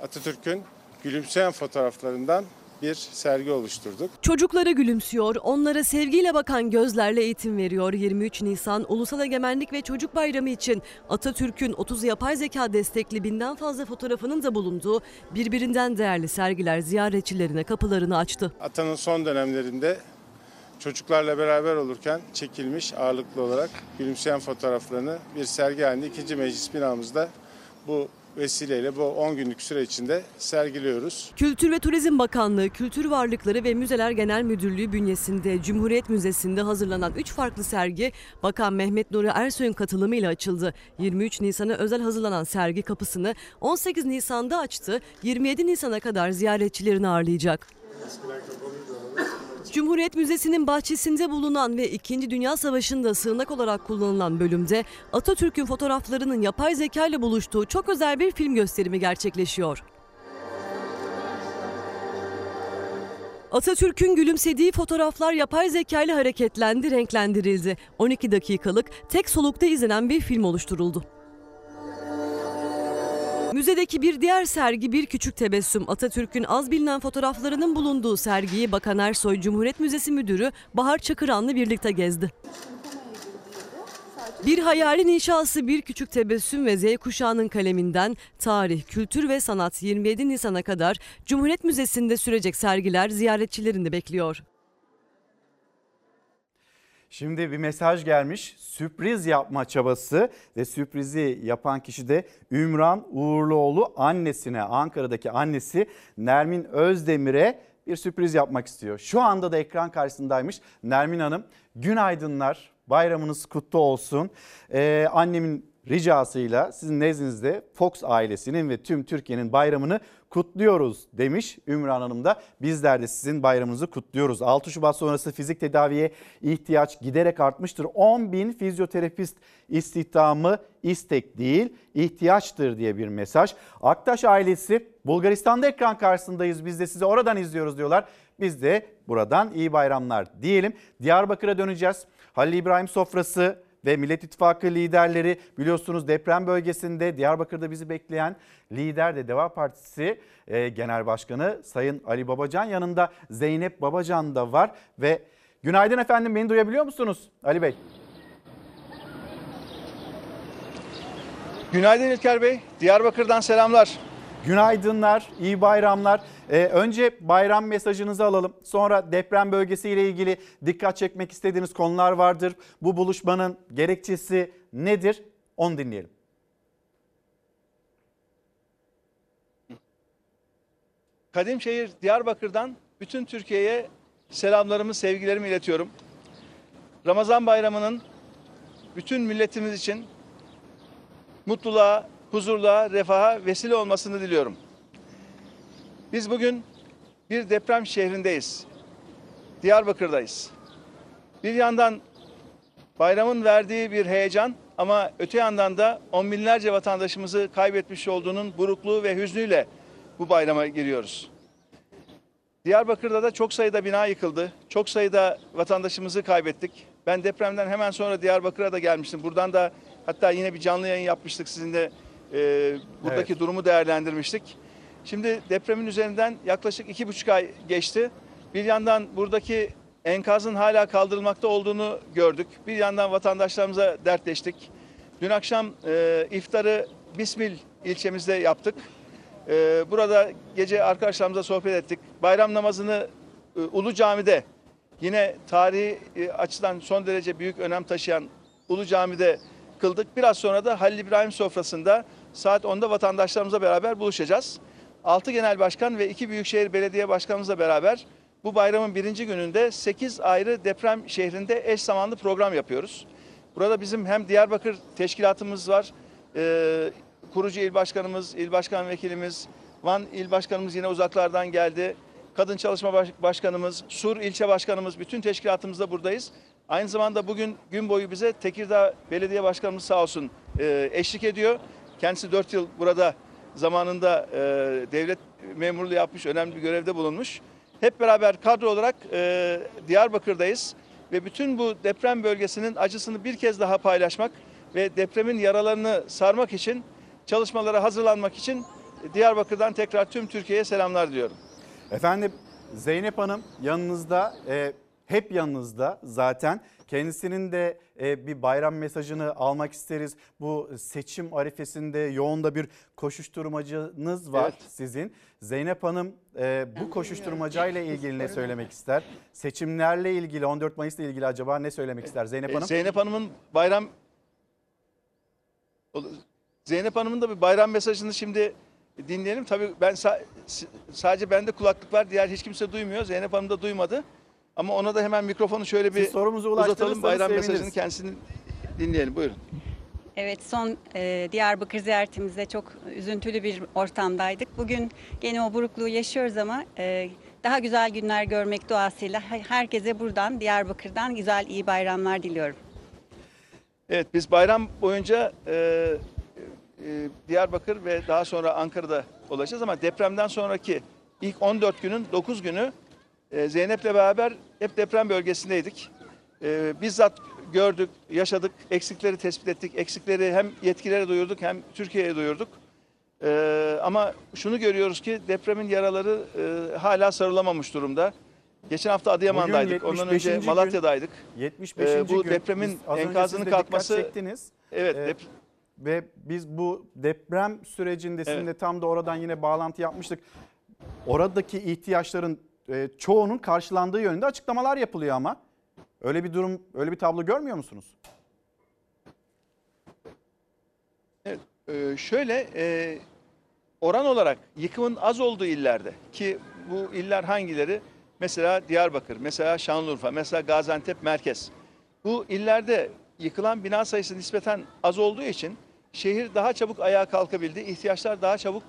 Speaker 75: Atatürk'ün gülümseyen fotoğraflarından bir sergi oluşturduk.
Speaker 6: Çocuklara gülümsüyor, onlara sevgiyle bakan gözlerle eğitim veriyor. 23 Nisan Ulusal Egemenlik ve Çocuk Bayramı için Atatürk'ün 30 yapay zeka destekli binden fazla fotoğrafının da bulunduğu birbirinden değerli sergiler ziyaretçilerine kapılarını açtı.
Speaker 75: Atanın son dönemlerinde çocuklarla beraber olurken çekilmiş ağırlıklı olarak gülümseyen fotoğraflarını bir sergi halinde ikinci meclis binamızda bu vesileyle bu 10 günlük süre içinde sergiliyoruz.
Speaker 6: Kültür ve Turizm Bakanlığı Kültür Varlıkları ve Müzeler Genel Müdürlüğü bünyesinde Cumhuriyet Müzesi'nde hazırlanan 3 farklı sergi Bakan Mehmet Nuri Ersoy'un katılımıyla açıldı. 23 Nisan'a özel hazırlanan sergi kapısını 18 Nisan'da açtı. 27 Nisan'a kadar ziyaretçilerini ağırlayacak. Cumhuriyet Müzesi'nin bahçesinde bulunan ve 2. Dünya Savaşı'nda sığınak olarak kullanılan bölümde Atatürk'ün fotoğraflarının yapay zeka ile buluştuğu çok özel bir film gösterimi gerçekleşiyor. Atatürk'ün gülümsediği fotoğraflar yapay zeka ile hareketlendi, renklendirildi. 12 dakikalık tek solukta izlenen bir film oluşturuldu. Müzedeki bir diğer sergi Bir Küçük Tebessüm. Atatürk'ün az bilinen fotoğraflarının bulunduğu sergiyi Bakan Ersoy Cumhuriyet Müzesi Müdürü Bahar Çakıran'la birlikte gezdi. Bir hayalin inşası Bir Küçük Tebessüm ve Z kuşağının kaleminden tarih, kültür ve sanat 27 Nisan'a kadar Cumhuriyet Müzesi'nde sürecek sergiler ziyaretçilerini bekliyor.
Speaker 1: Şimdi bir mesaj gelmiş. Sürpriz yapma çabası ve sürprizi yapan kişi de Ümran Uğurluoğlu annesine, Ankara'daki annesi Nermin Özdemir'e bir sürpriz yapmak istiyor. Şu anda da ekran karşısındaymış Nermin Hanım. Günaydınlar, bayramınız kutlu olsun. Ee, annemin ricasıyla sizin nezdinizde Fox ailesinin ve tüm Türkiye'nin bayramını kutluyoruz demiş Ümran Hanım da. Bizler de sizin bayramınızı kutluyoruz. 6 Şubat sonrası fizik tedaviye ihtiyaç giderek artmıştır. 10 bin fizyoterapist istihdamı istek değil ihtiyaçtır diye bir mesaj. Aktaş ailesi Bulgaristan'da ekran karşısındayız biz de sizi oradan izliyoruz diyorlar. Biz de buradan iyi bayramlar diyelim. Diyarbakır'a döneceğiz. Halil İbrahim sofrası ve Millet İttifakı liderleri biliyorsunuz deprem bölgesinde Diyarbakır'da bizi bekleyen lider de Deva Partisi e, Genel Başkanı Sayın Ali Babacan yanında Zeynep Babacan da var ve günaydın efendim beni duyabiliyor musunuz Ali Bey?
Speaker 76: Günaydın İlker Bey. Diyarbakır'dan selamlar.
Speaker 1: Günaydınlar, iyi bayramlar. Ee, önce bayram mesajınızı alalım. Sonra deprem bölgesiyle ilgili dikkat çekmek istediğiniz konular vardır. Bu buluşmanın gerekçesi nedir? Onu dinleyelim.
Speaker 76: Kadimşehir Diyarbakır'dan bütün Türkiye'ye selamlarımı, sevgilerimi iletiyorum. Ramazan bayramının bütün milletimiz için mutluluğa, huzurluğa, refaha vesile olmasını diliyorum. Biz bugün bir deprem şehrindeyiz. Diyarbakır'dayız. Bir yandan bayramın verdiği bir heyecan, ama öte yandan da on binlerce vatandaşımızı kaybetmiş olduğunun burukluğu ve hüznüyle bu bayrama giriyoruz. Diyarbakır'da da çok sayıda bina yıkıldı. Çok sayıda vatandaşımızı kaybettik. Ben depremden hemen sonra Diyarbakır'a da gelmiştim. Buradan da hatta yine bir canlı yayın yapmıştık sizinle. E, buradaki
Speaker 1: Evet.
Speaker 76: durumu değerlendirmiştik. Şimdi depremin üzerinden yaklaşık iki buçuk ay geçti. Bir yandan buradaki enkazın hala kaldırılmakta olduğunu gördük. Bir yandan vatandaşlarımıza dertleştik. Dün akşam e, iftarı Bismil ilçemizde yaptık. E, burada gece arkadaşlarımızla sohbet ettik. Bayram namazını e, Ulu Cami'de yine tarihi e, açıdan son derece büyük önem taşıyan Ulu Cami'de kıldık. Biraz sonra da Halil İbrahim sofrasında saat 10'da vatandaşlarımızla beraber buluşacağız. 6 genel başkan ve 2 büyükşehir belediye başkanımızla beraber bu bayramın birinci gününde 8 ayrı deprem şehrinde eş zamanlı program yapıyoruz. Burada bizim hem Diyarbakır teşkilatımız var, e, kurucu il başkanımız, il başkan vekilimiz, Van il başkanımız yine uzaklardan geldi. Kadın Çalışma Baş- Başkanımız, Sur ilçe başkanımız, bütün teşkilatımızda buradayız. Aynı zamanda bugün gün boyu bize Tekirdağ Belediye Başkanımız sağ olsun e, eşlik ediyor. Kendisi 4 yıl burada zamanında e, devlet memurluğu yapmış, önemli bir görevde bulunmuş. Hep beraber kadro olarak e, Diyarbakır'dayız ve bütün bu deprem bölgesinin acısını bir kez daha paylaşmak ve depremin yaralarını sarmak için çalışmalara hazırlanmak için Diyarbakır'dan tekrar tüm Türkiye'ye selamlar diyorum.
Speaker 1: Efendim Zeynep Hanım yanınızda e, hep yanınızda zaten. Kendisinin de e, bir bayram mesajını almak isteriz. Bu seçim arifesinde yoğun da bir koşuşturmacınız var
Speaker 76: Evet.
Speaker 1: sizin. Zeynep Hanım e, bu koşuşturmacayla ilgili ne söylemek ister? Seçimlerle ilgili 14 Mayıs'la ilgili acaba ne söylemek ister Zeynep
Speaker 76: E,
Speaker 1: Hanım?
Speaker 76: Zeynep Hanım'ın bayram Zeynep Hanım'ın da bir bayram mesajını şimdi dinleyelim. Tabii ben sadece bende kulaklık var. Diğer hiç kimse duymuyor. Zeynep Hanım da duymadı. Ama ona da hemen mikrofonu şöyle bir
Speaker 1: Siz sorumuzu
Speaker 76: uzatalım.
Speaker 1: ulaştırırsanız
Speaker 76: Bayram
Speaker 1: seviniriz.
Speaker 76: mesajını kendisini dinleyelim. Buyurun.
Speaker 77: Evet son e, Diyarbakır ziyaretimizde çok üzüntülü bir ortamdaydık. Bugün gene o burukluğu yaşıyoruz ama e, daha güzel günler görmek duasıyla he- herkese buradan Diyarbakır'dan güzel iyi bayramlar diliyorum.
Speaker 76: Evet biz bayram boyunca e, e, Diyarbakır ve daha sonra Ankara'da olacağız ama depremden sonraki ilk 14 günün 9 günü e, Zeynep'le beraber hep deprem bölgesindeydik. E, bizzat gördük, yaşadık, eksikleri tespit ettik. Eksikleri hem yetkililere duyurduk hem Türkiye'ye duyurduk. E, ama şunu görüyoruz ki depremin yaraları e, hala sarılamamış durumda. Geçen hafta Adıyaman'daydık. Ondan önce
Speaker 1: 75. gün.
Speaker 76: Malatya'daydık.
Speaker 1: 75.
Speaker 76: Ee, bu
Speaker 1: gün.
Speaker 76: depremin
Speaker 1: Biz
Speaker 76: enkazının kalkması. Evet,
Speaker 1: Ee, ve biz bu deprem sürecinde sizinle tam da oradan yine bağlantı yapmıştık. Oradaki ihtiyaçların e, çoğunun karşılandığı yönünde açıklamalar yapılıyor ama. Öyle bir durum, öyle bir tablo görmüyor musunuz?
Speaker 76: Evet, e, şöyle e, oran olarak yıkımın az olduğu illerde ki bu iller hangileri? Mesela Diyarbakır, mesela Şanlıurfa, mesela Gaziantep merkez. Bu illerde yıkılan bina sayısı nispeten az olduğu için şehir daha çabuk ayağa kalkabildi, ihtiyaçlar daha çabuk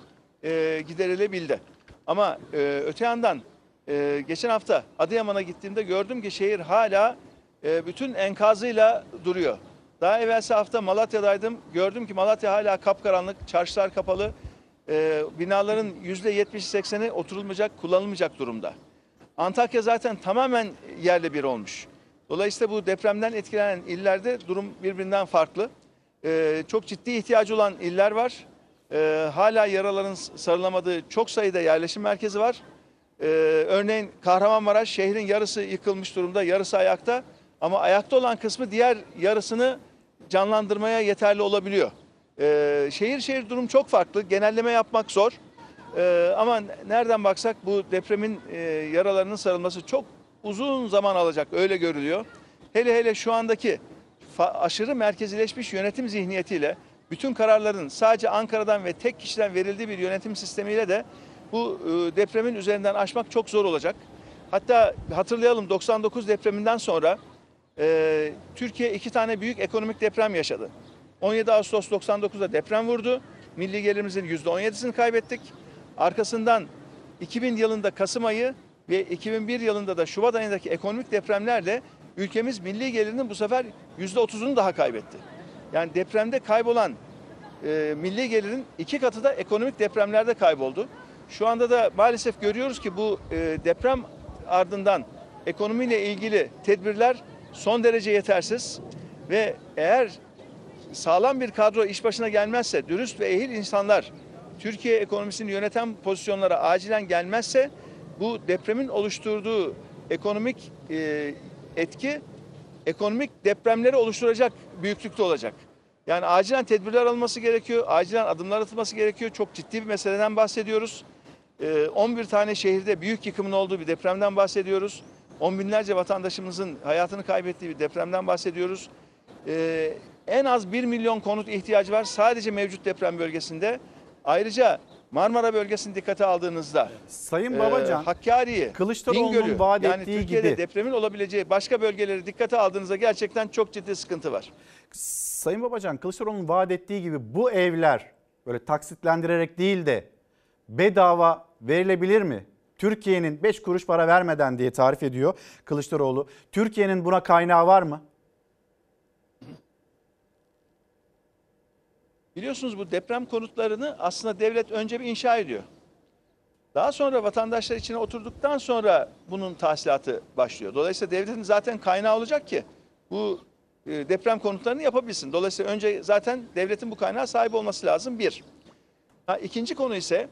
Speaker 76: giderilebildi. Ama öte yandan e, geçen hafta Adıyaman'a gittiğimde gördüm ki şehir hala e, bütün enkazıyla duruyor. Daha evvelsi hafta Malatya'daydım. Gördüm ki Malatya hala kapkaranlık, çarşılar kapalı. E, binaların %70-80'i oturulmayacak, kullanılmayacak durumda. Antakya zaten tamamen yerle bir olmuş. Dolayısıyla bu depremden etkilenen illerde durum birbirinden farklı. E, çok ciddi ihtiyacı olan iller var. E, hala yaraların sarılamadığı çok sayıda yerleşim merkezi var. Ee, örneğin Kahramanmaraş şehrin yarısı yıkılmış durumda, yarısı ayakta. Ama ayakta olan kısmı diğer yarısını canlandırmaya yeterli olabiliyor. Ee, şehir şehir durum çok farklı. Genelleme yapmak zor. Ee, ama nereden baksak bu depremin e, yaralarının sarılması çok uzun zaman alacak. Öyle görülüyor. Hele hele şu andaki aşırı merkezileşmiş yönetim zihniyetiyle bütün kararların sadece Ankara'dan ve tek kişiden verildiği bir yönetim sistemiyle de bu e, depremin üzerinden aşmak çok zor olacak. Hatta hatırlayalım 99 depreminden sonra e, Türkiye iki tane büyük ekonomik deprem yaşadı. 17 Ağustos 99'da deprem vurdu. Milli gelirimizin %17'sini kaybettik. Arkasından 2000 yılında Kasım ayı ve 2001 yılında da Şubat ayındaki ekonomik depremlerle ülkemiz milli gelirinin bu sefer %30'unu daha kaybetti. Yani depremde kaybolan e, milli gelirin iki katı da ekonomik depremlerde kayboldu. Şu anda da maalesef görüyoruz ki bu e, deprem ardından ekonomiyle ilgili tedbirler son derece yetersiz ve eğer sağlam bir kadro iş başına gelmezse, dürüst ve ehil insanlar Türkiye ekonomisini yöneten pozisyonlara acilen gelmezse bu depremin oluşturduğu ekonomik e, etki ekonomik depremleri oluşturacak büyüklükte olacak. Yani acilen tedbirler alınması gerekiyor, acilen adımlar atılması gerekiyor. Çok ciddi bir meseleden bahsediyoruz. E, 11 tane şehirde büyük yıkımın olduğu bir depremden bahsediyoruz. On binlerce vatandaşımızın hayatını kaybettiği bir depremden bahsediyoruz. E, en az 1 milyon konut ihtiyacı var sadece mevcut deprem bölgesinde. Ayrıca Marmara bölgesini dikkate aldığınızda
Speaker 1: Sayın Babacan,
Speaker 76: e, Hakkari'yi,
Speaker 1: Kılıçdaroğlu'nun vaat
Speaker 76: yani
Speaker 1: ettiği
Speaker 76: Türkiye'de
Speaker 1: gibi-
Speaker 76: depremin olabileceği başka bölgeleri dikkate aldığınızda gerçekten çok ciddi sıkıntı var.
Speaker 1: Sayın Babacan Kılıçdaroğlu'nun vaat ettiği gibi bu evler böyle taksitlendirerek değil de bedava verilebilir mi? Türkiye'nin 5 kuruş para vermeden diye tarif ediyor Kılıçdaroğlu. Türkiye'nin buna kaynağı var mı?
Speaker 76: Biliyorsunuz bu deprem konutlarını aslında devlet önce bir inşa ediyor. Daha sonra vatandaşlar içine oturduktan sonra bunun tahsilatı başlıyor. Dolayısıyla devletin zaten kaynağı olacak ki bu e, deprem konutlarını yapabilsin. Dolayısıyla önce zaten devletin bu kaynağa sahip olması lazım bir. Ha, ikinci konu ise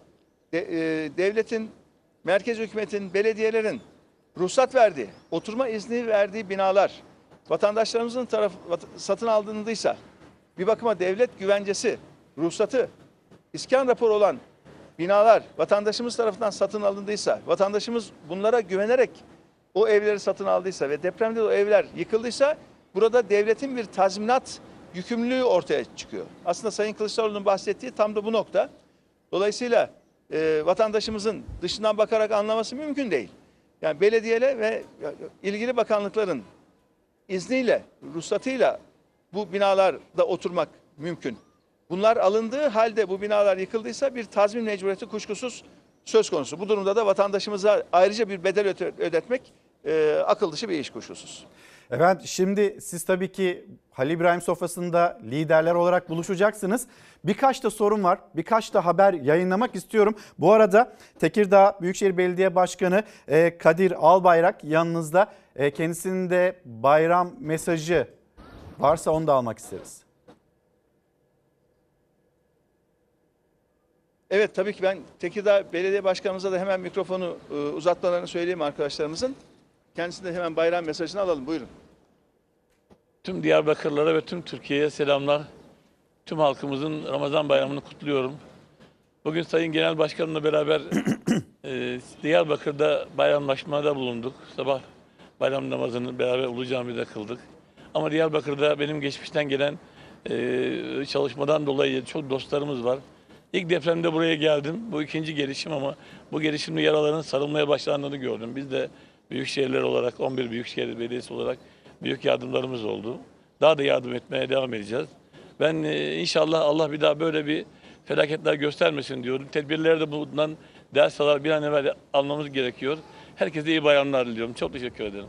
Speaker 76: de, e, devletin, merkez hükümetin, belediyelerin ruhsat verdiği, oturma izni verdiği binalar vatandaşlarımızın taraf, satın aldığındıysa bir bakıma devlet güvencesi, ruhsatı, iskan raporu olan binalar vatandaşımız tarafından satın alındıysa, vatandaşımız bunlara güvenerek o evleri satın aldıysa ve depremde de o evler yıkıldıysa burada devletin bir tazminat yükümlülüğü ortaya çıkıyor. Aslında Sayın Kılıçdaroğlu'nun bahsettiği tam da bu nokta. Dolayısıyla e, vatandaşımızın dışından bakarak anlaması mümkün değil. Yani belediyeyle ve ilgili bakanlıkların izniyle, ruhsatıyla bu binalarda oturmak mümkün. Bunlar alındığı halde bu binalar yıkıldıysa bir tazmin mecburiyeti kuşkusuz söz konusu. Bu durumda da vatandaşımıza ayrıca bir bedel ödetmek e, akıl dışı bir iş kuşkusuz.
Speaker 1: Efendim şimdi siz tabii ki Halil İbrahim sofrasında liderler olarak buluşacaksınız. Birkaç da sorun var. Birkaç da haber yayınlamak istiyorum. Bu arada Tekirdağ Büyükşehir Belediye Başkanı e, Kadir Albayrak yanınızda. E, Kendisinin de bayram mesajı varsa onu da almak isteriz.
Speaker 76: Evet tabii ki ben Tekirdağ Belediye Başkanımıza da hemen mikrofonu e, uzatmalarını söyleyeyim arkadaşlarımızın. Kendisine hemen bayram mesajını alalım. Buyurun.
Speaker 62: Tüm Diyarbakırlara ve tüm Türkiye'ye selamlar. Tüm halkımızın Ramazan bayramını kutluyorum. Bugün Sayın Genel Başkanımla beraber *coughs* e, Diyarbakır'da bayramlaşmada bulunduk. Sabah bayram namazını beraber Ulu Cami'de kıldık. Ama Diyarbakır'da benim geçmişten gelen e, çalışmadan dolayı çok dostlarımız var. İlk depremde buraya geldim. Bu ikinci gelişim ama bu gelişimde yaraların sarılmaya başlandığını gördüm. Biz de büyük şehirler olarak, 11 Büyükşehir Belediyesi olarak büyük yardımlarımız oldu. Daha da yardım etmeye devam edeceğiz. Ben e, inşallah Allah bir daha böyle bir felaketler göstermesin diyorum. Tedbirleri de bundan ders alarak bir an evvel almamız gerekiyor. Herkese iyi bayramlar diliyorum. Çok teşekkür ederim.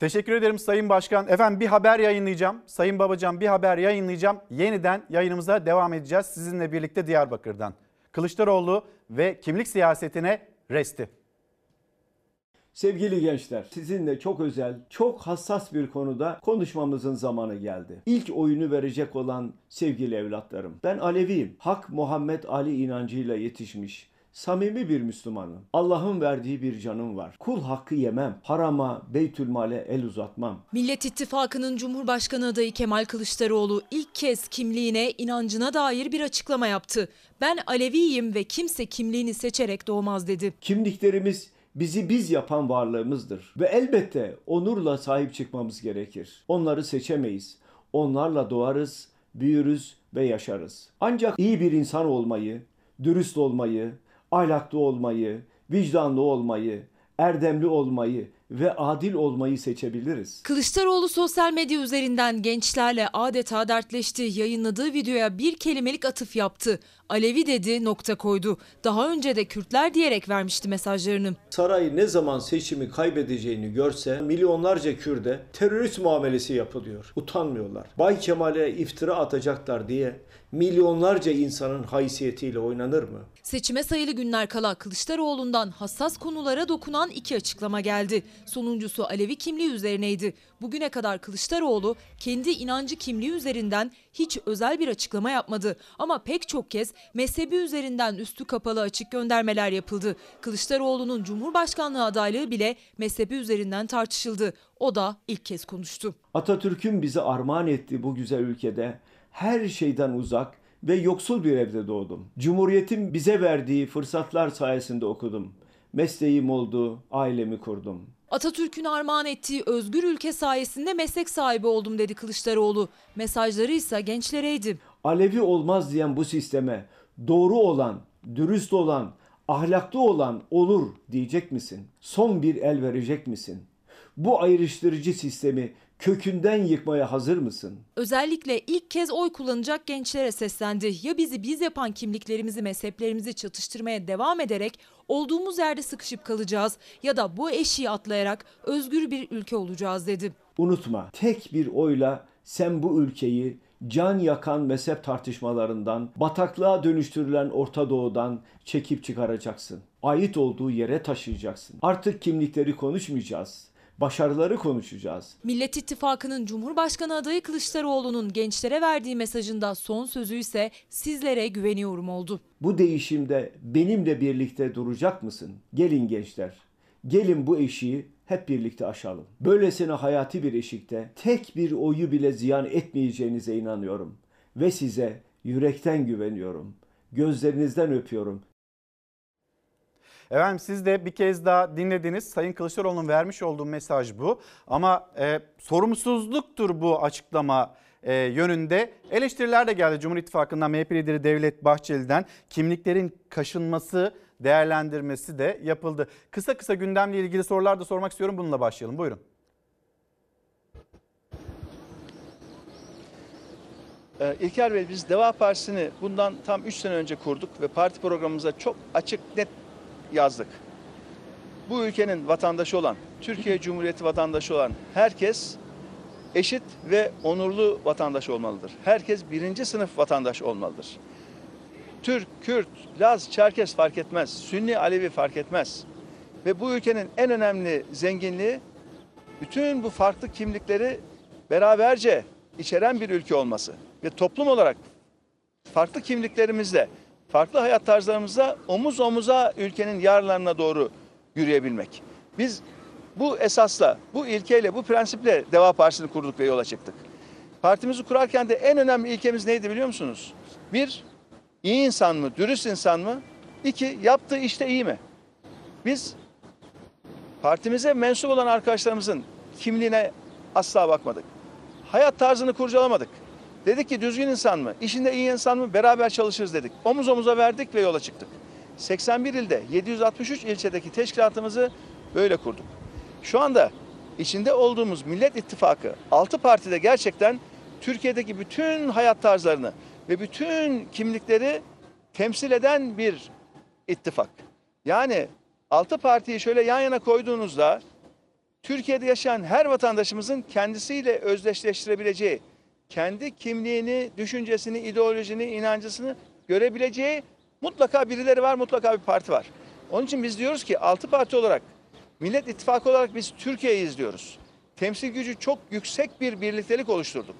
Speaker 1: Teşekkür ederim Sayın Başkan. Efendim bir haber yayınlayacağım. Sayın Babacan bir haber yayınlayacağım. Yeniden yayınımıza devam edeceğiz sizinle birlikte Diyarbakır'dan. Kılıçdaroğlu ve kimlik siyasetine resti.
Speaker 78: Sevgili gençler, sizinle çok özel, çok hassas bir konuda konuşmamızın zamanı geldi. İlk oyunu verecek olan sevgili evlatlarım. Ben Aleviyim. Hak Muhammed Ali inancıyla yetişmiş, samimi bir Müslümanım. Allah'ın verdiği bir canım var. Kul hakkı yemem, harama, beytülmale el uzatmam.
Speaker 79: Millet İttifakı'nın Cumhurbaşkanı adayı Kemal Kılıçdaroğlu ilk kez kimliğine, inancına dair bir açıklama yaptı. Ben Aleviyim ve kimse kimliğini seçerek doğmaz dedi.
Speaker 78: Kimliklerimiz bizi biz yapan varlığımızdır. Ve elbette onurla sahip çıkmamız gerekir. Onları seçemeyiz. Onlarla doğarız, büyürüz ve yaşarız. Ancak iyi bir insan olmayı, dürüst olmayı, ahlaklı olmayı, vicdanlı olmayı, erdemli olmayı ve adil olmayı seçebiliriz.
Speaker 79: Kılıçdaroğlu sosyal medya üzerinden gençlerle adeta dertleşti. Yayınladığı videoya bir kelimelik atıf yaptı. Alevi dedi, nokta koydu. Daha önce de Kürtler diyerek vermişti mesajlarını.
Speaker 78: Saray ne zaman seçimi kaybedeceğini görse milyonlarca Kürde terörist muamelesi yapılıyor. Utanmıyorlar. Bay Kemal'e iftira atacaklar diye milyonlarca insanın haysiyetiyle oynanır mı?
Speaker 79: Seçime sayılı günler kala Kılıçdaroğlu'ndan hassas konulara dokunan iki açıklama geldi. Sonuncusu Alevi kimliği üzerineydi. Bugüne kadar Kılıçdaroğlu kendi inancı kimliği üzerinden hiç özel bir açıklama yapmadı. Ama pek çok kez mezhebi üzerinden üstü kapalı açık göndermeler yapıldı. Kılıçdaroğlu'nun Cumhurbaşkanlığı adaylığı bile mezhebi üzerinden tartışıldı. O da ilk kez konuştu.
Speaker 78: Atatürk'ün bize armağan ettiği bu güzel ülkede her şeyden uzak ve yoksul bir evde doğdum. Cumhuriyetin bize verdiği fırsatlar sayesinde okudum. Mesleğim oldu, ailemi kurdum.
Speaker 79: Atatürk'ün armağan ettiği özgür ülke sayesinde meslek sahibi oldum dedi Kılıçdaroğlu. Mesajları ise gençlereydi.
Speaker 78: Alevi olmaz diyen bu sisteme doğru olan, dürüst olan, ahlaklı olan olur diyecek misin? Son bir el verecek misin? Bu ayrıştırıcı sistemi kökünden yıkmaya hazır mısın?
Speaker 79: Özellikle ilk kez oy kullanacak gençlere seslendi. Ya bizi biz yapan kimliklerimizi, mezheplerimizi çatıştırmaya devam ederek olduğumuz yerde sıkışıp kalacağız ya da bu eşiği atlayarak özgür bir ülke olacağız dedi.
Speaker 78: Unutma tek bir oyla sen bu ülkeyi can yakan mezhep tartışmalarından, bataklığa dönüştürülen Orta Doğu'dan çekip çıkaracaksın. Ait olduğu yere taşıyacaksın. Artık kimlikleri konuşmayacağız başarıları konuşacağız.
Speaker 79: Millet İttifakı'nın Cumhurbaşkanı adayı Kılıçdaroğlu'nun gençlere verdiği mesajında son sözü ise sizlere güveniyorum oldu.
Speaker 78: Bu değişimde benimle birlikte duracak mısın? Gelin gençler. Gelin bu eşiği hep birlikte aşalım. Böylesine hayati bir eşikte tek bir oyu bile ziyan etmeyeceğinize inanıyorum ve size yürekten güveniyorum. Gözlerinizden öpüyorum.
Speaker 1: Efendim siz de bir kez daha dinlediniz. Sayın Kılıçdaroğlu'nun vermiş olduğu mesaj bu. Ama e, sorumsuzluktur bu açıklama e, yönünde eleştiriler de geldi. Cumhur İttifakı'ndan MHP lideri Devlet Bahçeli'den kimliklerin kaşınması değerlendirmesi de yapıldı. Kısa kısa gündemle ilgili sorular da sormak istiyorum. Bununla başlayalım. Buyurun.
Speaker 76: Ee, İlker Bey biz Deva Partisi'ni bundan tam 3 sene önce kurduk ve parti programımıza çok açık net yazdık. Bu ülkenin vatandaşı olan, Türkiye Cumhuriyeti vatandaşı olan herkes eşit ve onurlu vatandaş olmalıdır. Herkes birinci sınıf vatandaş olmalıdır. Türk, Kürt, Laz, Çerkes fark etmez. Sünni, Alevi fark etmez. Ve bu ülkenin en önemli zenginliği bütün bu farklı kimlikleri beraberce içeren bir ülke olması. Ve toplum olarak farklı kimliklerimizle farklı hayat tarzlarımızda omuz omuza ülkenin yararlarına doğru yürüyebilmek. Biz bu esasla, bu ilkeyle, bu prensiple Deva Partisi'ni kurduk ve yola çıktık. Partimizi kurarken de en önemli ilkemiz neydi biliyor musunuz? Bir, iyi insan mı, dürüst insan mı? İki, yaptığı işte iyi mi? Biz partimize mensup olan arkadaşlarımızın kimliğine asla bakmadık. Hayat tarzını kurcalamadık. Dedik ki düzgün insan mı, işinde iyi insan mı beraber çalışırız dedik. Omuz omuza verdik ve yola çıktık. 81 ilde 763 ilçedeki teşkilatımızı böyle kurduk. Şu anda içinde olduğumuz Millet İttifakı 6 partide gerçekten Türkiye'deki bütün hayat tarzlarını ve bütün kimlikleri temsil eden bir ittifak. Yani 6 partiyi şöyle yan yana koyduğunuzda Türkiye'de yaşayan her vatandaşımızın kendisiyle özdeşleştirebileceği kendi kimliğini, düşüncesini, ideolojini, inancısını görebileceği mutlaka birileri var, mutlaka bir parti var. Onun için biz diyoruz ki altı parti olarak, Millet İttifakı olarak biz Türkiye'yi izliyoruz. Temsil gücü çok yüksek bir birliktelik oluşturduk.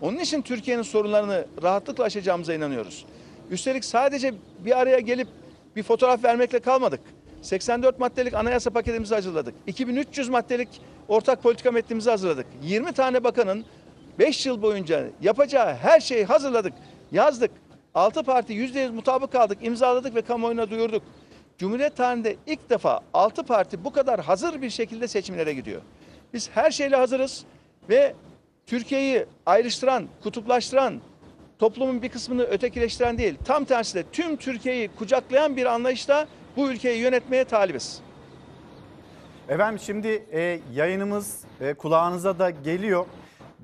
Speaker 76: Onun için Türkiye'nin sorunlarını rahatlıkla aşacağımıza inanıyoruz. Üstelik sadece bir araya gelip bir fotoğraf vermekle kalmadık. 84 maddelik anayasa paketimizi hazırladık. 2300 maddelik ortak politika metnimizi hazırladık. 20 tane bakanın 5 yıl boyunca yapacağı her şeyi hazırladık, yazdık. 6 parti %100 mutabık kaldık, imzaladık ve kamuoyuna duyurduk. Cumhuriyet tarihinde ilk defa 6 parti bu kadar hazır bir şekilde seçimlere gidiyor. Biz her şeyle hazırız ve Türkiye'yi ayrıştıran, kutuplaştıran, toplumun bir kısmını ötekileştiren değil, tam tersi de tüm Türkiye'yi kucaklayan bir anlayışla bu ülkeyi yönetmeye talibiz.
Speaker 1: Efendim şimdi e, yayınımız e, kulağınıza da geliyor.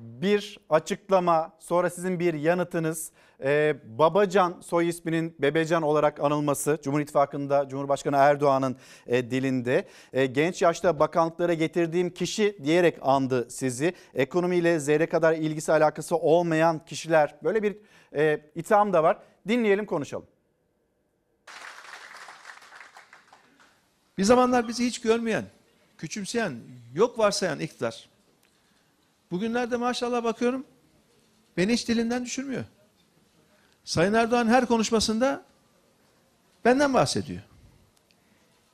Speaker 1: Bir açıklama sonra sizin bir yanıtınız. E, Babacan soy isminin Bebecan olarak anılması Cumhur İttifakı'nda Cumhurbaşkanı Erdoğan'ın e, dilinde. E, genç yaşta bakanlıklara getirdiğim kişi diyerek andı sizi. Ekonomiyle zerre kadar ilgisi alakası olmayan kişiler böyle bir e, itham da var. Dinleyelim konuşalım.
Speaker 80: Bir zamanlar bizi hiç görmeyen, küçümseyen, yok varsayan iktidar. Bugünlerde maşallah bakıyorum beni hiç dilinden düşürmüyor. Sayın Erdoğan her konuşmasında benden bahsediyor.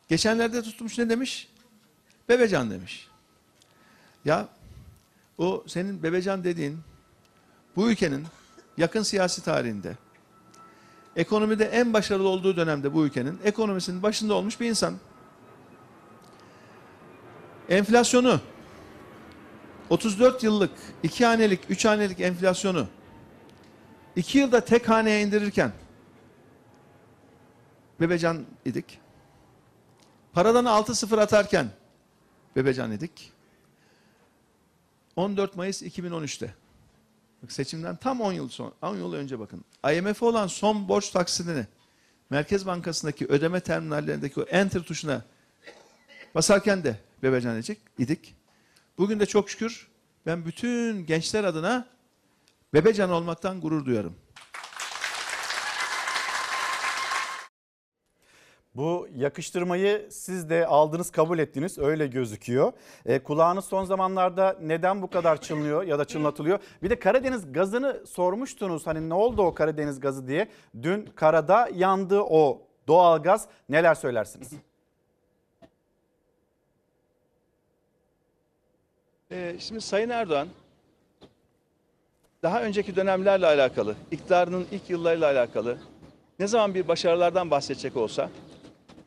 Speaker 80: Geçenlerde tutmuş ne demiş? Bebecan demiş. Ya o senin Bebecan dediğin bu ülkenin yakın siyasi tarihinde ekonomide en başarılı olduğu dönemde bu ülkenin ekonomisinin başında olmuş bir insan. Enflasyonu 34 yıllık, 2 hanelik, 3 hanelik enflasyonu 2 yılda tek haneye indirirken Bebecan idik. Paradan 6-0 atarken Bebecan idik. 14 Mayıs 2013'te Bak seçimden tam 10 yıl sonra, 10 yıl önce bakın. IMF'e olan son borç taksidini Merkez Bankası'ndaki ödeme terminallerindeki o enter tuşuna basarken de Bebecan edecek idik. Bugün de çok şükür ben bütün gençler adına Bebecan olmaktan gurur duyarım.
Speaker 1: Bu yakıştırmayı siz de aldınız kabul ettiniz öyle gözüküyor. E, kulağınız son zamanlarda neden bu kadar çınlıyor ya da çınlatılıyor? Bir de Karadeniz gazını sormuştunuz hani ne oldu o Karadeniz gazı diye. Dün karada yandı o doğalgaz neler söylersiniz?
Speaker 76: Ee, şimdi Sayın Erdoğan daha önceki dönemlerle alakalı, iktidarının ilk yıllarıyla alakalı ne zaman bir başarılardan bahsedecek olsa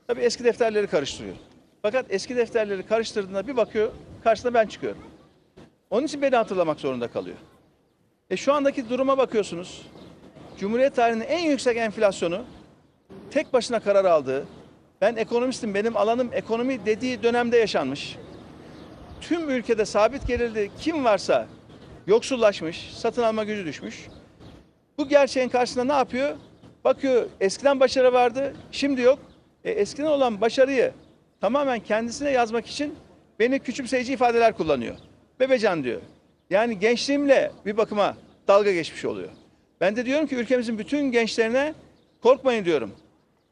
Speaker 76: tabii eski defterleri karıştırıyor. Fakat eski defterleri karıştırdığında bir bakıyor karşısına ben çıkıyorum. Onun için beni hatırlamak zorunda kalıyor. E şu andaki duruma bakıyorsunuz. Cumhuriyet tarihinin en yüksek enflasyonu tek başına karar aldığı, ben ekonomistim, benim alanım ekonomi dediği dönemde yaşanmış tüm ülkede sabit gelirli kim varsa yoksullaşmış, satın alma gücü düşmüş. Bu gerçeğin karşısında ne yapıyor? Bakıyor eskiden başarı vardı, şimdi yok. E, eskiden olan başarıyı tamamen kendisine yazmak için beni küçümseyici ifadeler kullanıyor. Bebecan diyor. Yani gençliğimle bir bakıma dalga geçmiş oluyor. Ben de diyorum ki ülkemizin bütün gençlerine korkmayın diyorum.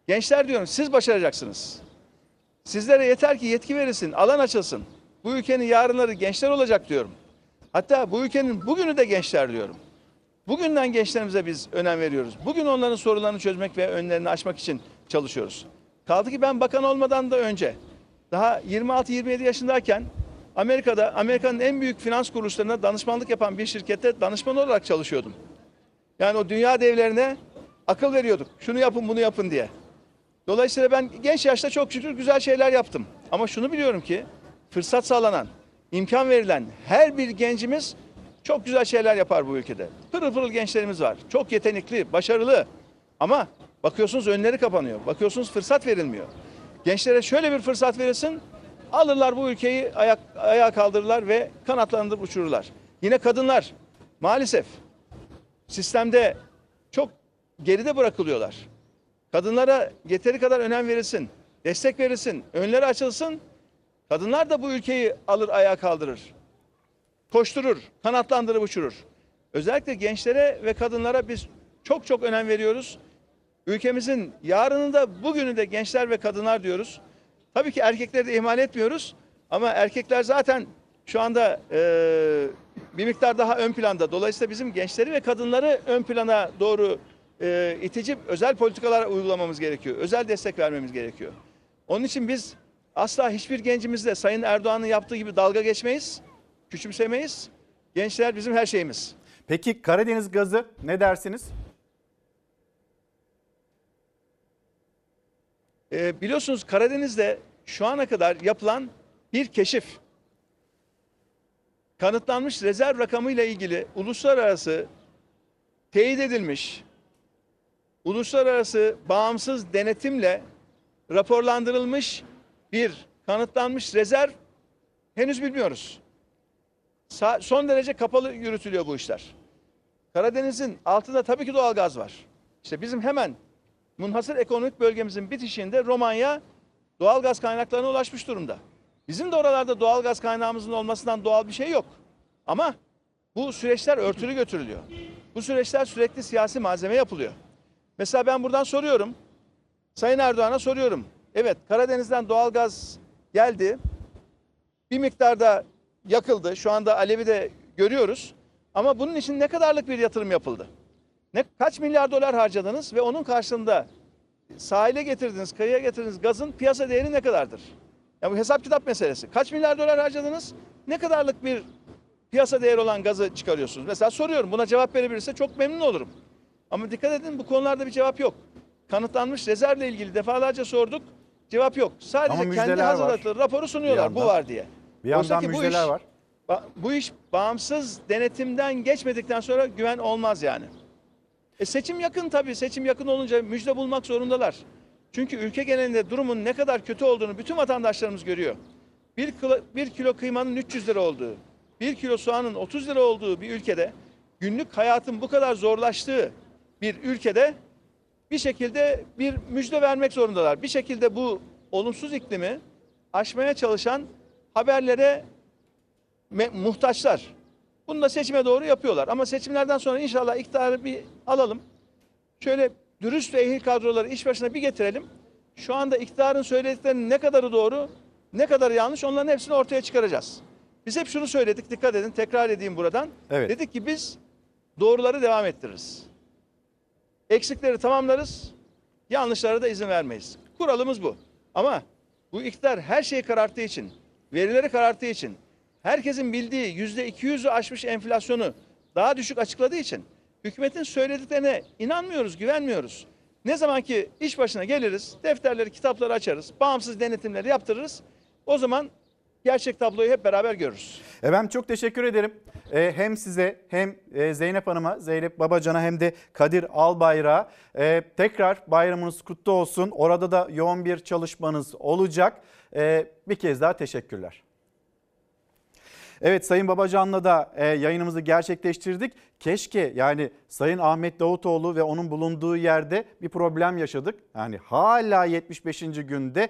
Speaker 76: Gençler diyorum siz başaracaksınız. Sizlere yeter ki yetki verilsin, alan açılsın. Bu ülkenin yarınları gençler olacak diyorum. Hatta bu ülkenin bugünü de gençler diyorum. Bugünden gençlerimize biz önem veriyoruz. Bugün onların sorularını çözmek ve önlerini açmak için çalışıyoruz. Kaldı ki ben bakan olmadan da önce daha 26-27 yaşındayken Amerika'da Amerika'nın en büyük finans kuruluşlarına danışmanlık yapan bir şirkette danışman olarak çalışıyordum. Yani o dünya devlerine akıl veriyorduk. Şunu yapın bunu yapın diye. Dolayısıyla ben genç yaşta çok şükür güzel şeyler yaptım. Ama şunu biliyorum ki fırsat sağlanan, imkan verilen her bir gencimiz çok güzel şeyler yapar bu ülkede. Pırıl pırıl gençlerimiz var. Çok yetenekli, başarılı. Ama bakıyorsunuz önleri kapanıyor. Bakıyorsunuz fırsat verilmiyor. Gençlere şöyle bir fırsat verilsin, alırlar bu ülkeyi ayak, ayağa kaldırırlar ve kanatlandırıp uçururlar. Yine kadınlar maalesef sistemde çok geride bırakılıyorlar. Kadınlara yeteri kadar önem verilsin, destek verilsin, önleri açılsın. Kadınlar da bu ülkeyi alır ayağa kaldırır. Koşturur, kanatlandırıp uçurur. Özellikle gençlere ve kadınlara biz çok çok önem veriyoruz. Ülkemizin yarını da bugünü de gençler ve kadınlar diyoruz. Tabii ki erkekleri de ihmal etmiyoruz. Ama erkekler zaten şu anda e, bir miktar daha ön planda. Dolayısıyla bizim gençleri ve kadınları ön plana doğru e, itici özel politikalar uygulamamız gerekiyor. Özel destek vermemiz gerekiyor. Onun için biz asla hiçbir gencimizle Sayın Erdoğan'ın yaptığı gibi dalga geçmeyiz, küçümsemeyiz. Gençler bizim her şeyimiz.
Speaker 1: Peki Karadeniz gazı ne dersiniz?
Speaker 76: E, biliyorsunuz Karadeniz'de şu ana kadar yapılan bir keşif kanıtlanmış rezerv rakamıyla ilgili uluslararası teyit edilmiş uluslararası bağımsız denetimle raporlandırılmış bir kanıtlanmış rezerv henüz bilmiyoruz. Sa- son derece kapalı yürütülüyor bu işler. Karadeniz'in altında tabii ki doğal gaz var. İşte bizim hemen munhasır ekonomik bölgemizin bitişiğinde Romanya doğal gaz kaynaklarına ulaşmış durumda. Bizim de oralarda doğal gaz kaynağımızın olmasından doğal bir şey yok. Ama bu süreçler örtülü götürülüyor. Bu süreçler sürekli siyasi malzeme yapılıyor. Mesela ben buradan soruyorum. Sayın Erdoğan'a soruyorum. Evet Karadeniz'den doğal gaz geldi. Bir miktarda yakıldı. Şu anda Alevi de görüyoruz. Ama bunun için ne kadarlık bir yatırım yapıldı? Ne kaç milyar dolar harcadınız ve onun karşılığında sahile getirdiniz, kıyıya getirdiniz gazın piyasa değeri ne kadardır? Ya bu hesap kitap meselesi. Kaç milyar dolar harcadınız? Ne kadarlık bir piyasa değeri olan gazı çıkarıyorsunuz? Mesela soruyorum. Buna cevap verebilirse çok memnun olurum. Ama dikkat edin bu konularda bir cevap yok. Kanıtlanmış rezervle ilgili defalarca sorduk. Cevap yok.
Speaker 1: Ama
Speaker 76: Sadece kendi
Speaker 1: müjdeler var.
Speaker 76: raporu sunuyorlar.
Speaker 1: Bir
Speaker 76: Bu
Speaker 1: yandan.
Speaker 76: var diye.
Speaker 1: Bir yandan
Speaker 76: Oysa ki bu
Speaker 1: müjdeler
Speaker 76: iş-
Speaker 1: var.
Speaker 76: Ba- Bu iş bağımsız denetimden geçmedikten sonra güven olmaz yani. E seçim yakın tabii. Seçim yakın olunca müjde bulmak zorundalar. Çünkü ülke genelinde durumun ne kadar kötü olduğunu bütün vatandaşlarımız görüyor. Bir kilo, bir kilo kıymanın 300 lira olduğu, bir kilo soğanın 30 lira olduğu bir ülkede, günlük hayatın bu kadar zorlaştığı bir ülkede bir şekilde bir müjde vermek zorundalar. Bir şekilde bu olumsuz iklimi aşmaya çalışan haberlere muhtaçlar. Bunu da seçime doğru yapıyorlar. Ama seçimlerden sonra inşallah iktidarı bir alalım. Şöyle dürüst ve ehil kadroları iş başına bir getirelim. Şu anda iktidarın söylediklerinin ne kadarı doğru, ne kadarı yanlış onların hepsini ortaya çıkaracağız. Biz hep şunu söyledik, dikkat edin, tekrar edeyim buradan.
Speaker 1: Evet.
Speaker 76: Dedik ki biz doğruları devam ettiririz. Eksikleri tamamlarız, yanlışlara da izin vermeyiz. Kuralımız bu. Ama bu iktidar her şeyi kararttığı için, verileri kararttığı için, herkesin bildiği yüzde 200'ü aşmış enflasyonu daha düşük açıkladığı için hükümetin söylediklerine inanmıyoruz, güvenmiyoruz. Ne zaman ki iş başına geliriz, defterleri, kitapları açarız, bağımsız denetimleri yaptırırız. O zaman gerçek tabloyu hep beraber görürüz.
Speaker 1: Efendim çok teşekkür ederim. Ee, hem size hem e, Zeynep Hanım'a, Zeynep Babacan'a hem de Kadir Albayrak'a e, tekrar bayramınız kutlu olsun. Orada da yoğun bir çalışmanız olacak. E, bir kez daha teşekkürler. Evet Sayın Babacan'la da e, yayınımızı gerçekleştirdik. Keşke yani Sayın Ahmet Davutoğlu ve onun bulunduğu yerde bir problem yaşadık. Yani hala 75. günde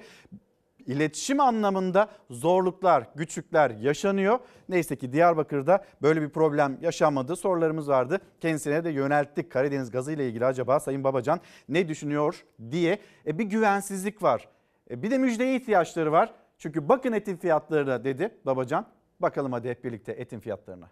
Speaker 1: iletişim anlamında zorluklar, güçlükler yaşanıyor. Neyse ki Diyarbakır'da böyle bir problem yaşanmadı. Sorularımız vardı. Kendisine de yönelttik. Karadeniz gazı ile ilgili acaba Sayın Babacan ne düşünüyor diye. E, bir güvensizlik var. E, bir de müjdeye ihtiyaçları var. Çünkü bakın etin fiyatlarına dedi Babacan. Bakalım hadi hep birlikte etin fiyatlarına.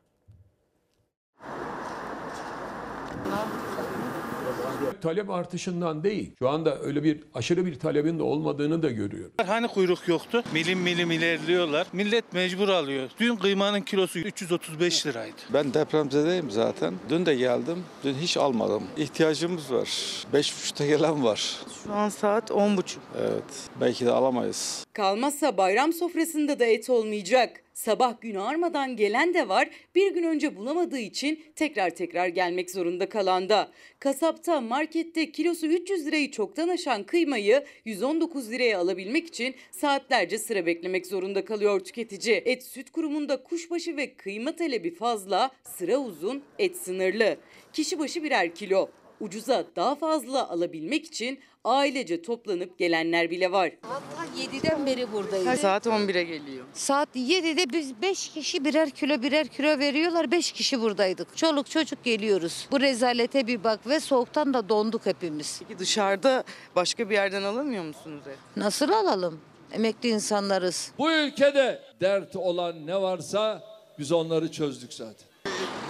Speaker 81: Talep artışından değil. Şu anda öyle bir aşırı bir talebin de olmadığını da görüyoruz.
Speaker 82: Hani kuyruk yoktu? Milim milim ilerliyorlar. Millet mecbur alıyor. Dün kıymanın kilosu 335 liraydı.
Speaker 83: Ben depremzedeyim zaten. Dün de geldim. Dün hiç almadım. İhtiyacımız var. 5.30'da gelen var.
Speaker 65: Şu an saat 10.30.
Speaker 83: Evet. Belki de alamayız.
Speaker 84: Kalmazsa bayram sofrasında da et olmayacak. Sabah gün ağarmadan gelen de var, bir gün önce bulamadığı için tekrar tekrar gelmek zorunda kalan da. Kasapta, markette kilosu 300 lirayı çoktan aşan kıymayı 119 liraya alabilmek için saatlerce sıra beklemek zorunda kalıyor tüketici. Et Süt Kurumu'nda kuşbaşı ve kıyma talebi fazla, sıra uzun, et sınırlı. Kişi başı birer kilo. Ucuza daha fazla alabilmek için ailece toplanıp gelenler bile var.
Speaker 85: Hatta 7'den beri buradayız.
Speaker 65: Saat 11'e geliyor.
Speaker 85: Saat 7'de biz 5 kişi birer kilo birer kilo veriyorlar. 5 kişi buradaydık. Çoluk çocuk geliyoruz. Bu rezalete bir bak ve soğuktan da donduk hepimiz.
Speaker 65: Peki dışarıda başka bir yerden alamıyor musunuz et?
Speaker 85: Nasıl alalım? Emekli insanlarız.
Speaker 81: Bu ülkede dert olan ne varsa biz onları çözdük zaten.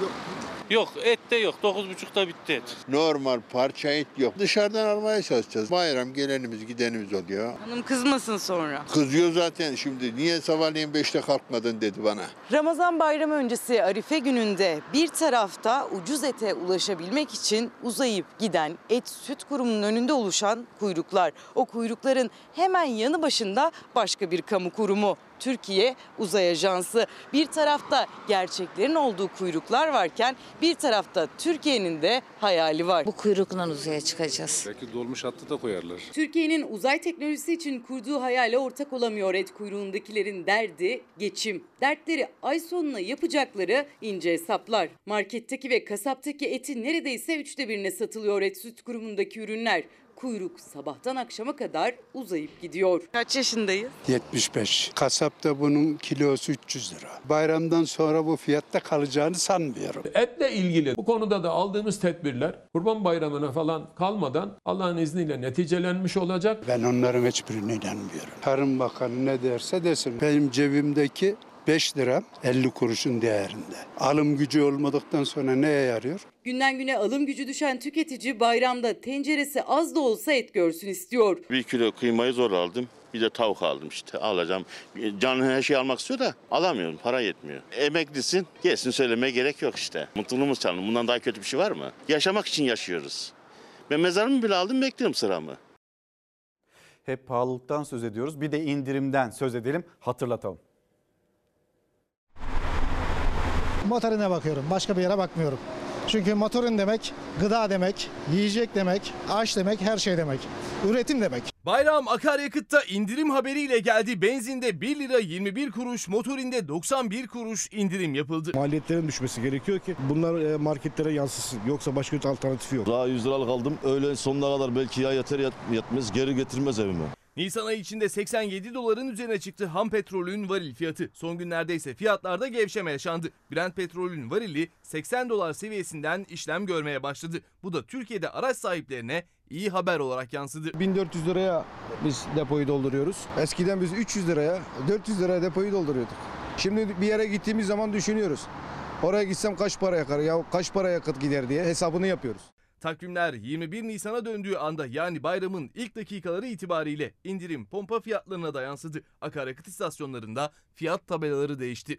Speaker 82: Yok et de yok. 9.30'da bitti et.
Speaker 86: Normal parça et yok. Dışarıdan almaya çalışacağız. Bayram gelenimiz gidenimiz oluyor.
Speaker 65: Hanım kızmasın sonra.
Speaker 86: Kızıyor zaten şimdi. Niye sabahleyin 5'te kalkmadın dedi bana.
Speaker 84: Ramazan bayramı öncesi Arife gününde bir tarafta ucuz ete ulaşabilmek için uzayıp giden et süt kurumunun önünde oluşan kuyruklar. O kuyrukların hemen yanı başında başka bir kamu kurumu Türkiye Uzay Ajansı. Bir tarafta gerçeklerin olduğu kuyruklar varken bir tarafta Türkiye'nin de hayali var.
Speaker 85: Bu kuyrukla uzaya çıkacağız.
Speaker 87: Belki dolmuş hattı da koyarlar.
Speaker 84: Türkiye'nin uzay teknolojisi için kurduğu hayale ortak olamıyor et kuyruğundakilerin derdi geçim. Dertleri ay sonuna yapacakları ince hesaplar. Marketteki ve kasaptaki etin neredeyse üçte birine satılıyor et süt kurumundaki ürünler. Kuyruk sabahtan akşama kadar uzayıp gidiyor. Kaç yaşındayız?
Speaker 88: 75. Kasapta bunun kilosu 300 lira. Bayramdan sonra bu fiyatta kalacağını sanmıyorum.
Speaker 81: Etle ilgili bu konuda da aldığımız tedbirler Kurban Bayramı'na falan kalmadan Allah'ın izniyle neticelenmiş olacak.
Speaker 88: Ben onların hiçbirine inanmıyorum. Tarım Bakanı ne derse desin. Benim cebimdeki 5 lira 50 kuruşun değerinde. Alım gücü olmadıktan sonra neye yarıyor?
Speaker 84: Günden güne alım gücü düşen tüketici bayramda tenceresi az da olsa et görsün istiyor.
Speaker 89: Bir kilo kıymayı zor aldım. Bir de tavuk aldım işte alacağım. Canlı her şeyi almak istiyor da alamıyorum. Para yetmiyor. Emeklisin. Gelsin söylemeye gerek yok işte. Mutluluğumuz çalın. Bundan daha kötü bir şey var mı? Yaşamak için yaşıyoruz. Ben mezarımı bile aldım bekliyorum sıramı.
Speaker 1: Hep pahalılıktan söz ediyoruz. Bir de indirimden söz edelim, hatırlatalım.
Speaker 90: Motorine bakıyorum. Başka bir yere bakmıyorum. Çünkü motorun demek gıda demek, yiyecek demek, aş demek, her şey demek. Üretim demek.
Speaker 37: Bayram akaryakıtta indirim haberiyle geldi. Benzinde 1 lira 21 kuruş, motorinde 91 kuruş indirim yapıldı.
Speaker 38: Maliyetlerin düşmesi gerekiyor ki bunlar e, marketlere yansısın. Yoksa başka bir alternatifi yok.
Speaker 91: Daha 100 liralık aldım. Öğle sonuna kadar belki ya yeter yetmez geri getirmez evime.
Speaker 37: Nisan ayı içinde 87 doların üzerine çıktı ham petrolün varil fiyatı. Son günlerde ise fiyatlarda gevşeme yaşandı. Brent petrolün varili 80 dolar seviyesinden işlem görmeye başladı. Bu da Türkiye'de araç sahiplerine iyi haber olarak yansıdı.
Speaker 38: 1400 liraya biz depoyu dolduruyoruz. Eskiden biz 300 liraya, 400 liraya depoyu dolduruyorduk. Şimdi bir yere gittiğimiz zaman düşünüyoruz. Oraya gitsem kaç para yakar ya kaç para yakıt gider diye hesabını yapıyoruz.
Speaker 37: Takvimler 21 Nisan'a döndüğü anda yani bayramın ilk dakikaları itibariyle indirim pompa fiyatlarına da yansıdı. Akaryakıt istasyonlarında fiyat tabelaları değişti.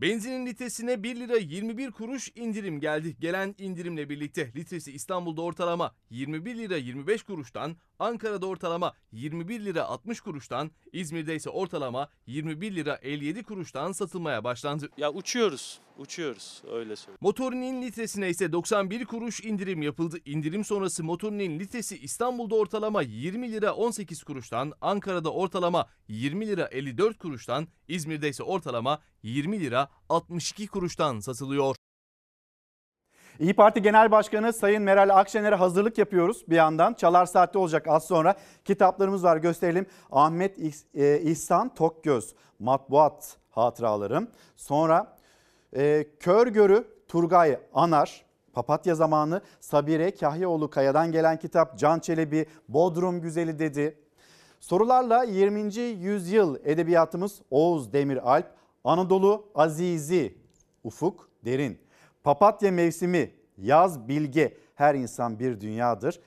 Speaker 37: Benzinin litresine 1 lira 21 kuruş indirim geldi. Gelen indirimle birlikte litresi İstanbul'da ortalama 21 lira 25 kuruştan, Ankara'da ortalama 21 lira 60 kuruştan, İzmir'de ise ortalama 21 lira 57 kuruştan satılmaya başlandı.
Speaker 92: Ya uçuyoruz, uçuyoruz öyle söyleyeyim.
Speaker 37: Motorinin litresine ise 91 kuruş indirim yapıldı. İndirim sonrası motorinin litresi İstanbul'da ortalama 20 lira 18 kuruştan, Ankara'da ortalama 20 lira 54 kuruştan, İzmir'de ise ortalama 20 lira 62 kuruştan satılıyor.
Speaker 1: İyi Parti Genel Başkanı Sayın Meral Akşener'e hazırlık yapıyoruz bir yandan. Çalar Saat'te olacak az sonra. Kitaplarımız var gösterelim. Ahmet e, İhsan Tokgöz, Matbuat Hatıralarım. Sonra e, Kör Görü Turgay Anar, Papatya Zamanı, Sabire Kahyaoğlu Kaya'dan gelen kitap, Can Çelebi, Bodrum Güzeli dedi. Sorularla 20. yüzyıl edebiyatımız Oğuz Demiralp, Anadolu Azizi, Ufuk Derin, Papatya Mevsimi, Yaz Bilge, Her insan bir dünyadır.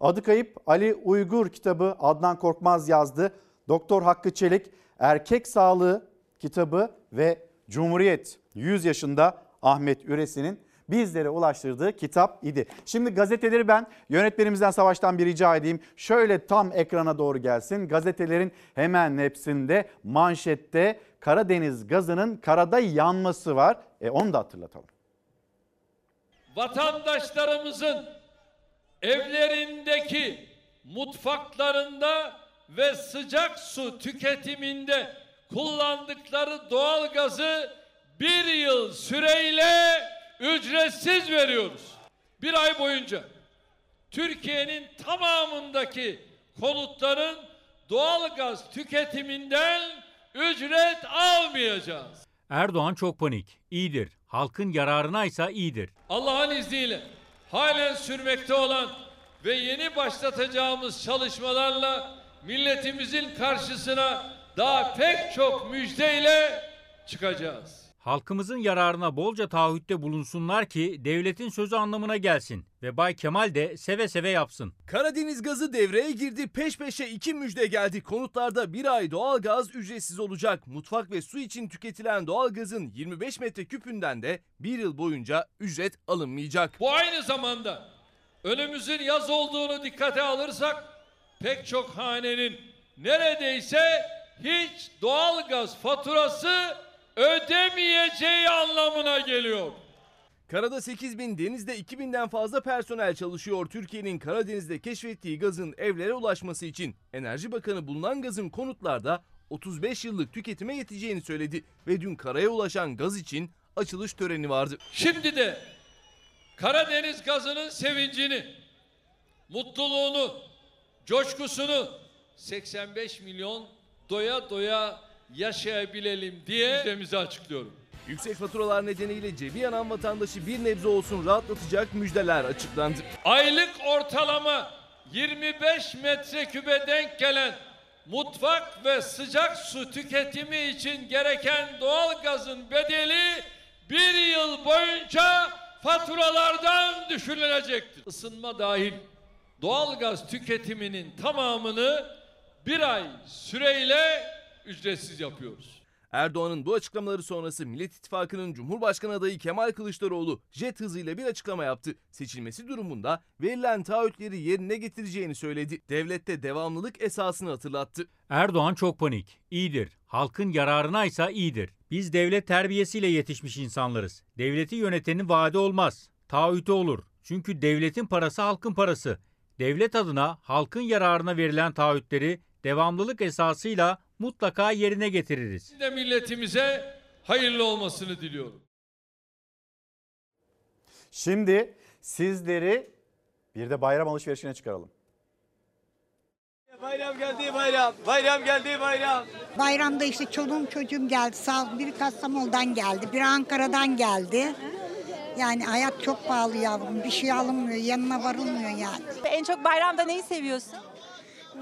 Speaker 1: Adı kayıp Ali Uygur kitabı Adnan Korkmaz yazdı. Doktor Hakkı Çelik, Erkek Sağlığı kitabı ve Cumhuriyet 100 yaşında Ahmet Üresi'nin bizlere ulaştırdığı kitap idi. Şimdi gazeteleri ben yönetmenimizden Savaş'tan bir rica edeyim. Şöyle tam ekrana doğru gelsin. Gazetelerin hemen hepsinde manşette Karadeniz gazının karada yanması var. E onu da hatırlatalım.
Speaker 93: vatandaşlarımızın evlerindeki mutfaklarında ve sıcak su tüketiminde kullandıkları doğal gazı bir yıl süreyle ücretsiz veriyoruz. Bir ay boyunca Türkiye'nin tamamındaki konutların doğal gaz tüketiminden ücret almayacağız.
Speaker 94: Erdoğan çok panik. İyidir. Halkın yararına ise iyidir.
Speaker 93: Allah'ın izniyle halen sürmekte olan ve yeni başlatacağımız çalışmalarla milletimizin karşısına daha pek çok müjdeyle çıkacağız.
Speaker 94: Halkımızın yararına bolca taahhütte bulunsunlar ki devletin sözü anlamına gelsin ve Bay Kemal de seve seve yapsın.
Speaker 37: Karadeniz gazı devreye girdi. Peş peşe iki müjde geldi. Konutlarda bir ay doğalgaz ücretsiz olacak. Mutfak ve su için tüketilen doğalgazın 25 metreküpünden de bir yıl boyunca ücret alınmayacak.
Speaker 93: Bu aynı zamanda önümüzün yaz olduğunu dikkate alırsak
Speaker 10: pek çok hanenin neredeyse hiç doğalgaz faturası ödemeyeceği anlamına geliyor.
Speaker 37: Karada 8 bin, denizde 2000'den fazla personel çalışıyor. Türkiye'nin Karadeniz'de keşfettiği gazın evlere ulaşması için Enerji Bakanı bulunan gazın konutlarda 35 yıllık tüketime yeteceğini söyledi ve dün karaya ulaşan gaz için açılış töreni vardı.
Speaker 10: Şimdi de Karadeniz gazının sevincini, mutluluğunu, coşkusunu 85 milyon doya doya yaşayabilelim diye müjdemizi açıklıyorum.
Speaker 37: Yüksek faturalar nedeniyle cebi yanan vatandaşı bir nebze olsun rahatlatacak müjdeler açıklandı.
Speaker 10: Aylık ortalama 25 metrekübe denk gelen mutfak ve sıcak su tüketimi için gereken doğal gazın bedeli bir yıl boyunca faturalardan düşürülecektir. Isınma dahil doğal gaz tüketiminin tamamını bir ay süreyle ücretsiz yapıyoruz.
Speaker 37: Erdoğan'ın bu açıklamaları sonrası Millet İttifakı'nın Cumhurbaşkanı adayı Kemal Kılıçdaroğlu jet hızıyla bir açıklama yaptı. Seçilmesi durumunda verilen taahhütleri yerine getireceğini söyledi. Devlette devamlılık esasını hatırlattı.
Speaker 94: Erdoğan çok panik. İyidir. Halkın yararına ise iyidir. Biz devlet terbiyesiyle yetişmiş insanlarız. Devleti yönetenin vaadi olmaz. Taahhütü olur. Çünkü devletin parası halkın parası. Devlet adına halkın yararına verilen taahhütleri devamlılık esasıyla mutlaka yerine getiririz.
Speaker 10: De milletimize hayırlı olmasını diliyorum.
Speaker 1: Şimdi sizleri bir de bayram alışverişine çıkaralım.
Speaker 95: Bayram geldi bayram. Bayram geldi bayram.
Speaker 96: Bayramda işte çoluğum çocuğum geldi. Sağ ol. Biri Kastamonu'dan geldi. Biri Ankara'dan geldi. Yani hayat çok pahalı yavrum. Bir şey alınmıyor. Yanına varılmıyor yani.
Speaker 97: En çok bayramda neyi seviyorsun?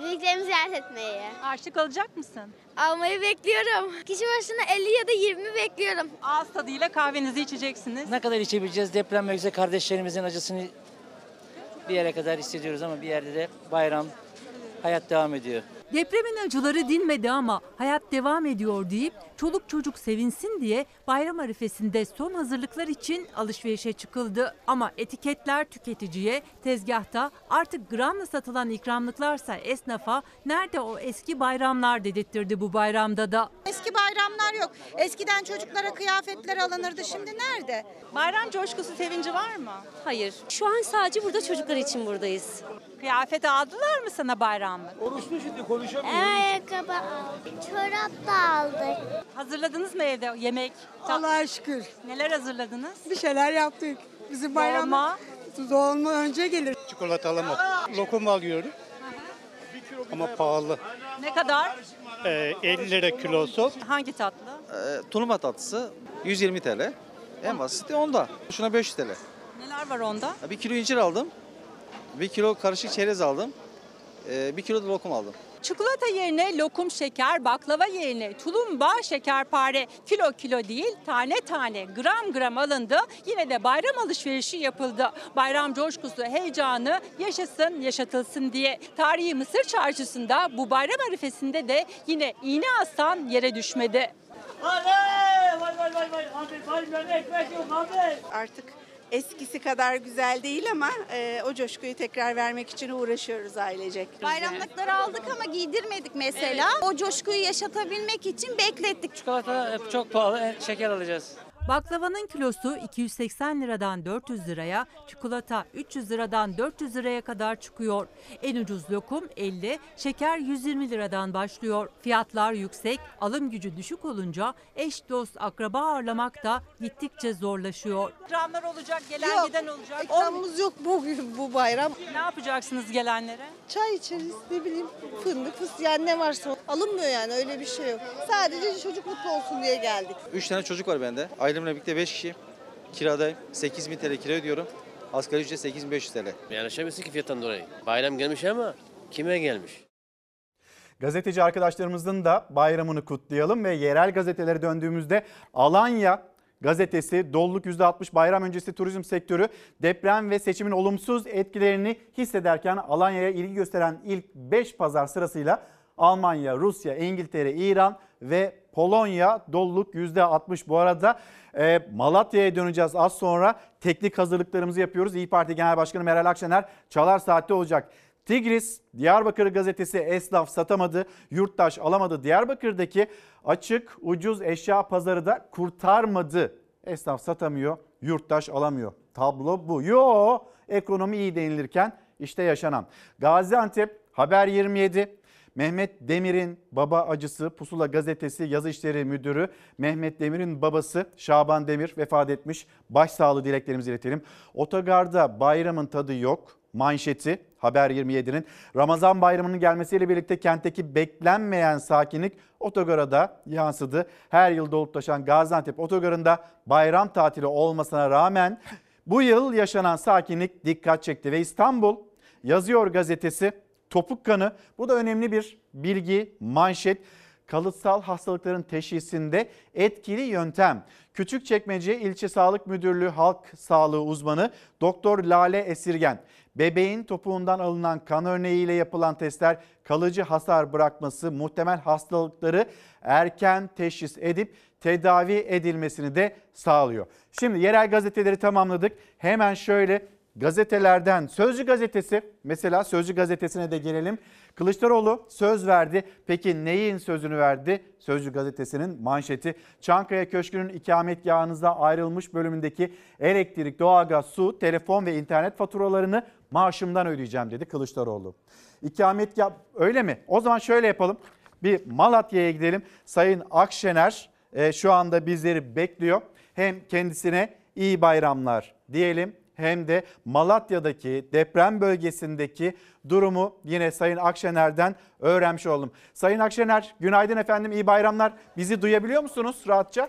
Speaker 98: Büyüklerimi ziyaret etmeyi.
Speaker 97: Harçlık alacak mısın?
Speaker 98: Almayı bekliyorum. Kişi başına 50 ya da 20 bekliyorum.
Speaker 97: Ağız tadıyla kahvenizi içeceksiniz.
Speaker 99: Ne kadar içebileceğiz? Deprem ve güzel kardeşlerimizin acısını bir yere kadar hissediyoruz ama bir yerde de bayram, hayat devam ediyor.
Speaker 100: Depremin acıları dinmedi ama hayat devam ediyor deyip çoluk çocuk sevinsin diye bayram arifesinde son hazırlıklar için alışverişe çıkıldı. Ama etiketler tüketiciye, tezgahta artık gramla satılan ikramlıklarsa esnafa nerede o eski bayramlar dedirttirdi bu bayramda da.
Speaker 101: Eski bayramlar yok. Eskiden çocuklara kıyafetler alınırdı. Şimdi nerede?
Speaker 97: Bayram coşkusu, sevinci var mı?
Speaker 102: Hayır. Şu an sadece burada çocuklar için buradayız.
Speaker 97: Kıyafet aldılar mı sana bayramlık?
Speaker 95: Oruçlu şimdi konuşamıyorum.
Speaker 98: Ayakkabı aldık. Çorap da aldık.
Speaker 97: Hazırladınız mı evde yemek?
Speaker 101: Allah'a şükür.
Speaker 97: Neler hazırladınız?
Speaker 101: Bir şeyler yaptık. Bizim bayram
Speaker 97: Dolma.
Speaker 101: Dolma önce gelir.
Speaker 103: Çikolata alamadım. Lokum alıyorum. Ama pahalı.
Speaker 97: Ne kadar?
Speaker 103: Ee, 50 lira kilosu.
Speaker 97: Hangi tatlı?
Speaker 104: Ee, tulumba tatlısı 120 TL. En basiti onda. Şuna 500 TL.
Speaker 97: Neler var onda?
Speaker 104: Bir kilo incir aldım. Bir kilo karışık çerez aldım. Ee, bir kilo da lokum aldım.
Speaker 97: Çikolata yerine lokum şeker, baklava yerine tulumba, şekerpare kilo kilo değil tane tane gram gram alındı. Yine de bayram alışverişi yapıldı. Bayram coşkusu, heyecanı yaşasın, yaşatılsın diye. Tarihi Mısır çarşısında bu bayram arifesinde de yine iğne aslan yere düşmedi.
Speaker 104: Artık eskisi kadar güzel değil ama e, o coşkuyu tekrar vermek için uğraşıyoruz ailecek.
Speaker 101: Bayramlıkları aldık ama giydirmedik mesela. O coşkuyu yaşatabilmek için beklettik.
Speaker 99: Çikolata hep çok pahalı, şeker alacağız.
Speaker 100: Baklavanın kilosu 280 liradan 400 liraya, çikolata 300 liradan 400 liraya kadar çıkıyor. En ucuz lokum 50, şeker 120 liradan başlıyor. Fiyatlar yüksek, alım gücü düşük olunca eş dost akraba ağırlamak da gittikçe zorlaşıyor.
Speaker 97: İkramlar olacak, gelen
Speaker 101: Yok,
Speaker 97: giden olacak.
Speaker 101: ikramımız yok bugün bu bayram.
Speaker 97: Ne yapacaksınız gelenlere?
Speaker 101: Çay içeriz ne bileyim fındık fıstık yani ne varsa alınmıyor yani öyle bir şey yok. Sadece çocuk mutlu olsun diye geldik.
Speaker 104: 3 tane çocuk var bende. Ailemle birlikte 5 kişi. Kiradayım. 8000 TL kira ödüyorum. Asgari ücret 8500 TL.
Speaker 105: Yanlışamıyorsun ki fiyattan dolayı. Bayram gelmiş ama kime gelmiş?
Speaker 1: Gazeteci arkadaşlarımızın da bayramını kutlayalım ve yerel gazetelere döndüğümüzde Alanya gazetesi doluluk %60 bayram öncesi turizm sektörü deprem ve seçimin olumsuz etkilerini hissederken Alanya'ya ilgi gösteren ilk 5 pazar sırasıyla Almanya, Rusya, İngiltere, İran ve Polonya doluluk %60. Bu arada e, Malatya'ya döneceğiz az sonra. Teknik hazırlıklarımızı yapıyoruz. İyi Parti Genel Başkanı Meral Akşener Çalar Saat'te olacak. Tigris, Diyarbakır gazetesi esnaf satamadı, yurttaş alamadı. Diyarbakır'daki açık ucuz eşya pazarı da kurtarmadı. Esnaf satamıyor, yurttaş alamıyor. Tablo bu. Yo ekonomi iyi denilirken işte yaşanan. Gaziantep Haber 27 Mehmet Demir'in baba acısı Pusula Gazetesi yazı işleri müdürü Mehmet Demir'in babası Şaban Demir vefat etmiş. Başsağlığı dileklerimizi iletelim. Otogarda bayramın tadı yok. Manşeti Haber 27'nin Ramazan bayramının gelmesiyle birlikte kentteki beklenmeyen sakinlik otogara da yansıdı. Her yıl dolup taşan Gaziantep otogarında bayram tatili olmasına rağmen bu yıl yaşanan sakinlik dikkat çekti ve İstanbul Yazıyor gazetesi topuk kanı bu da önemli bir bilgi manşet kalıtsal hastalıkların teşhisinde etkili yöntem. Küçükçekmece İlçe Sağlık Müdürlüğü Halk Sağlığı uzmanı Doktor Lale Esirgen bebeğin topuğundan alınan kan örneğiyle yapılan testler kalıcı hasar bırakması muhtemel hastalıkları erken teşhis edip tedavi edilmesini de sağlıyor. Şimdi yerel gazeteleri tamamladık. Hemen şöyle gazetelerden Sözcü gazetesi mesela Sözcü gazetesine de gelelim. Kılıçdaroğlu söz verdi. Peki neyin sözünü verdi? Sözcü gazetesinin manşeti. Çankaya Köşkü'nün ikametgahınıza ayrılmış bölümündeki elektrik, doğalgaz, su, telefon ve internet faturalarını maaşımdan ödeyeceğim dedi Kılıçdaroğlu. İkametgah öyle mi? O zaman şöyle yapalım. Bir Malatya'ya gidelim. Sayın Akşener e, şu anda bizleri bekliyor. Hem kendisine iyi bayramlar diyelim hem de Malatya'daki deprem bölgesindeki durumu yine Sayın Akşener'den öğrenmiş oldum. Sayın Akşener günaydın efendim iyi bayramlar. Bizi duyabiliyor musunuz rahatça?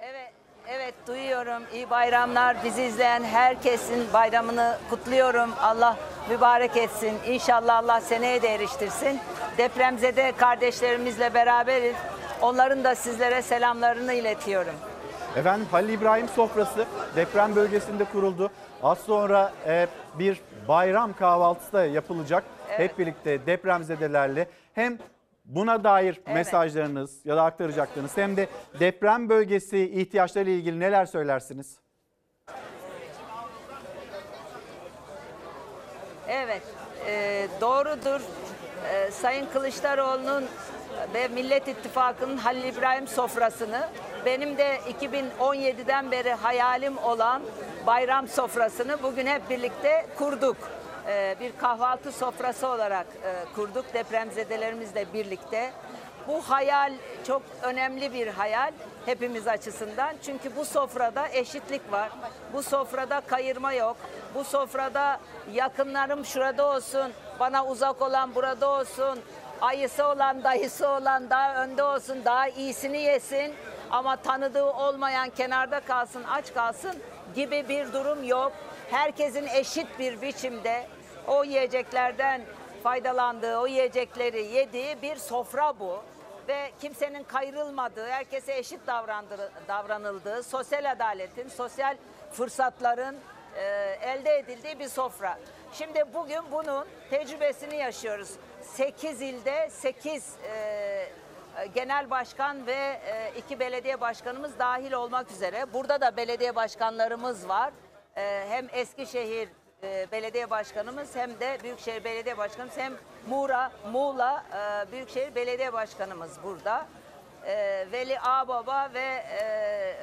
Speaker 106: Evet, evet duyuyorum. İyi bayramlar. Bizi izleyen herkesin bayramını kutluyorum. Allah mübarek etsin. İnşallah Allah seneye de eriştirsin. Depremzede kardeşlerimizle beraberiz. Onların da sizlere selamlarını iletiyorum.
Speaker 1: Efendim Halil İbrahim sofrası deprem bölgesinde kuruldu. Az sonra e, bir bayram kahvaltısı da yapılacak.
Speaker 106: Evet.
Speaker 1: Hep birlikte depremzedelerle hem buna dair
Speaker 106: Evet.
Speaker 1: mesajlarınız ya da aktaracaklarınız hem de deprem bölgesi ihtiyaçları ile ilgili neler söylersiniz?
Speaker 106: Evet, e, doğrudur. E, Sayın Kılıçdaroğlu'nun ve Millet İttifakı'nın Halil İbrahim sofrasını benim de 2017'den beri hayalim olan bayram sofrasını bugün hep birlikte kurduk. E, bir kahvaltı sofrası olarak e, kurduk depremzedelerimizle birlikte. Bu hayal çok önemli bir hayal hepimiz açısından. Çünkü bu sofrada eşitlik var. Bu sofrada kayırma yok. Bu sofrada yakınlarım şurada olsun, bana uzak olan burada olsun, ayısı olan, dayısı olan daha önde olsun, daha iyisini yesin. Ama tanıdığı olmayan kenarda kalsın, aç kalsın gibi bir durum yok. Herkesin eşit bir biçimde o yiyeceklerden faydalandığı, o yiyecekleri yediği bir sofra bu. Ve kimsenin kayrılmadığı, herkese eşit davranıldığı, sosyal adaletin, sosyal fırsatların e, elde edildiği bir sofra. Şimdi bugün bunun tecrübesini yaşıyoruz. 8 ilde 8 genel başkan ve e, iki belediye başkanımız dahil olmak üzere. Burada da belediye başkanlarımız var. E, hem Eskişehir e, belediye başkanımız hem de Büyükşehir Belediye Başkanımız hem Muğla, Muğla e, Büyükşehir Belediye Başkanımız burada. E, Veli Ağbaba ve e, e,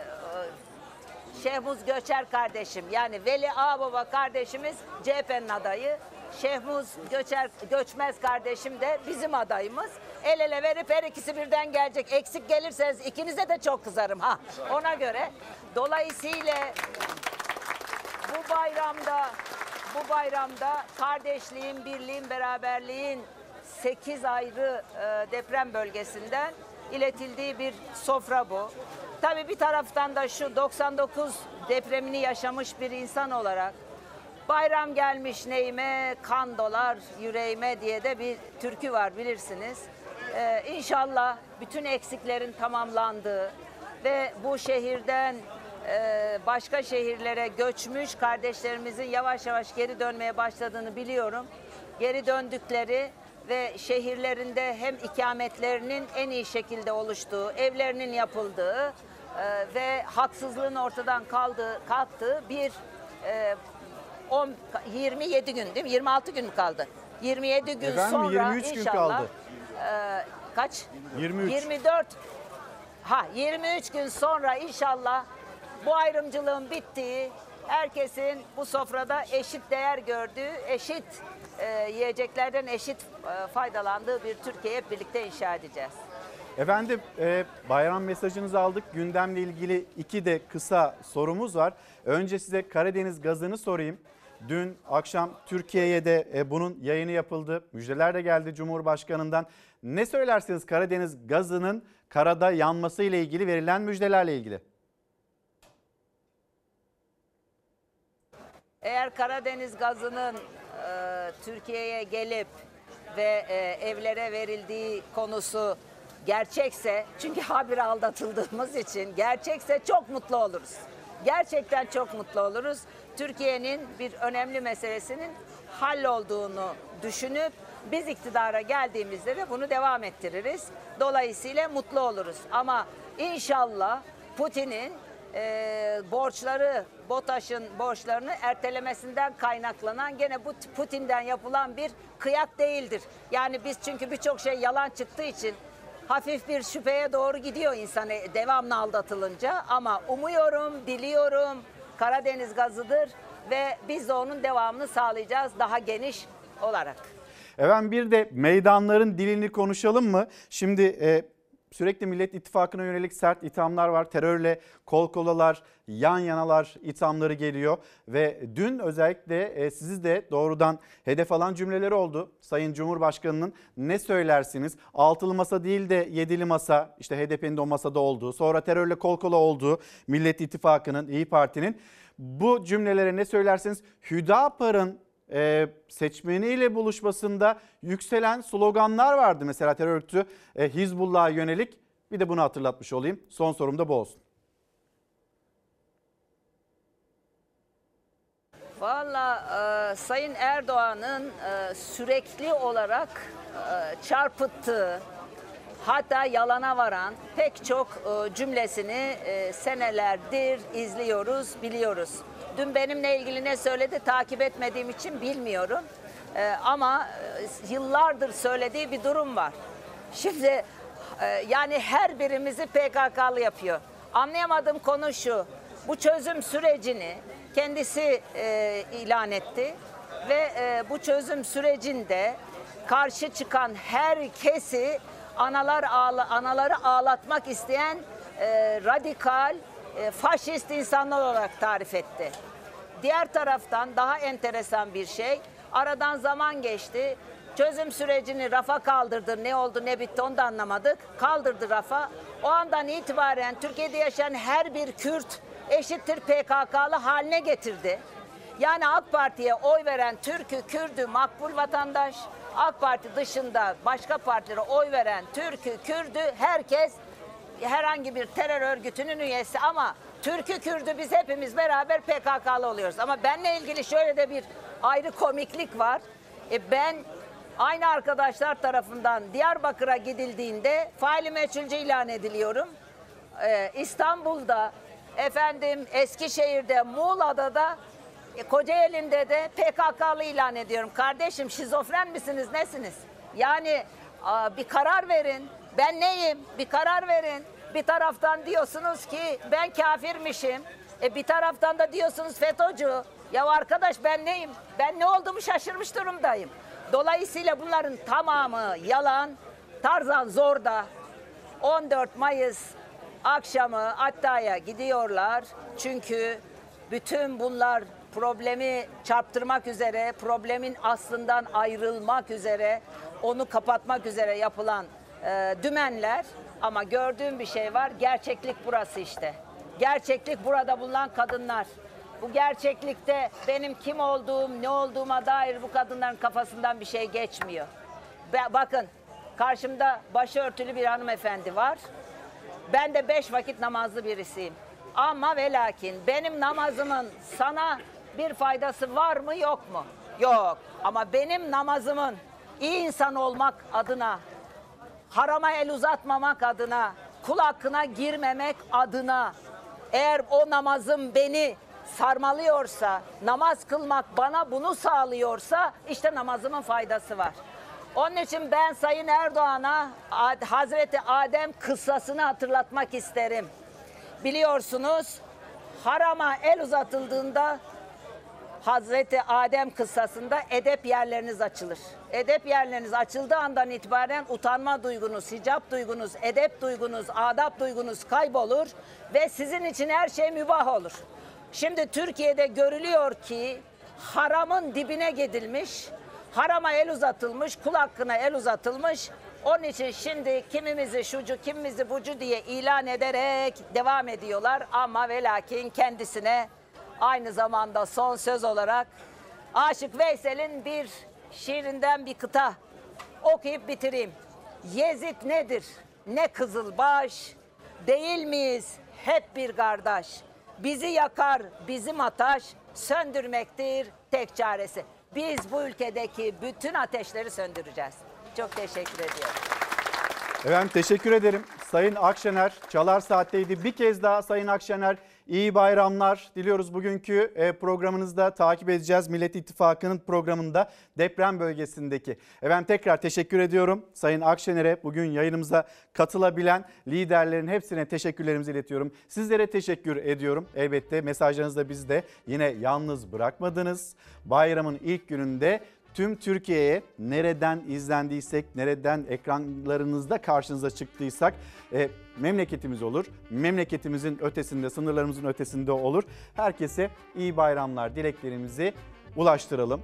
Speaker 106: Şehmuz Göçer kardeşim yani Veli Ağbaba kardeşimiz CHP'nin adayı. Şehmuz Göçer, Göçmez kardeşim de bizim adayımız. El ele verip her ikisi birden gelecek. Eksik gelirseniz ikinize de çok kızarım ha. Ona göre. Dolayısıyla bu bayramda bu bayramda kardeşliğin, birliğin, beraberliğin 8 ayrı e, deprem bölgesinden iletildiği bir sofra bu. Tabii bir taraftan da şu 99 depremini yaşamış bir insan olarak bayram gelmiş neyime kan dolar yüreğime diye de bir türkü var bilirsiniz. Ee, inşallah bütün eksiklerin tamamlandığı ve bu şehirden e, başka şehirlere göçmüş kardeşlerimizin yavaş yavaş geri dönmeye başladığını biliyorum. Geri döndükleri ve şehirlerinde hem ikametlerinin en iyi şekilde oluştuğu, evlerinin yapıldığı e, ve haksızlığın ortadan kaldığı, kalktığı bir e, 10 27 gün değil mi? 26 gün mü kaldı? 27 gün
Speaker 1: Efendim,
Speaker 106: sonra
Speaker 1: 23 gün
Speaker 106: inşallah
Speaker 1: kaldı.
Speaker 106: e, kaç?
Speaker 1: 23.
Speaker 106: 24 ha 23 gün sonra inşallah bu ayrımcılığın bittiği, herkesin bu sofrada eşit değer gördüğü, eşit e, yiyeceklerden eşit e, faydalandığı bir Türkiye hep birlikte inşa edeceğiz.
Speaker 1: Efendim e, bayram mesajınızı aldık. Gündemle ilgili iki de kısa sorumuz var. Önce size Karadeniz gazını sorayım. Dün akşam Türkiye'ye de e, bunun yayını yapıldı. Müjdeler de geldi Cumhurbaşkanı'ndan. Ne söylersiniz Karadeniz gazının karada yanması ile ilgili verilen müjdelerle ilgili?
Speaker 106: Eğer Karadeniz gazının e, Türkiye'ye gelip ve e, evlere verildiği konusu gerçekse çünkü habire aldatıldığımız için gerçekse çok mutlu oluruz. Gerçekten çok mutlu oluruz. Türkiye'nin bir önemli meselesinin hallolduğunu düşünüp biz iktidara geldiğimizde de bunu devam ettiririz. Dolayısıyla mutlu oluruz. Ama inşallah Putin'in e, borçları, BOTAŞ'ın borçlarını ertelemesinden kaynaklanan gene bu Putin'den yapılan bir kıyak değildir. Yani biz çünkü birçok şey yalan çıktığı için hafif bir şüpheye doğru gidiyor insan devamlı aldatılınca ama umuyorum, diliyorum Karadeniz gazıdır ve biz de onun devamını sağlayacağız daha geniş olarak.
Speaker 1: Efendim bir de meydanların dilini konuşalım mı? Şimdi e, sürekli Millet İttifakı'na yönelik sert ithamlar var. Terörle kol kolalar, yan yanalar ithamları geliyor. Ve dün özellikle e, sizi de doğrudan hedef alan cümleleri oldu. Sayın Cumhurbaşkanı'nın ne söylersiniz? Altılı masa değil de yedili masa işte HDP'nin de o masada olduğu. Sonra terörle kol kola olduğu Millet İttifakı'nın, İyi Parti'nin. Bu cümlelere ne söylersiniz? Hüdapar'ın e, seçmeniyle buluşmasında yükselen sloganlar vardı. Mesela terör örgütü e, Hizbullah'a yönelik. Bir de bunu hatırlatmış olayım. Son sorum da bu olsun.
Speaker 106: Valla e, Sayın Erdoğan'ın e, sürekli olarak e, çarpıttığı hatta yalana varan pek çok e, cümlesini e, senelerdir izliyoruz, biliyoruz. Dün benimle ilgili ne söyledi takip etmediğim için bilmiyorum. E, ama e, yıllardır söylediği bir durum var. Şimdi e, yani her birimizi PKK'lı yapıyor. Anlayamadığım konu şu. Bu çözüm sürecini kendisi e, ilan etti ve bu çözüm sürecinde karşı çıkan herkesi analar ağla, anaları ağlatmak isteyen e, radikal, e, faşist insanlar olarak tarif etti. Diğer taraftan daha enteresan bir şey, aradan zaman geçti. Çözüm sürecini rafa kaldırdı. Ne oldu ne bitti onu da anlamadık. Kaldırdı rafa. O andan itibaren Türkiye'de yaşayan her bir Kürt eşittir PKK'lı haline getirdi. Yani AK Parti'ye oy veren Türk'ü, Kürd'ü makbul vatandaş, AK Parti dışında başka partilere oy veren Türk'ü, Kürd'ü herkes herhangi bir terör örgütünün üyesi ama Türk'ü, Kürd'ü biz hepimiz beraber PKK'lı oluyoruz. Ama benle ilgili şöyle de bir ayrı komiklik var. E ben aynı arkadaşlar tarafından Diyarbakır'a gidildiğinde faili meçhulcü ilan ediliyorum. Ee, İstanbul'da, efendim Eskişehir'de, Muğla'da da e, Kocaeli'nde de PKK'lı ilan ediyorum. Kardeşim şizofren misiniz, nesiniz? Yani bir karar verin. Ben neyim? Bir karar verin. Bir taraftan diyorsunuz ki ben kafirmişim. E bir taraftan da diyorsunuz FETÖ'cü. Ya arkadaş ben neyim? Ben ne olduğumu şaşırmış durumdayım. Dolayısıyla bunların tamamı yalan. Tarzan Zor'da 14 Mayıs akşamı Atta'ya gidiyorlar. Çünkü bütün bunlar problemi çarptırmak üzere, problemin aslından ayrılmak üzere, onu kapatmak üzere yapılan e, dümenler. Ama gördüğüm bir şey var, gerçeklik burası işte. Gerçeklik burada bulunan kadınlar. Bu gerçeklikte benim kim olduğum, ne olduğuma dair bu kadınların kafasından bir şey geçmiyor. Be- bakın karşımda başörtülü bir hanımefendi var. Ben de beş vakit namazlı birisiyim. Ama ve lakin benim namazımın sana bir faydası var mı yok mu? Yok. Ama benim namazımın iyi insan olmak adına, harama el uzatmamak adına, kul hakkına girmemek adına eğer o namazım beni sarmalıyorsa, namaz kılmak bana bunu sağlıyorsa işte namazımın faydası var. Onun için ben Sayın Erdoğan'a Hazreti Adem kıssasını hatırlatmak isterim. Biliyorsunuz harama el uzatıldığında Hazreti Adem kıssasında edep yerleriniz açılır. Edep yerleriniz açıldığı andan itibaren utanma duygunuz, hicap duygunuz, edep duygunuz, adap duygunuz kaybolur ve sizin için her şey mübah olur. Şimdi Türkiye'de görülüyor ki haramın dibine gidilmiş, harama el uzatılmış, kul hakkına el uzatılmış. Onun için şimdi kimimizi şucu, kimimizi bucu diye ilan ederek devam ediyorlar ama ve lakin kendisine aynı zamanda son söz olarak Aşık Veysel'in bir şiirinden bir kıta okuyup bitireyim. Yezid nedir? Ne kızılbaş? Değil miyiz hep bir kardeş? Bizi yakar bizim ataş, söndürmektir tek çaresi. Biz bu ülkedeki bütün ateşleri söndüreceğiz. Çok teşekkür ediyorum.
Speaker 1: Efendim teşekkür ederim. Sayın Akşener Çalar Saat'teydi. Bir kez daha Sayın Akşener iyi bayramlar diliyoruz. Bugünkü e, programınızda takip edeceğiz. Millet İttifakı'nın programında deprem bölgesindeki. Efendim tekrar teşekkür ediyorum. Sayın Akşener'e bugün yayınımıza katılabilen liderlerin hepsine teşekkürlerimizi iletiyorum. Sizlere teşekkür ediyorum. Elbette mesajlarınızda bizi de yine yalnız bırakmadınız. Bayramın ilk gününde tüm Türkiye'ye nereden izlendiysek, nereden ekranlarınızda karşınıza çıktıysak e, memleketimiz olur. Memleketimizin ötesinde, sınırlarımızın ötesinde olur. Herkese iyi bayramlar dileklerimizi ulaştıralım.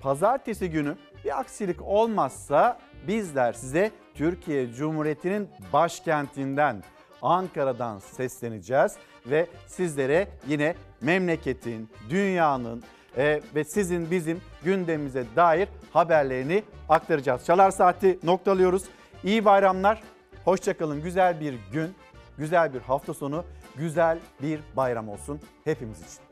Speaker 1: Pazartesi günü bir aksilik olmazsa bizler size Türkiye Cumhuriyeti'nin başkentinden Ankara'dan sesleneceğiz ve sizlere yine memleketin, dünyanın e, ve sizin bizim gündemimize dair haberlerini aktaracağız. Çalar Saati noktalıyoruz. İyi bayramlar, hoşçakalın. Güzel bir gün, güzel bir hafta sonu, güzel bir bayram olsun hepimiz için.